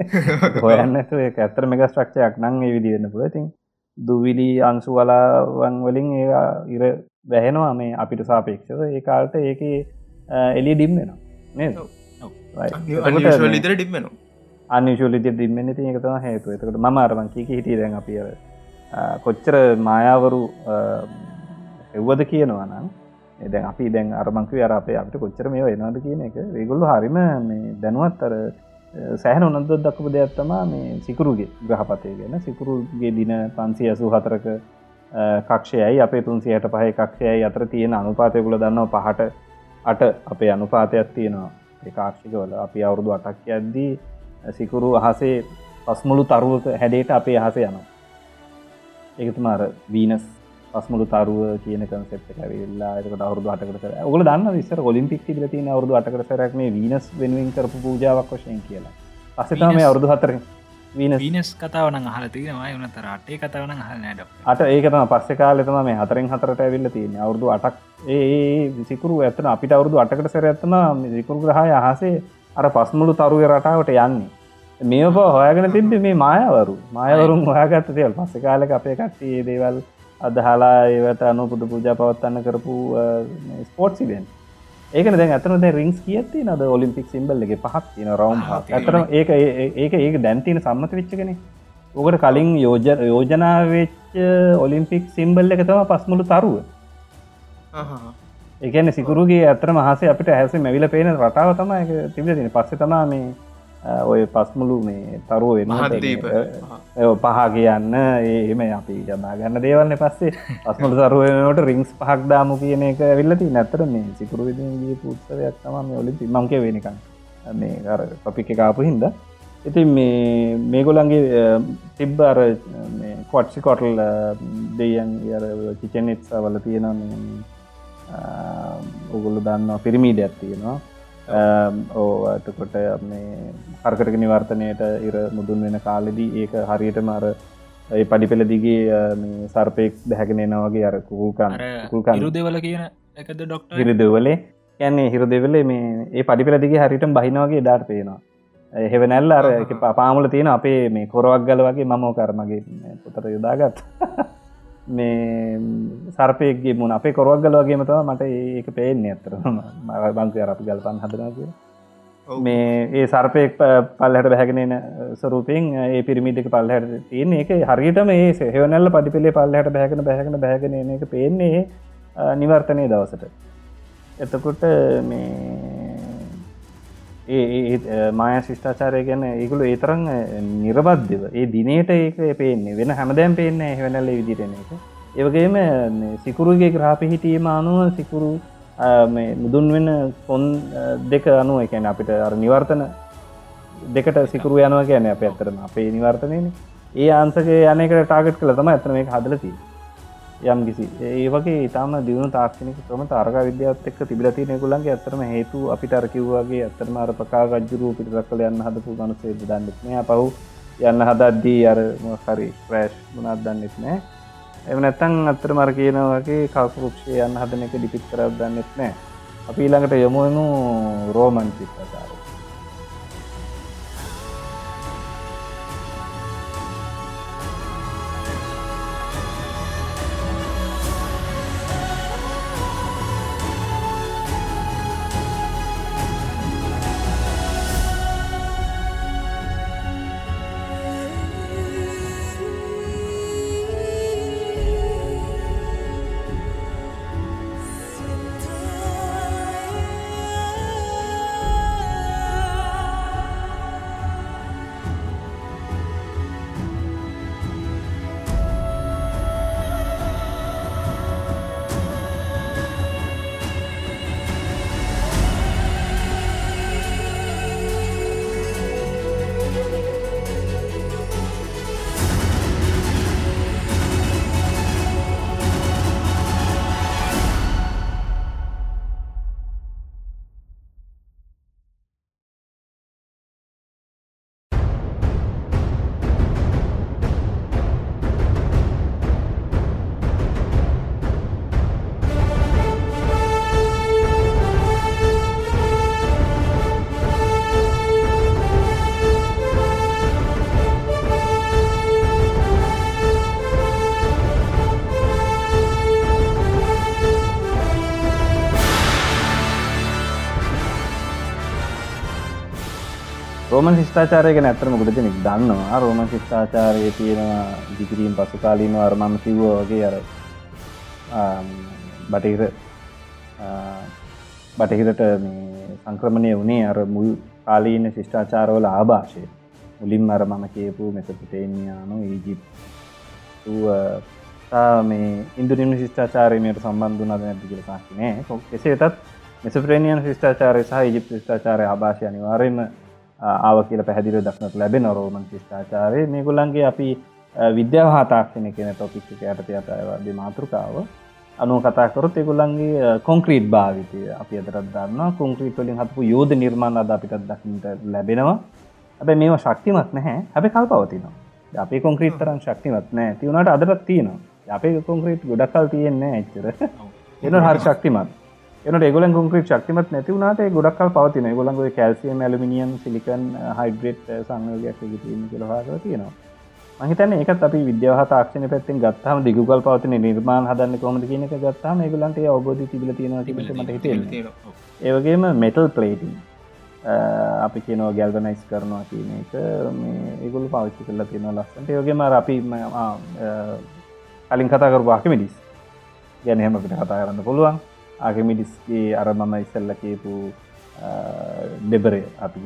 හොයන්න ඒ ඇත්තර මෙග ස්ට්‍රක්ෂයක් නං ඒ විදිවෙන්න පුලතින් දුවිලි අන්සු වලාවන් වලින් ඒ ඉර වැහෙනවා මේ අපිට සාපේක්ෂව. ඒ කාල්ට ඒක එලි ඩිම්මෙනවා නේද? ලිතර ඩිම්මෙනවා අනිශුලිති දිම්මෙන ති එකතම හේතු එතකට ම අරමන් කීක හිටිය දැන් අපිය කොච්චර මායාවරු එව්වද කියනවා නම් දැන් අපි දැන් අරමංකව අර අපේ අපට කොච්චර මේ වෙනද කියන එක රේගොල්ලු හරිම මේ දැනුවත් අර සෑහන උනන්ද දක්පු දෙයක්ත්තමා මේ සිකුරුගේ ග්‍රහපතය ගැන. සිකුරුගේ දින පන්සි ඇසු හතරක කක්ෂයයි අපේ තුන්සියට පහ කක්ෂයයි අතර තියෙන අනුපාතයකුල දන්නවා පහට අට අපේ අනුපාතයක් තියෙනවා. ඒකාක්ෂිකවල අපි අවුරුදු අටක් යද්දී සිකුරු අහසේ පස්මුළු තරුවක හැඩේට අපේ අහස යනවා. ඒකතුමාර වීනස් පස්මුළු තරුව කියන කන්සෙප් ඇවිල්ලා එකට අවුරදු අටකට කර ඔගල දන්න විස්සර ඔලිම්පික් තිබල තින අවුරදු අටකට සරක් මේ වීනස් වෙනුවෙන් කරපු පූජාවක් වශයෙන් කියලා? අසතා මේ අවුරදු හතර වීනස් කතාවන හලතිනවා වනත රටේ කතාවන හල නෑඩ අට ඒකතම පස්ස කාලෙතම මේ හතරෙන් හතරට ඇවිල්ල තියෙන අවුරදු අටක් ඒ විසිකුරු ඇතන අපිට අවුරදු අටකට සැර ඇත්තම සිකුරු ග්‍රහය අහසේ අර පස්මුළු තරුව රටාවට යන්නේ. මේප හොයාගෙන තිබ්බ මේ මායවරු. මායවරුම් හොයාගත්ත තේල් පස්ස කාලක අපේ කට්ටේ දේවල් අදහලා ඒවට අනු පුද පූජා පවත්වන්න කරපු ස්පෝට්සිබෙන් ඒකන දැන් ඇතන දැ රිංස් කියති නද ඔලිම්පික් සිම්බල් එක පහත් තින රවම් ඇතන ඒක ඒක ඒක දැන්තින සම්මත වෙච්චගෙන ඕකට කලින් යෝජ යෝජනාවෙච්ච ඔලිම්පික් සිම්බල් එක තම පස්මුළු තරුව. ඒකන සිකුරුගේ ඇතර මහසේ අපිට හැස මැවිල පේන රටාව තම තිබ තින පස්ස තමා මේ ඔය පස්මුළු මේ තරුව පහ කියන්න ඒම අපි ජනාගන්න දේවල්න්න පස්සේ. පස්මුළු තරුවනට රිංස් පහක් දාමු කියන එක විල්ලති නැතර මේ සිකුරු විදිගේ පුත්සවයක් තම ඔලි මංක වෙනකම් මේ පපික කාපු හින්ද. ඉතින් මේ මේගොලන්ගේ තිබ්බ අර කොට්සි කොටල් දෙයන් චිචනෙත්ස වල තියෙන ඔගොල්ල දන්න පිරිමීඩ ඇත්තියෙනවා ඕ ඇතකොට මේ හර්කටක නිවර්තනයට ඉර මුදුන් වෙන කාලෙදී ඒක හරියට මර ඒ පඩි පෙළ දිගේ සර්පයෙක් දැහැගෙන නවගේ අර කුල්කන් කුල්කන් රුදවල කියන එකද ඩොක්ට හිරදවලේ. යන්නේ හිර දෙවලේ මේ ඒ පඩි පෙළ දිගේ හරිට බහිනවගේ ඩාට පේනවා. හෙවනැල්ල අර පාමුල තියෙන අපේ මේ කොරවක් ගල වගේ මමෝ කරමගේ පොතර යොදාගත් මේ සර්පයගේ මුණ අපේ කොරුවක් ගල වගේම තව මට ඒක පේන්නේ ඇතර බංකය අපි ගල්පන් හදනා කිය මේ ඒ සර්පයෙක් පල්හට බැහැගෙනන සරූපයෙන් ඒ පිරිමිටික පල්හට තියන එක හරිටම ඒ හෙවනැල්ල පඩිපිලේ පල්හට බැහගෙන බැහගෙන බැගෙන එක පේන්නේ නිවර්තනය දවසට. එතකොට මේ ඒ මාය ශිෂ්ඨාචාරය ගැන ඒකුළු ඒතරං නිරබද්ධව ඒ දිනයට ඒක පේන්නේ වෙන හැමදෑම් පේන්නේ හැවනැල්ල විදිරෙන එක. ඒවගේම සිකුරුගේ ග්‍රාපිහිටීම අනුව සිකුරු මුදුන් වෙන කොන් දෙක අනුව එකැන අපිට අර නිවර්තන දෙකට සිකුරු යනවා කියන අප ඇත්තරම අපේ නිවර්තනයන ඒ ආන්සගේ යනකට ටාගට් කළ තම ඇතන මේ හදලති යම් කිසි. ඒ වගේ ඉතාම දියුණු තාක්ෂණක ක්‍රම තාරක විද්‍යාවත් එක්ක තිබිලති නෙකුලන්ගේ ඇතරම හේතු අපිට අරකිව්වාගේ ඇත්තරම අර පකා රජ්ජුරු පිට රක්කල යන්න හදපු ගනුසේ දන්නෙත්නය පහු යන්න හදද්දී අර හරි ප්‍රෑශ් ගුණත් දන්නෙත් නෑ එම නැත්තන් අත්තර මර කියනවගේ කල්පරුක්ෂය යන්න හදන එක ඩිපිත් කරක් දන්නෙත් නෑ අපි ඊළඟට යොමුුවනු රෝමන් චිත්‍රකාර රෝමන් ශිෂ්ඨාචාරය ගැන ඇත්තම ගොඩ දෙනෙක් දන්නවා. රෝමන් ශිෂ්ඨාචාරය තියෙනවා දිගිරීම් පසු කාලීන අරමම කිව්ව වගේ අර බටහිර බටහිරට සංක්‍රමණය වනේ අර මුල් කාලීන ශිෂ්ඨාචාරවල ආභාෂය. මුලින් අර මම කියපු මෙසපුටේනියානු ඒජිප් මේ ඉන්දුනිම ශිෂ්ඨාචාරයමයට සම්බන්ධනාද නැති කියල සාහිනෑ කෙසේ වෙතත් මෙසප්‍රේනියන් ශිෂ්ඨාචාරය සහ ජිප් ශිෂ්ඨාචාරය ආභාෂය අනිවාරයම ආව කියල පැදිර දක්නට ලැබෙන රෝමන් ශිෂ්ඨාචාරය මේ ගොල්ලන්ගේ අපි විද්‍යාව හතාක්ෂණය කියන ටොපික් යටත අතයවාද මාතෘකාව. අනු කතාකරොත් එගොල්ලන්ගේ කොංක්‍රීට් භාවිතය අපි අදරත් දන්න කොංක්‍රීට් වලින් හත්පු යෝධ නිර්මාණ අද අපිටත් දකිට ලැබෙනවා. ඇබ මේවා ශක්තිමත් නැහැ. හැබ කල් පවතිනවා අපේ කොංක්‍රීට් තරන් ශක්තිමත් නෑ තිවුණට අදරත් තියෙනවා. අපේ කොංක්‍රීට් ගොඩක්කල් තියෙන්නේ එච්චර. එන හරි ශක්තිමත් එනට ගොල කොන්ක්‍රට ශක්තිමත් නැතිවුණට ගොඩක්ල් පවතින ගොලන්ග කැල්සියම් ඇලමිනියම් සිලිකන් හයිඩ්‍රේට් සංයෝගයක් කියලවාර තියෙනවා මහිතන ඒකත් අපි විද්‍යාව තාක්ෂණ පැත්තෙන් ගත්තාම දිගුගල් පවතින නිර්මාණ හදන්න කොමද කියනක ගත්තාම ගලන්ට ඔබෝධ තිබල තියෙනවා හිත ඒවගේම මෙටල් ප්ලේටින් අපි කියනව ගැල්වනයිස් කරනවා කියන එක. ඒගොල පාවිච්චි කරලා තියෙන ලස්සට යෝගේම අපි කලින් කතා කරු වාකමිඩිස් ගැන හෙම පිට කතා කරන්න පුළුවන් ආගමිඩිස්ගේ අර මම ඉස්සල්ල කියපු දෙබරේ අපි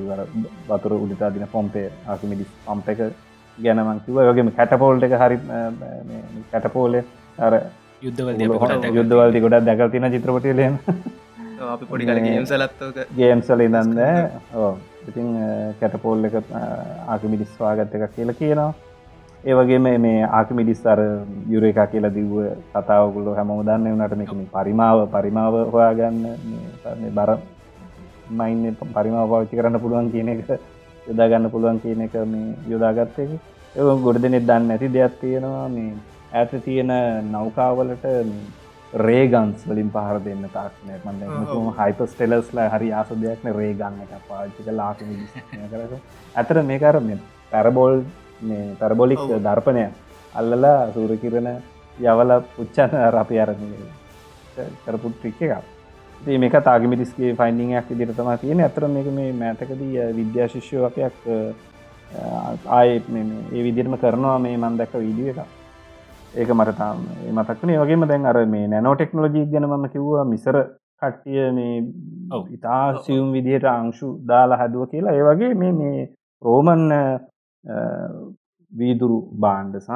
වතුර උඩිතා දින පොම්පේ ආකිමිඩිස් පම්ප එක ගැනමංකිව යගේම කැටපෝල්ට එක හරි කැටපෝලේ අර යුද්ධවල යුද්ධවල්ති ගොඩක් දැකල් තින චිත්‍රපටිලයම අපි පොඩි ගේම්සලත්ක ගේම්සල ඉදන්න ඕ ඉතින් කැටපෝල් එක ආකිමිඩිස් වාගත්ත එකක් කියලා කියනවා ඒවගේම මේ ආකමිඩිස් අර යුර එකා කියලා දිව්ව කතාවකුල්ලො හැම උදන්න වනට මේක පරිමාව පරිමාව හොයාගන්න බර මයින්න පරිමාව පාවිච්චි කරන්න පුළුවන් කියන එක යොදාගන්න පුළුවන් කියන එක මේ යොදාගත්තක ඒ ගොඩ දෙනෙත් දන්න ඇති දෙයක් තියෙනවා. මේ ඇත තියෙන නෞකාවලට රේගන්ස් වලින් පහර දෙන්න තාක්නය මන්න හයිපස් ටෙලස්ලා හරි ආස දෙයක්න රේගන්න එක පාච්චික ලාක කර ඇතර මේකර පැරබෝල් මේ පැරබොලික් දර්පනය අල්ලලා සූරකිරණ යවල පුච්චන්න රපි අරම කරපු ට්‍රික් එකක්. මේක තාගමිටිස්ගේ ෆයින්ඩිංයක් ඉදිරතම තියෙන ඇතර මේක මේ මෑතකදී විද්‍යා ශිෂ්‍යවකයක් ආය ඒ විදිරම කරනවා මේ මන් දැක්ක වීඩිය එක. ඒක මටතාම මතක්න වගේම දැන් අර මේ නැනෝ ටෙක්නෝජී ගැනම කිව්වා මිසර කට්ටිය මේ ඉතා සියුම් විදිහට අංශු දාලා හැදුව කියලා. ඒ වගේ මේ මේ රෝමන් වීදුරු බාණ්ඩ සහ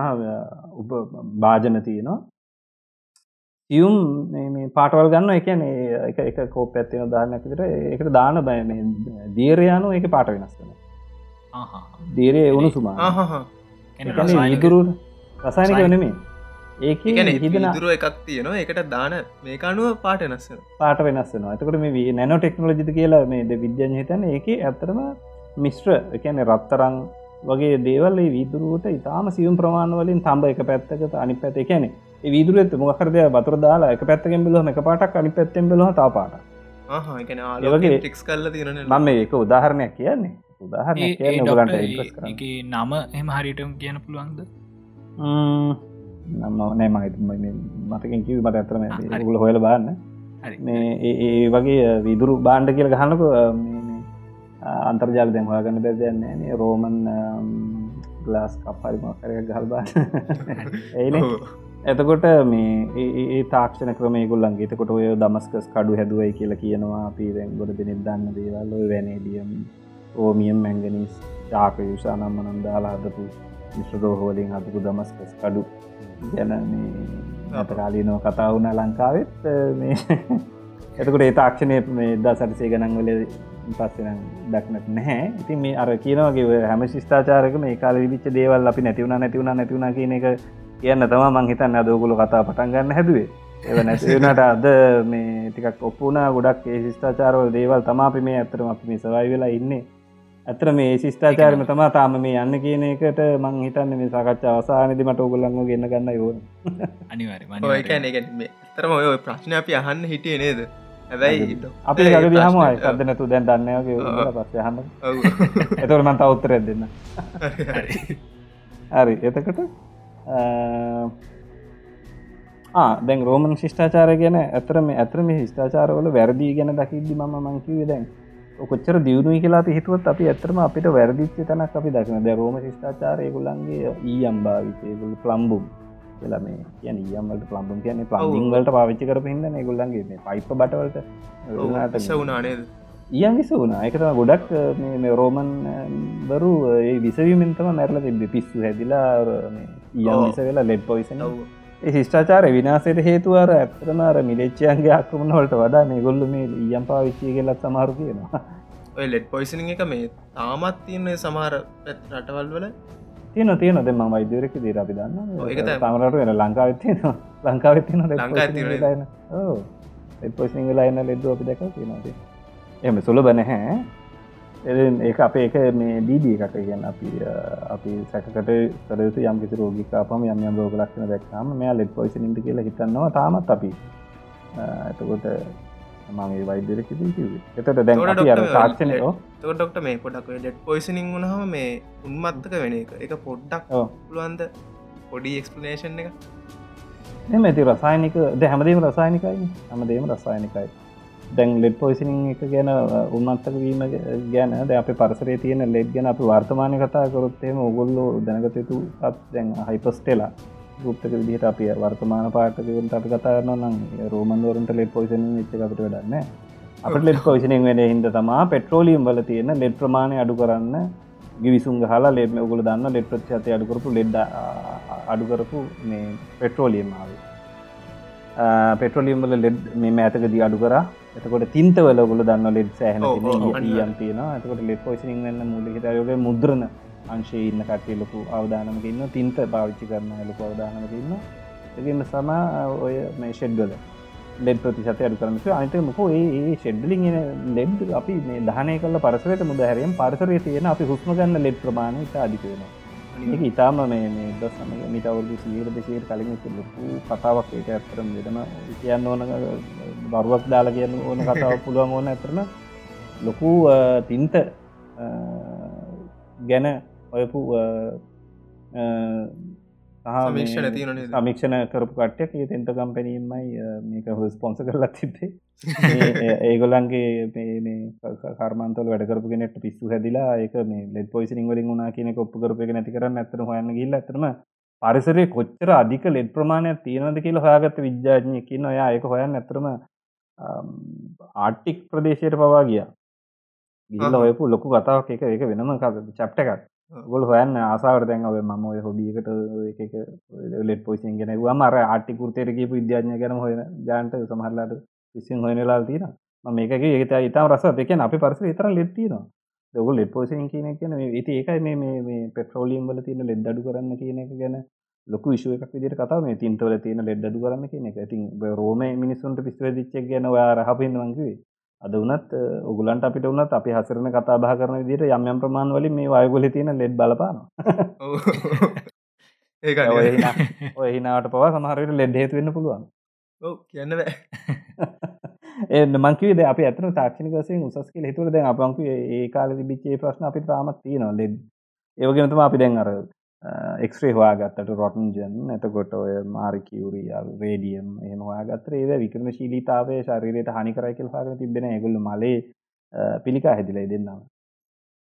උප භාජන තියෙනවා. සියුම් මේ- මේ පාටවල් ගන්න එකන එක එක කෝප ඇත්තින දාන්නක් විතර එකට දාන බය මේ දීරයානු එක පාට වෙනස් වෙන දීරේ එවුණු සුමා ඉදුරු රසායනික. වනෙමේ ඒක හිදන දුරුව එකක් තියෙනවා. එකට දාන මේක අනුව පාට නස්සන පාට වෙනස් වෙන ඇතකට මේ නැනෝ ටෙක්නෝලජි කියලා මේ ද විද්‍යාන හිතන ඒක ඇත්තරම මිශ්‍ර එකන රත්තරං වගේ දේවල් ඒ වීදුරුවට ඉතාම සියුම් ප්‍රමාණ වලින් තම්බ එක පැත්තක අනි පැත එකැනෙ වීදුරත් මොකරදය බතුර දාලා එක පැත්තකෙන් බිලොම එක පාටක් අනි පැත්තෙන් බිලහ තා පාට එකන වගේ ටික්ස් කල්ල තියෙන මම ඒක උදාහරණයක් කියන්නේ. උදාහරණයක් කියන්න නම එම හරිටම කියන්න පුළුවන්ද? නෑ මහිත මතකින් කිව මට ඇතරම. ගුල හොයල බාන්න හරි. මේ ඒ- වගේ විදුරු බාණ්ඩ කියල ගහනක අන්තර්ජාල දැන් හොයාගන්න බැදන්නේ රෝමන් ගලාස් කප්පරිම කරය ගල් බාන්න ඒන එතකොට මේ ඒ- ඒ- ඒ තාක්ෂණ ක්‍රම ගුල්ලන්ගේ එතකොට ඔය දමස්කස් කඩු හැදුවයි කියලා කියනවා. පීරෙන් ගොඩ දෙනෙක් දන්න දේවල්. ඔය වැනේඩියම් ඕමියම් මැංගනිස් ටාක යුෂානම් මනම් දාලා හදපු මිශ්‍රදෝහෝලින් හදපු දමස්කස් කඩු ගැන මේ අතකාලීනෝ කතා වුණ ලංකාවෙත් මේ. එතකට ඒ තාක්ෂණය මේ දා සටසේ ගනන් වල පස්සෙන දක්නට නැහැ. ඉතින් මේ අර කියනවගේ හැම ශිෂ්ඨාචාරක මේ කාල විච්ච දේවල් අපි නැතිවුණ නැතිවුණ නැතිවුණ කියන එක කියන්න තම මං හිතන්න අදෝගුලු කතා පටන් ගන්න හැදුවේ. ඒ නැතිවනට අද මේ ටිකක් ඔප්පුනා ගොඩක් ඒ ශිෂ්ඨාචාරවල දේවල් තමාපි මේ ඇතරම අපි මේ සවයි වෙලා ඉන්නේ. ඇතර මේ ශිෂ්ඨාචාරම තමා තාම මේ යන්න කියන එකට මං හිතන්න මේ සාකච්ඡා අවසානදි මට ඔගොල්ලංග ගන්න ගන්න යෝන අනිවාරි තරම ඔය ප්‍රශ්න අපි අහන්න හිටිය නේද හැබැයි අපි ගඩ හම සද නැතු දැන් දන්නයගේ පස්ස හම එතවට මන්ත උත්තරයක් දෙන්න. හරි එතකට දැන් රෝමන් ශිෂ්ඨාචාර ගැන ඇතරම ඇතරම ශිෂ්ඨාචාරවල වැරදිී ගැන දකිද්දි ම මංකිව දැන් කොච්චර දියුණුයි කියලා හිතුවත් අපි ඇතරම අපිට වැරදිච්ච තනක් අපි දකින ද රෝම ශිෂ්ඨාචාරය ගුලන්ගේ ඊ අම්භාවිතයගුල ප්ලම්බුම් කියලා මේ කියන ඊයම්වලට ප්ලම්බුම් කියන්නේ ප්ලම්බිං වලට පාවිච්චි කර හින්න ගුල්ලන්ගේ මේ පයිප බටවලට වුණානේද ඊයන් විස වුණා. එකතම ගොඩක් මේ- රෝමන් බරු ඒ විසවීමෙන්තම මැරල තිබ පිස්සු හැදිලා ඔව්. විස වෙලා ලෙඩ් පොයිසන ඒ ශිෂ්ඨාචාර විනාසයට හේතුවර ඇත්තරමර මිලච්චයන්ගේ අක්‍රමණ වලට වඩා මේ ගොල්ල මේ ඊයම් පාවිච්චිය කෙලත් සමහරු කියනවා. ඔය ලෙඩ් පොයිසනිං එක මේ තාමත් තියන්නේ සමහර රටවල් වල තියන තියන දෙම වෛදරක දීර අපි දන්න. තමරට වෙන ලංකාවත්තියනවා ලංකාවත්තින ලංකාවේ තියෙනවා. ඕ එපොසිං වෙලාන්න ලෙද්ද අපි දැක තියෙනද එම සුලබ නැහැ. එ- ඒක අප ඒක මේ දීදී එකට කියන්න අපි අපි සැකට සරයුතු යම් කිසි රෝගිකාපම යම් යම් රෝග ලක්ෂණ දැක්කාම මෙයා ලෙඩ් පොයිසිනින්ට කියලා හිතන්නවා තාමත් අපි එතකොට මගේ වෛද්‍යරකදී කිවේ එතට දැන් තොර අපි අර ඩොක්ටර් තාක්ෂණයෝ තක ඩොක්ට මේ පොඩක් ලෙඩ් පොයිසනිං වුණහම මේ උන්මත්තක වෙන එක. එක පොඩ්ඩක්. පුළුවන්ද පොඩි එක්ස්පලනේෂන් එක? එම ඇති රසායනික ද හැමදීම රසායනිකයි හැමදේම රසායනිකයි. දැන් ලෙඩ් පොයිසිනිං එක ගැන උන්මත්තක වීම ගැන ද අප පරසරේ තියෙන ලෙඩ් ගැන අපි වර්තමානය කතා කරොත්තේම ඔගොල්ලෝ දැනගතයුතු අත් දැන් හයිපස්ටෙලා ගුප්තක විදිහට අපි වර්තමාන පාටකවන්ට අපි කතාරන්න නම් රෝමන්වරන්ට ලෙඩ් පොයිසන ච්ච අපට වැඩන්න අප ලෙඩ් පොයිසිනිං වෙන හිද තමා පෙට්‍රෝලියම් වල තියෙන ලෙඩ් ප්‍රමාණය අඩු කරන්න ගිවිසුන් හලා ලෙඩ ඔගුල දන්න ලෙඩ් ප්‍රච්චාතය අඩුකරපු ලෙඩ්ඩ අඩුකරපු මේ පෙට්‍රෝලියම් ආවේ. පෙට්‍රලියම්වල ලෙඩ් මේ ඇතකදී අඩු කර. එතකොට තින්තවල ගොල දන්න ලෙඩ් සෑහන. යම් තියෙන එතකොට ලෙඩ් පොසිින් වන්න මුල හිතයෝග මුද්‍රණ අංශය ඉන්න කටේ ලොකු අවධානමක ඉන්න තින්ත භාවිච්චි කරන ලොකු අවධානමක ඉන්න එගම සම ඔය මේ ෂෙඩ්වල ලෙඩ් ප්‍රතිශත අඩු කරනක අනිත මොක ඒ ෂෙඩ්ලිං ලෙඩ් අපි මේ දහනය කල පරසරයට මුදහැරයෙන් පරසරය තියෙන අපි හුස්ම ගන්න ලෙඩ් අධිකවෙනවා ඒක ඉතාම මේ දස් සමග මිට අවුදු සීර දෙසීර කලින් ලොකු කතාවක් ඒක ඇත්තරම දෙදම කියන්න ඕන බරුවක් දාලා කියන්න ඕන කතාව පුළුවන් ඕන ඇතරන ලොකු තින්ත ගැන ඔයපු අ, අ, සහ මේ සමීක්ෂණ තියෙන නේද? සමීක්ෂණ කරපු කට්ටයක් ඒ තෙන්ත කම්පැනීමයි මේක ස්පොන්ස කරලා තිබේ ඒගොලන්ගේ මේ මේ කර්මන්තල වැඩකරපු කෙනෙට පිස්සු හැදිලා ඒක මේ ලෙඩ් පොයිසිනිං වලින් වුණා කියන එක ඔප්පු කරපු එක නැති කරන්න ඇත්තටම හොයන්න ගිහිල්ලා ඇත්තටම පරිසරයේ කොච්චර අධික ලෙඩ් ප්‍රමාණයක් තියෙනවද කියලා හොයාගත්ත විද්‍යාඥයෙක් ඉන්නවා. එයා ඒක හොයන්න ඇත්තටම ආර්ටික් ප්‍රදේශයට පවා ගියා. ගිහිල්ලා ආහා. හොයපු ලොකු කතාවක් ඒක ඒක වෙනම චැප්ටර් එකක්. ගොල් හොයන්න ආසාවට දැන් ඔය මම ඔය හොබියකට එක ලෙට් පොසින් ගෙන මර ආටි කුර්තයට කියපු විද්‍යාඥ ගැන හොයන ජාන්ට සමහරලාට විසින් හොයනලා තියෙන මේක ඒත ඉතාම රස එකන අපි පරස විතර ලෙත්තිනවා දග ලෙට් පෝසින් කියන කියන ඒති ඒකයි මේ මේ පෙට්‍රෝලියම් වල තියෙන ලෙඩ් අඩු කරන්න කියන එක ගැන ලොකු විශෂය එකක් විදිර කතාව. මේ තින්තවල තියෙන ලෙඩ් අඩු කරන්න කියන එක. ඉතින් රෝම මිනිසුන්ට පිස්වදිච්චක් ගැන යා රහපෙන් වංකිවේ අද වනත් ඔගුලන්ට අපිට වනත් අපි හසරන කතා බහ කරන විදිට යම් යම් ප්‍රමාණ වලින් මේ වයගොල තියෙන ලෙඩ් බලපාන ඒක ඔය හිනාවට පවා සමහරයට ලෙඩ් හේතු වෙන්න පුළුවන්. කියන්න බෑ. එන්න මංකිවද අප ඇතන තාක්ෂණක වසයෙන් උසස් කියල හිතුර දැන් අපංකු ඒ කාල බිච්චේ ප්‍රශ්න අපි තාමත් තියෙනවා ලෙඩ්. ඒවගෙනතුම අපි දැන් අර එක්ස්්‍රේ හවාගත්තට රොටන්ජන් එතකොට ඔය මාරිකිවරිය රේඩියම් එහම වාගත්ත ඒ විකරම ශීලිතාවේ ශරීරයට හනිකරයිකල් හාග තිබෙන ඇගුල්ල මලේ පිළිකා හැදිලයි දෙන්නම්.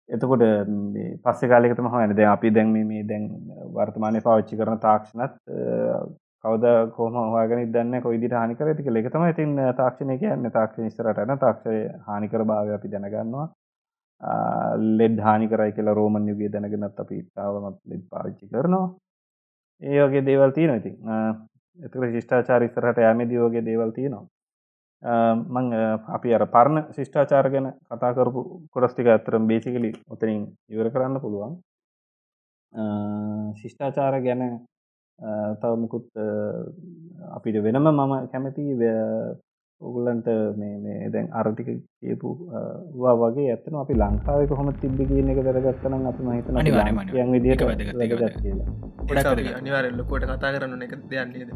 එතකොට පස්ස කාලෙකතම හන දැ අපි දැන් මේ දැන් වර්තමානය පවච්චි කරන තාක්ෂණත් කවද කෝම හවාගෙන දන්න කොයිදිට හනිකර තික එකතම ඉතින් තාක්ෂණය කියන්න. තාක්ෂණ ස්තරටන තාක්ෂය හානිකර භාව අපි දැනගන්නවා. ලෙඩ් හානි කරයි කියලා රෝමන් යුගේ දැනගෙනත් අපි තාවමත් ලෙඩ් පාවිච්චි කරනවා. ඒ වගේ දේවල් තියෙන ඉතින්. එතක ශිෂ්ඨාචාර ඉස්සරහට යමේදී වගේ දේවල් තියෙනවා. මං අපි අර පරණ ශිෂ්ඨාචාර ගැන කතා කරපු කොටස්ටික ඇතරම් බේසිකලි ඔතනින් ඉවර කරන්න පුළුවන්. ශිෂ්ඨාචාර ගැන තවමකුත් අපිට වෙනම මම කැමති ඔගුලන්ට මේ දැන් අරටික කියපු වගේ ඇත්තන අපි ලංකාව කොහොම තිබ්බ කියන එක දරගත්තනම් අපි මහිතන යන් විදිට කියලා. අනිවාරල්ලකොට කතා කරන්න එක දෙයන්නේද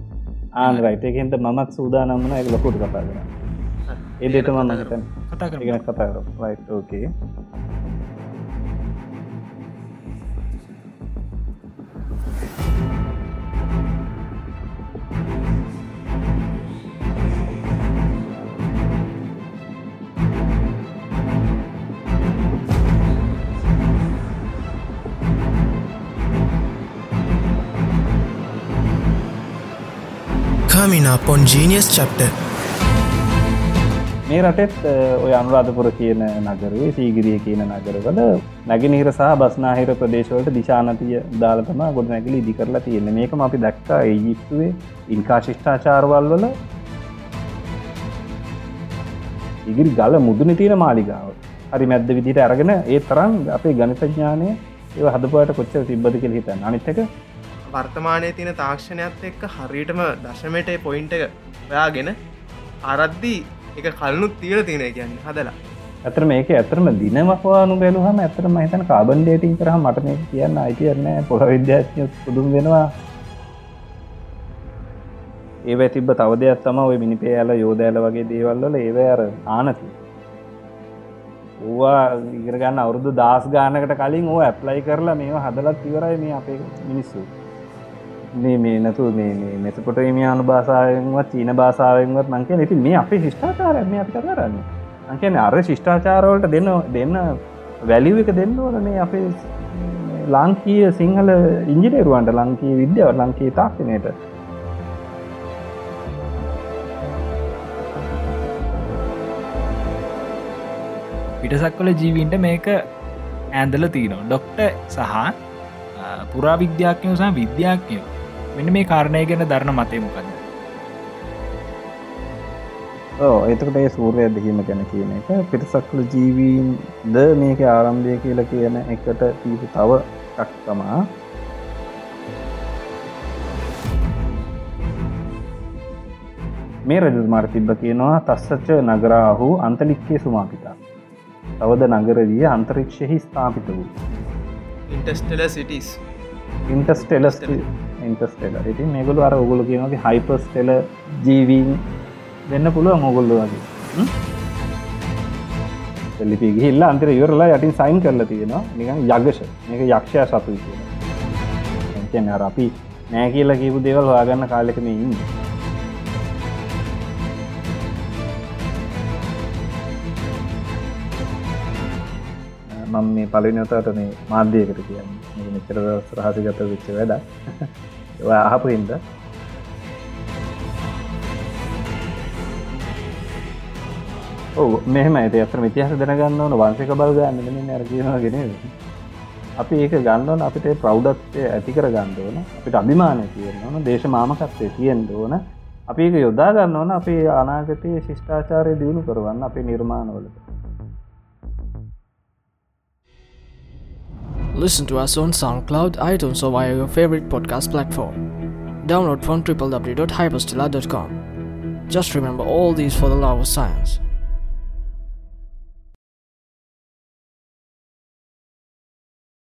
ආන රයිතයකෙන්ට මමත් සූදානම්මන එක ලොකුට කතා කර ඒ දෙට මම කතා කර කතා කර right okay coming up on Genius Chapter. මේ රටෙත් ඔය අනුරාධපුර කියන නගරුවේ සීගිරිය කියන නගරවල නැගිනිහිර සහ බස්නාහිර ප්‍රදේශවලට දිශානතිය දාලතම ගොඩ නැගලි ඉදි කරලා තියෙන මේකම අපි දැක්කා ඒජිප්තුවේ ඉන්කා ශිෂ්ඨාචාරවල් වල. ඉගිරි ගල මුදුන තියෙන මාලිගාව. හරි මැද්ද විදිට අරගෙන ඒ තරම් අපේ ගනිතඥානය ඒ හදපුයට කොච්චර තිබ්බද කෙ හිතන්න. අනිත්තක වර්තමානය තියෙන තාක්ෂණයක්ත් එක්ක හරියටම දශමට පොයින්ට ඔයාගෙන අරද්දී එක කලනුත් තිීර තියෙන කියන්න හදලා. ඇතර මේක ඇතරම දිනමක්වානු බැලුහම ඇතරම හිතන කාබන් ඩේටින් කරහ මට මේ කියන්න අයිතියන්න පොහ විද්‍යාඥ පුදුම් වෙනවා. ඒ තිබ තවදයක් තම ඔය මිනිපේයාල යෝදෑල වගේ දේවල්වල ඒව අර ආනති ඕවා ඉගරගන්න අවුරුදු දස් ගානකට කලින් ඕ ඇප්ලයි කරලා මේ හදලත් ඉවරයි මේ අපේ මිනිස්සු. මේ මේ නැතු මේ මෙතකොට මේ අනු භාසාාවෙන්වත් චීන භාසාාවෙන්වත් මංක ඉති මේ අපේ ශිෂ්ඨාචාරයම අපි කරන්න. අංකන අර ශිෂ්ඨාචාරවලට දෙන්න දෙන්න වැලිව එක දෙන්න ඕනේ අපේ ලංකීය සිංහල ඉංජිනේරුවන්ට ලංකී විද්‍යාව ලංකී තාක්ෂණයට. පිටසක්වල ජීවීන්ට මේක ඇන්දල තියනවා. ඩොක්ට සහ පුරා විද්‍යාඥයෝ සහ විද්‍යාඥයෝ. මෙන්න මේ කාරණය ගැන දරන මතයමකද එතකට ඒ සූරය ඇදහීම ගැන කියන එක පිරිසක්ල ජීවීන් ද මේක ආරම්භය කියල කියන එකට තීපු තව ටක්තමා මේ රජතුමාර තිබ්බ කියනවා තස්සච්ච නගරාහු අන්තලික්කේ සුමාපිතා. තවද නගරදිය අන්තරික්ෂයෙහි ස්ථාපිත වූ. ඉන්ටස්ටල සිටිස් ඉන්ටස්ටෙලස් ඉන්ටස්ටෙල ඉති මේගොලු අර ඔගුල කියනගේ හයිපස්ටෙල ජීවීන් වෙන්න පුළුව මොගොල්ලු වගේ. එල්ලිපි ගිල්ලා අන්තර ඉවරලා යටින් සයින් කරලා තියෙනවා. නිකන් යගෂ මේක යක්ෂය සතු කියන කියන අර අපි නෑ කියලා කියපු දේවල් හොයාගන්න කාලෙකම ඉන්න. මම මේ පලිනොතට මේ මාධ්‍යයකට කියන්න. මෙචර රහසිගත විච්ච වැඩ අහපු හින්ද? ඕ මෙහම ඇති අතර ඉතිහස දැනගන්න ඕන වන්සක බල්ගන්න මෙ අරගනවා ගෙන අපි ඒක ගන්නවන අපිට ප්‍රෞ්ඩත්ය ඇතිකර ගන්නඩෝන අපිට අභිමානය තියෙන ඕන දේශ මාමකත්වය තියෙන් ඕන. අපි ඒක යොදා ගන්න ඕන අපේ අනාගතයේ ශිෂ්ඨාචාරය දියුණු කරවන්න අපේ නිර්මාණවලට. Listen to us on SoundCloud, iTunes, or via your favorite podcast platform. Download from www.hyperstella.com. Just remember all these for the love of science.